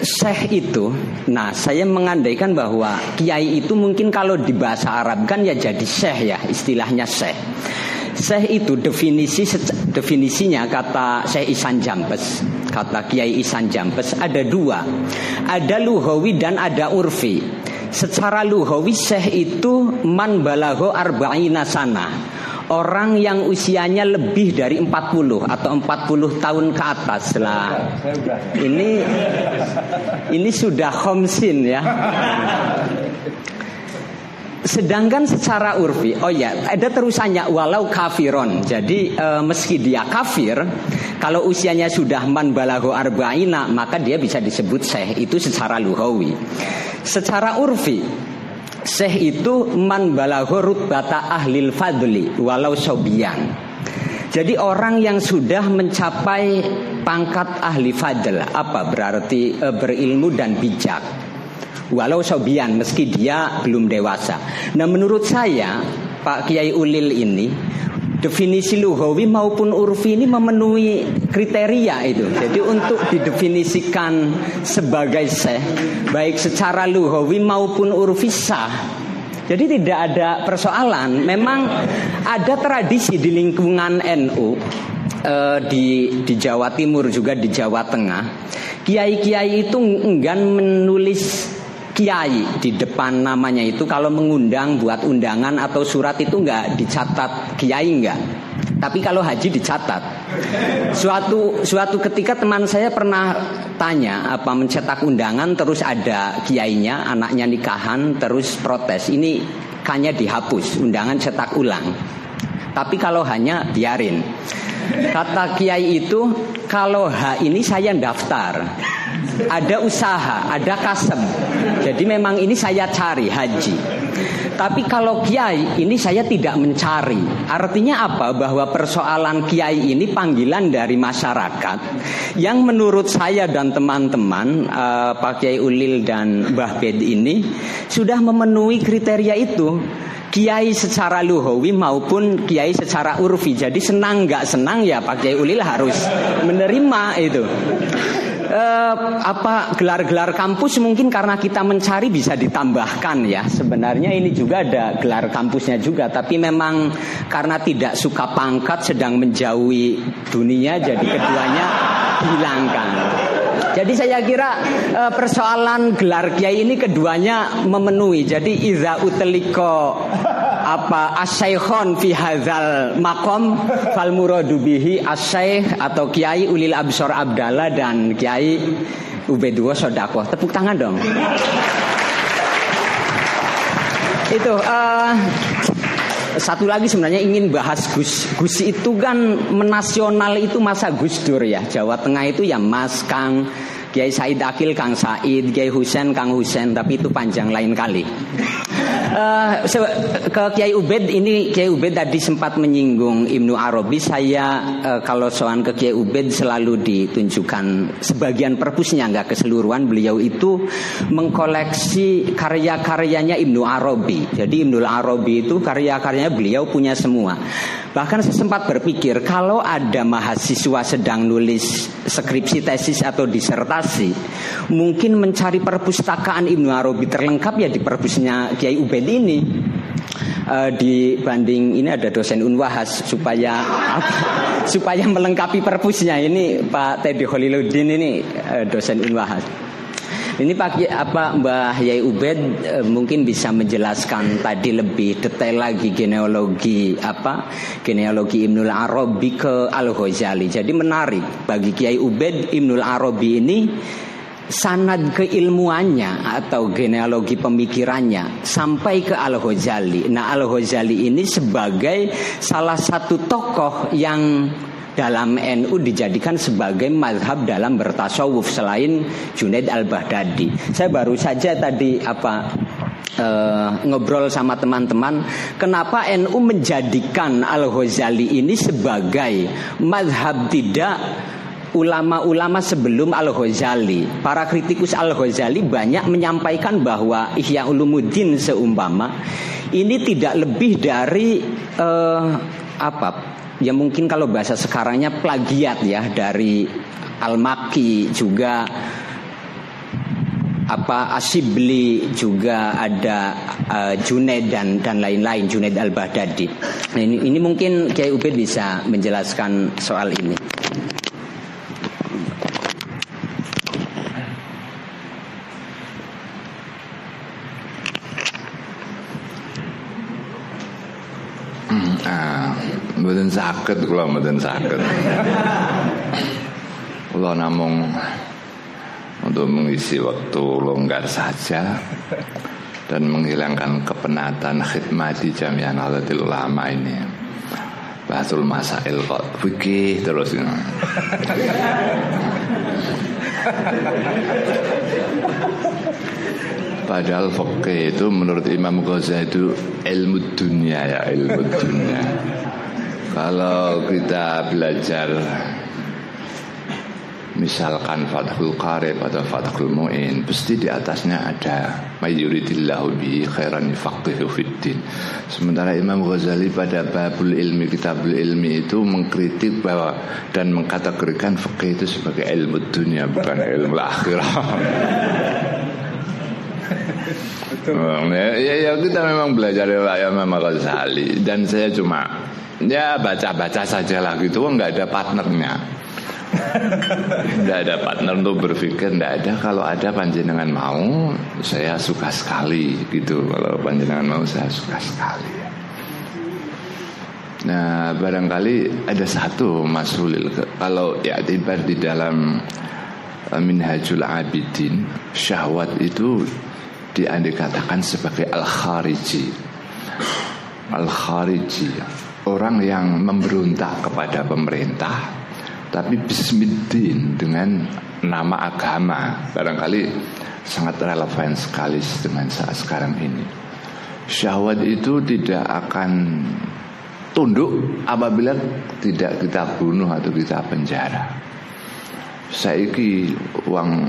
S1: Syekh itu, nah saya mengandaikan bahwa kiai itu mungkin kalau di bahasa Arab kan ya jadi syekh ya, istilahnya syekh. Syekh itu definisi definisinya kata Syekh Isan Jampes, kata Kiai Isan Jampes ada dua, ada luhawi dan ada urfi. Secara luhawi Syekh itu man balago arba'ina sana orang yang usianya lebih dari 40 atau 40 tahun ke atas lah. Ini ini sudah khomsin ya. Sedangkan secara urfi, oh ya, ada terusannya walau kafiron. Jadi e, meski dia kafir, kalau usianya sudah man balago arba'ina, maka dia bisa disebut syekh itu secara luhawi. Secara urfi, Syekh itu man balagho rutbata ahlil fadli walau sobian. Jadi orang yang sudah mencapai pangkat ahli fadl apa berarti e, berilmu dan bijak. Walau sobian meski dia belum dewasa. Nah menurut saya Pak Kiai Ulil ini definisi lugawi maupun urfi ini memenuhi kriteria itu. Jadi untuk didefinisikan sebagai syekh baik secara lugawi maupun urfi sah. Jadi tidak ada persoalan. Memang ada tradisi di lingkungan NU eh, di di Jawa Timur juga di Jawa Tengah. Kiai-kiai itu enggan menulis kiai di depan namanya itu kalau mengundang buat undangan atau surat itu nggak dicatat kiai nggak? Tapi kalau haji dicatat. Suatu suatu ketika teman saya pernah tanya apa mencetak undangan? Terus ada kiainya anaknya nikahan terus protes ini kayaknya dihapus undangan cetak ulang. Tapi kalau hanya biarin. Kata kiai itu kalau H ini saya daftar. Ada usaha, ada kasem. Jadi memang ini saya cari haji. Tapi kalau kiai ini saya tidak mencari. Artinya apa? Bahwa persoalan kiai ini panggilan dari masyarakat yang menurut saya dan teman-teman uh, Pak Kiai Ulil dan Mbah Bed ini sudah memenuhi kriteria itu kiai secara luhawi maupun kiai secara urfi. Jadi senang nggak senang ya Pak Kiai Ulil harus menerima itu eh, apa gelar-gelar kampus mungkin karena kita mencari bisa ditambahkan ya. Sebenarnya ini juga ada gelar kampusnya juga, tapi memang karena tidak suka pangkat sedang menjauhi dunia jadi keduanya dihilangkan. Jadi saya kira uh, persoalan gelar kiai ini keduanya memenuhi. Jadi iza uteliko apa asyaihon fi hadzal makom fal muradu bihi atau kiai ulil absor abdallah dan kiai Ubaidullah Sodakoh. Tepuk tangan dong. Itu uh, satu lagi sebenarnya ingin bahas Gus. Gus itu kan menasional itu masa Gus Dur ya. Jawa Tengah itu ya Mas Kang Kiai Said Akil Kang Said, Kiai Husen Kang Husen, tapi itu panjang lain kali. Uh, ke Kiai Ubed ini Kiai Ubed tadi sempat menyinggung Ibnu Arabi. Saya uh, kalau soal ke Kiai Ubed selalu ditunjukkan sebagian perpusnya nggak keseluruhan. Beliau itu mengkoleksi karya-karyanya Ibnu Arabi. Jadi Ibnu Arabi itu karya-karyanya beliau punya semua. Bahkan saya sempat berpikir kalau ada mahasiswa sedang nulis skripsi tesis atau disertasi, mungkin mencari perpustakaan Ibnu Arabi terlengkap ya di perpusnya Kiai Ubed ini. Uh, dibanding ini ada dosen Unwahas supaya apa, (laughs) supaya melengkapi perpusnya ini Pak Teddy Holiludin ini uh, dosen Unwahas. Ini Pak apa Mbah Yai Ubed e, mungkin bisa menjelaskan tadi lebih detail lagi genealogi apa genealogi Ibnul Arabi ke Al Ghazali. Jadi menarik bagi Kiai Ubed Ibnul Arabi ini sanad keilmuannya atau genealogi pemikirannya sampai ke Al Ghazali. Nah Al Ghazali ini sebagai salah satu tokoh yang dalam NU dijadikan sebagai mazhab dalam bertasawuf selain Junaid al-Baghdadi. Saya baru saja tadi apa uh, ngobrol sama teman-teman kenapa NU menjadikan Al-Ghazali ini sebagai mazhab tidak ulama-ulama sebelum Al-Ghazali. Para kritikus Al-Ghazali banyak menyampaikan bahwa Ihya Ulumuddin seumpama ini tidak lebih dari uh, apa ya mungkin kalau bahasa sekarangnya plagiat ya dari Al-Maki juga apa Asibli juga ada uh, Junaid dan dan lain-lain Junaid Al-Baghdadi. Nah, ini, ini mungkin Kiai Ubed bisa menjelaskan soal ini.
S3: Mboten sakit kula mboten sakit. Kula namung untuk mengisi waktu longgar saja dan menghilangkan kepenatan khidmat di Jamiah Nahdlatul Ulama ini. Bahasul Masail kok fikih terus Padahal fikih itu menurut Imam Ghazali itu ilmu dunia ya ilmu dunia. Kalau kita belajar Misalkan Fathul Qarib atau Fathul Mu'in Pasti di atasnya ada Mayyuridillahu bihi khairan faqihu fiddin Sementara Imam Ghazali pada babul ilmi Kitabul ilmi itu mengkritik bahwa Dan mengkategorikan fakih itu sebagai ilmu dunia Bukan ilmu akhirah ya, ya kita memang belajar ya Imam Ghazali Dan saya cuma Ya baca-baca saja lah gitu nggak ada partnernya. Tidak ada partner untuk berpikir Tidak ada. Kalau ada panjenengan mau Saya suka sekali gitu. Kalau panjenengan mau saya suka sekali. Nah barangkali ada satu Mas Hulil Kalau ya tiba di dalam uh, Minhajul Abidin Syahwat itu Diandai katakan sebagai Al-Khariji. Al-Khariji orang yang memberontak kepada pemerintah tapi bismillah dengan nama agama. Barangkali sangat relevan sekali dengan saat sekarang ini. Syahwat itu tidak akan tunduk apabila tidak kita bunuh atau kita penjara. Saiki uang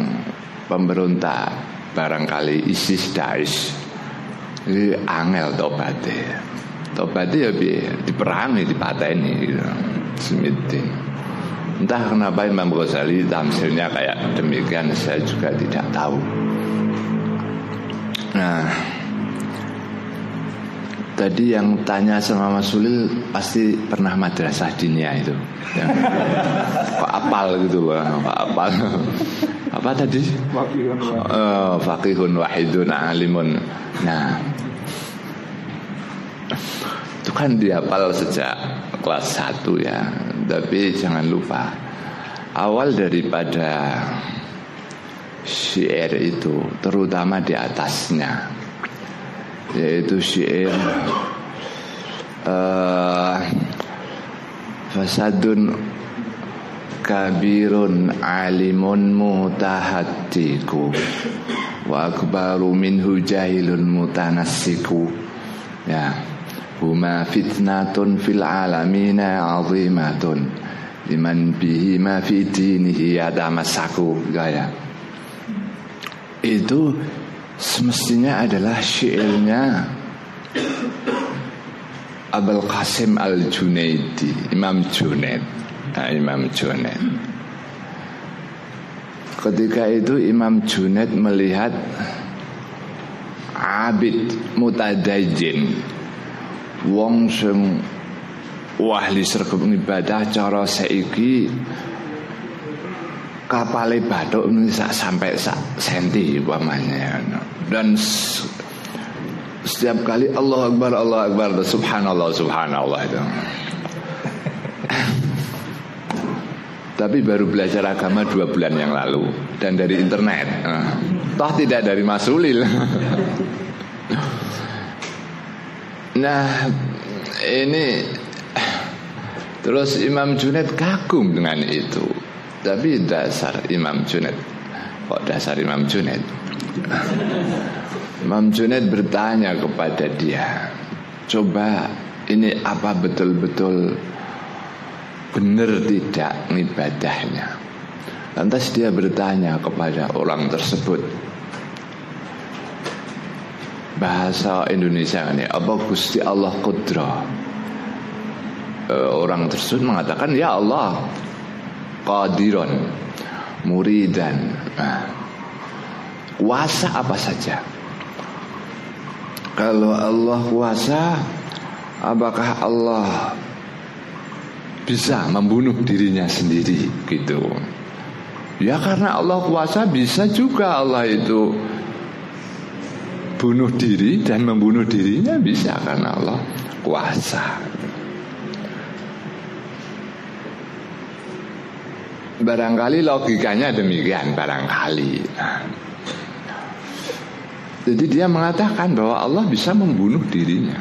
S3: pemberontak barangkali ISIS Daesh. Ini angel tobatnya. Tobatnya ya bi diperangi dipateni gitu. Semitin entah kenapa Imam Ghazali tamsilnya kayak demikian saya juga tidak tahu. Nah Tadi yang tanya sama Mas Sulil pasti pernah madrasah dinia itu. Yang, Pak (laughs) apal gitu, Pak apal. Apa tadi? Fakihun wahidun. Fakihun wahidun alimun. Nah, itu kan dihafal sejak kelas 1 ya. Tapi jangan lupa awal daripada syair itu terutama di atasnya yaitu syair uh, fasadun kabirun alimun mutahaddiku wa akbaru minhu jahilun mutanassiku. Ya huma fitnatun fil alamina azimatun liman bihi ma fi dinihi yatamasaku gaya. Itu semestinya adalah syairnya Abul Qasim Al-Junaidi Imam Junaid. Nah, Imam Junaid. Ketika itu Imam Junaid melihat Abid mutadajin Wong sing wahli sergap ibadah cara seiki kapale batuk ini sampai sak senti umpamanya dan setiap kali Allah Akbar Allah Akbar subhanallah subhanallah itu. Tapi baru belajar agama dua bulan yang lalu. Dan dari internet. Toh tidak dari Mas Ulil. Nah ini terus Imam Junaid kagum dengan itu tapi dasar Imam Junaid. Kok dasar Imam Junaid? Imam Junaid bertanya kepada dia Coba ini apa betul-betul Benar tidak ibadahnya? Lantas dia bertanya kepada orang tersebut Bahasa Indonesia ini Apa Gusti Allah Kudra eh, Orang tersebut mengatakan Ya Allah qadiron muridan. Nah, kuasa apa saja? Kalau Allah kuasa apakah Allah bisa membunuh dirinya sendiri? Gitu. Ya karena Allah kuasa bisa juga Allah itu bunuh diri dan membunuh dirinya bisa karena Allah kuasa Barangkali logikanya demikian barangkali. Jadi dia mengatakan bahwa Allah bisa membunuh dirinya.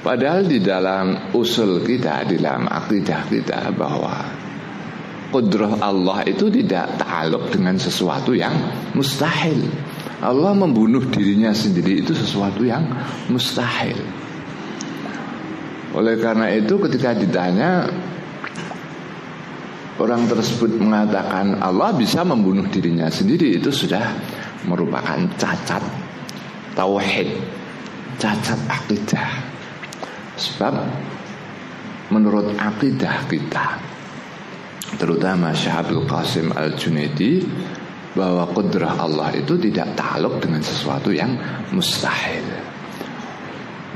S3: Padahal di dalam usul kita, di dalam akidah kita bahwa kudrah Allah itu tidak ta'aluk dengan sesuatu yang mustahil. Allah membunuh dirinya sendiri itu sesuatu yang mustahil. Oleh karena itu ketika ditanya orang tersebut mengatakan Allah bisa membunuh dirinya sendiri itu sudah merupakan cacat tauhid, cacat akidah. Sebab menurut akidah kita terutama Syahabul Qasim Al-Junaidi bahwa kudrah Allah itu tidak taluk dengan sesuatu yang mustahil.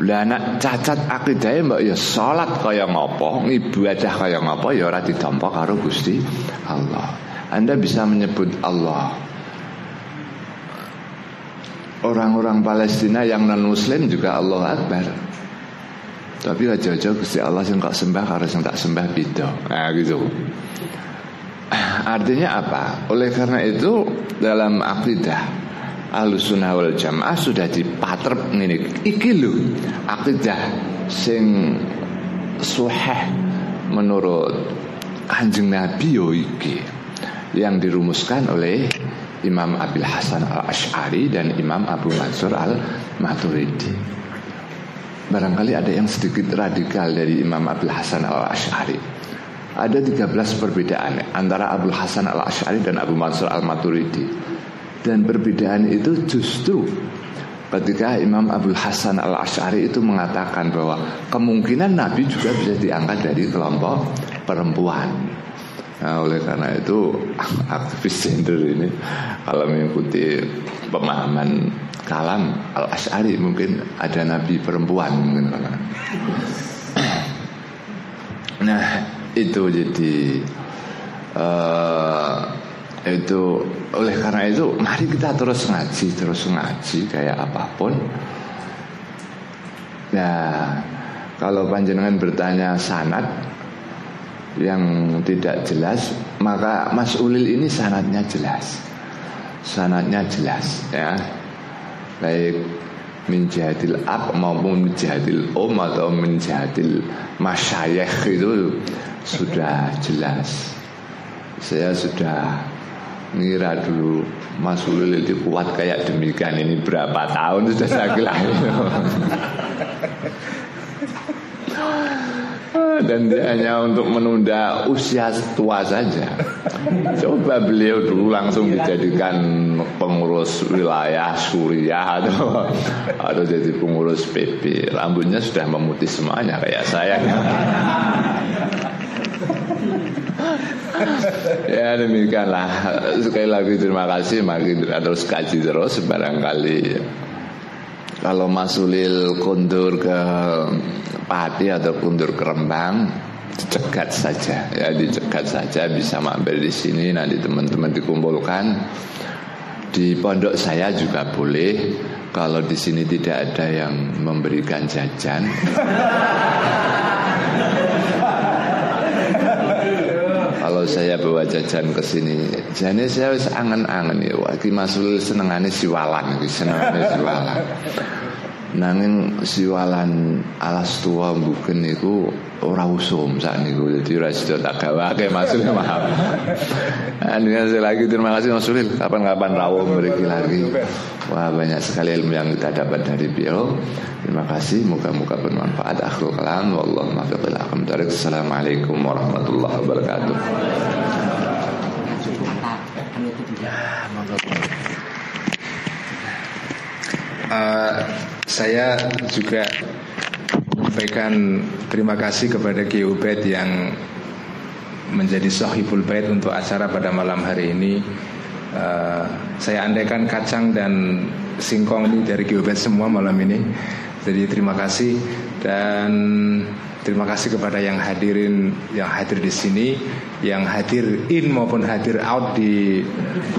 S3: Lah nak cacat akidahnya mbak ya salat kaya ngopo, ibadah kaya ngopo ya ora ditampa karo Gusti Allah. Anda bisa menyebut Allah. Orang-orang Palestina yang non muslim juga Allah Akbar. Tapi aja-aja Gusti Allah sing kok sembah karo sing tak sembah beda. Nah gitu. Artinya apa? Oleh karena itu dalam akidah Ahlussunnah wal Jamaah sudah dipatrep ngene. Iki lho akidah sing suheh menurut Kanjeng Nabi yo iki yang dirumuskan oleh Imam Abil Hasan al Ashari dan Imam Abu Mansur al Maturidi. Barangkali ada yang sedikit radikal dari Imam Abil Hasan al Ashari. Ada 13 perbedaan antara Abu Hasan al Ashari dan Abu Mansur al Maturidi. Dan perbedaan itu justru ketika Imam Abu Hasan al Ashari itu mengatakan bahwa kemungkinan Nabi juga bisa diangkat dari kelompok perempuan. Nah, oleh karena itu (laughs) aktivis gender ini kalau mengikuti pemahaman kalam al Ashari mungkin ada nabi perempuan mungkin Nah itu jadi uh, itu oleh karena itu mari kita terus ngaji terus ngaji kayak apa pun. Nah kalau panjenengan bertanya sanat yang tidak jelas maka Mas Ulil ini sanatnya jelas. Sanatnya jelas ya. Baik menjadil ab maupun menjadil om atau menjadil masyayikh itu sudah jelas. Saya sudah ngira dulu Mas Ulil itu kuat kayak demikian ini berapa tahun sudah saya kira dan dia hanya untuk menunda usia tua saja. Coba beliau dulu langsung dijadikan pengurus wilayah Suriah atau atau jadi pengurus PP. Rambutnya sudah memutih semuanya kayak saya. Ya demikianlah sekali lagi terima kasih mari terus kaji terus barangkali. Kalau Mas Ulil kundur ke Pati atau kundur ke Rembang cegat saja. Ya dicegat saja bisa mampir di sini. Nanti teman-teman dikumpulkan. Di pondok saya juga boleh. Kalau di sini tidak ada yang memberikan jajan kalau saya bawa jajan ke sini jadi saya wis angen-angen ya. Waki masul senengane siwalan iki senengane siwalan nanging siwalan alas tua bukan itu ora usum saat niku jadi ora sida tak gawake maksudnya (laughs) maaf. Dengan sekali lagi terima kasih Mas Sulil. Kapan-kapan rawuh memiliki lagi. Wah banyak sekali ilmu yang kita dapat dari beliau. Terima kasih. Moga-moga bermanfaat. Akhirul kalam. Wallahu muwaffiq assalamualaikum warahmatullahi wabarakatuh.
S2: Uh, saya juga menyampaikan terima kasih kepada Ki Ubed yang menjadi sohibul bait untuk acara pada malam hari ini. Uh, saya andaikan kacang dan singkong ini dari Ki Ubed semua malam ini. Jadi terima kasih dan Terima kasih kepada yang hadirin yang hadir di sini, yang hadir in maupun hadir out di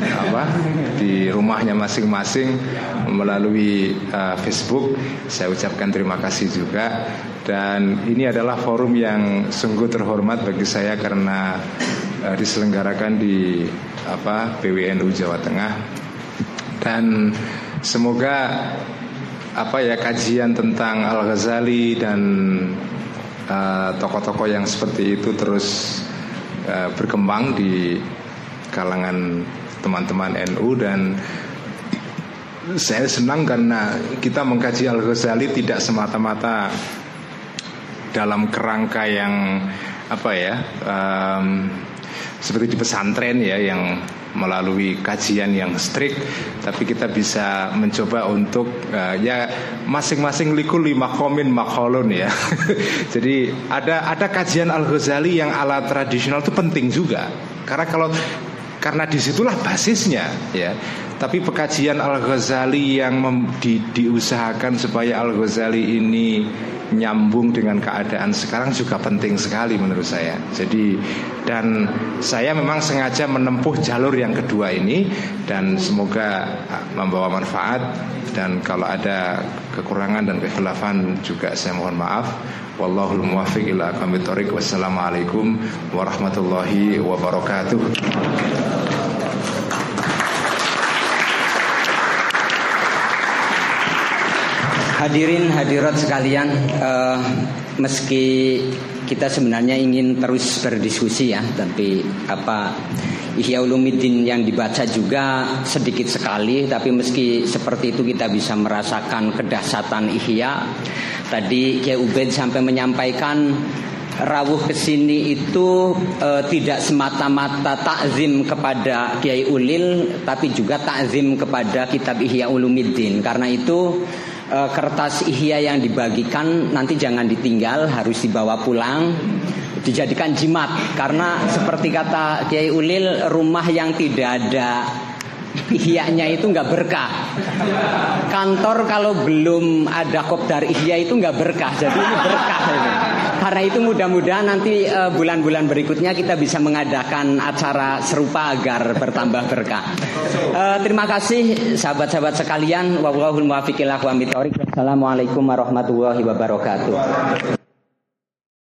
S2: apa di rumahnya masing-masing melalui uh, Facebook. Saya ucapkan terima kasih juga dan ini adalah forum yang sungguh terhormat bagi saya karena uh, diselenggarakan di apa PWNU Jawa Tengah dan semoga apa ya kajian tentang Al Ghazali dan tokoh-tokoh uh, yang seperti itu terus uh, berkembang di kalangan teman-teman NU dan saya senang karena kita mengkaji Al Ghazali tidak semata-mata dalam kerangka yang apa ya um, seperti di pesantren ya yang melalui kajian yang strict tapi kita bisa mencoba untuk uh, ya masing-masing likul lima komin makholun ya. (laughs) Jadi ada ada kajian Al Ghazali yang ala tradisional itu penting juga. Karena kalau karena di situlah basisnya ya tapi pekajian Al Ghazali yang di, diusahakan supaya Al Ghazali ini nyambung dengan keadaan sekarang juga penting sekali menurut saya. Jadi dan saya memang sengaja menempuh jalur yang kedua ini dan semoga ah, membawa manfaat dan kalau ada kekurangan dan kekhilafan juga saya mohon maaf. Wallahul muwaffiq ila Wassalamualaikum warahmatullahi wabarakatuh.
S1: Hadirin hadirat sekalian, uh, meski kita sebenarnya ingin terus berdiskusi ya, tapi apa Ihya Ulumuddin yang dibaca juga sedikit sekali tapi meski seperti itu kita bisa merasakan kedahsatan Ihya. Tadi Kiai Ubed sampai menyampaikan rawuh ke sini itu e, tidak semata-mata takzim kepada Kiai Ulil tapi juga takzim kepada kitab Ihya Ulumuddin. Karena itu e, kertas Ihya yang dibagikan nanti jangan ditinggal, harus dibawa pulang. Dijadikan jimat karena seperti kata Kiai Ulil rumah yang tidak ada ihya'nya itu nggak berkah. Kantor kalau belum ada kopdar ihya itu nggak berkah. Jadi ini berkah ini. Karena itu mudah-mudahan nanti uh, bulan-bulan berikutnya kita bisa mengadakan acara serupa agar bertambah berkah. Uh, terima kasih sahabat-sahabat sekalian. Wallahul muwaffiq Assalamualaikum warahmatullahi wabarakatuh.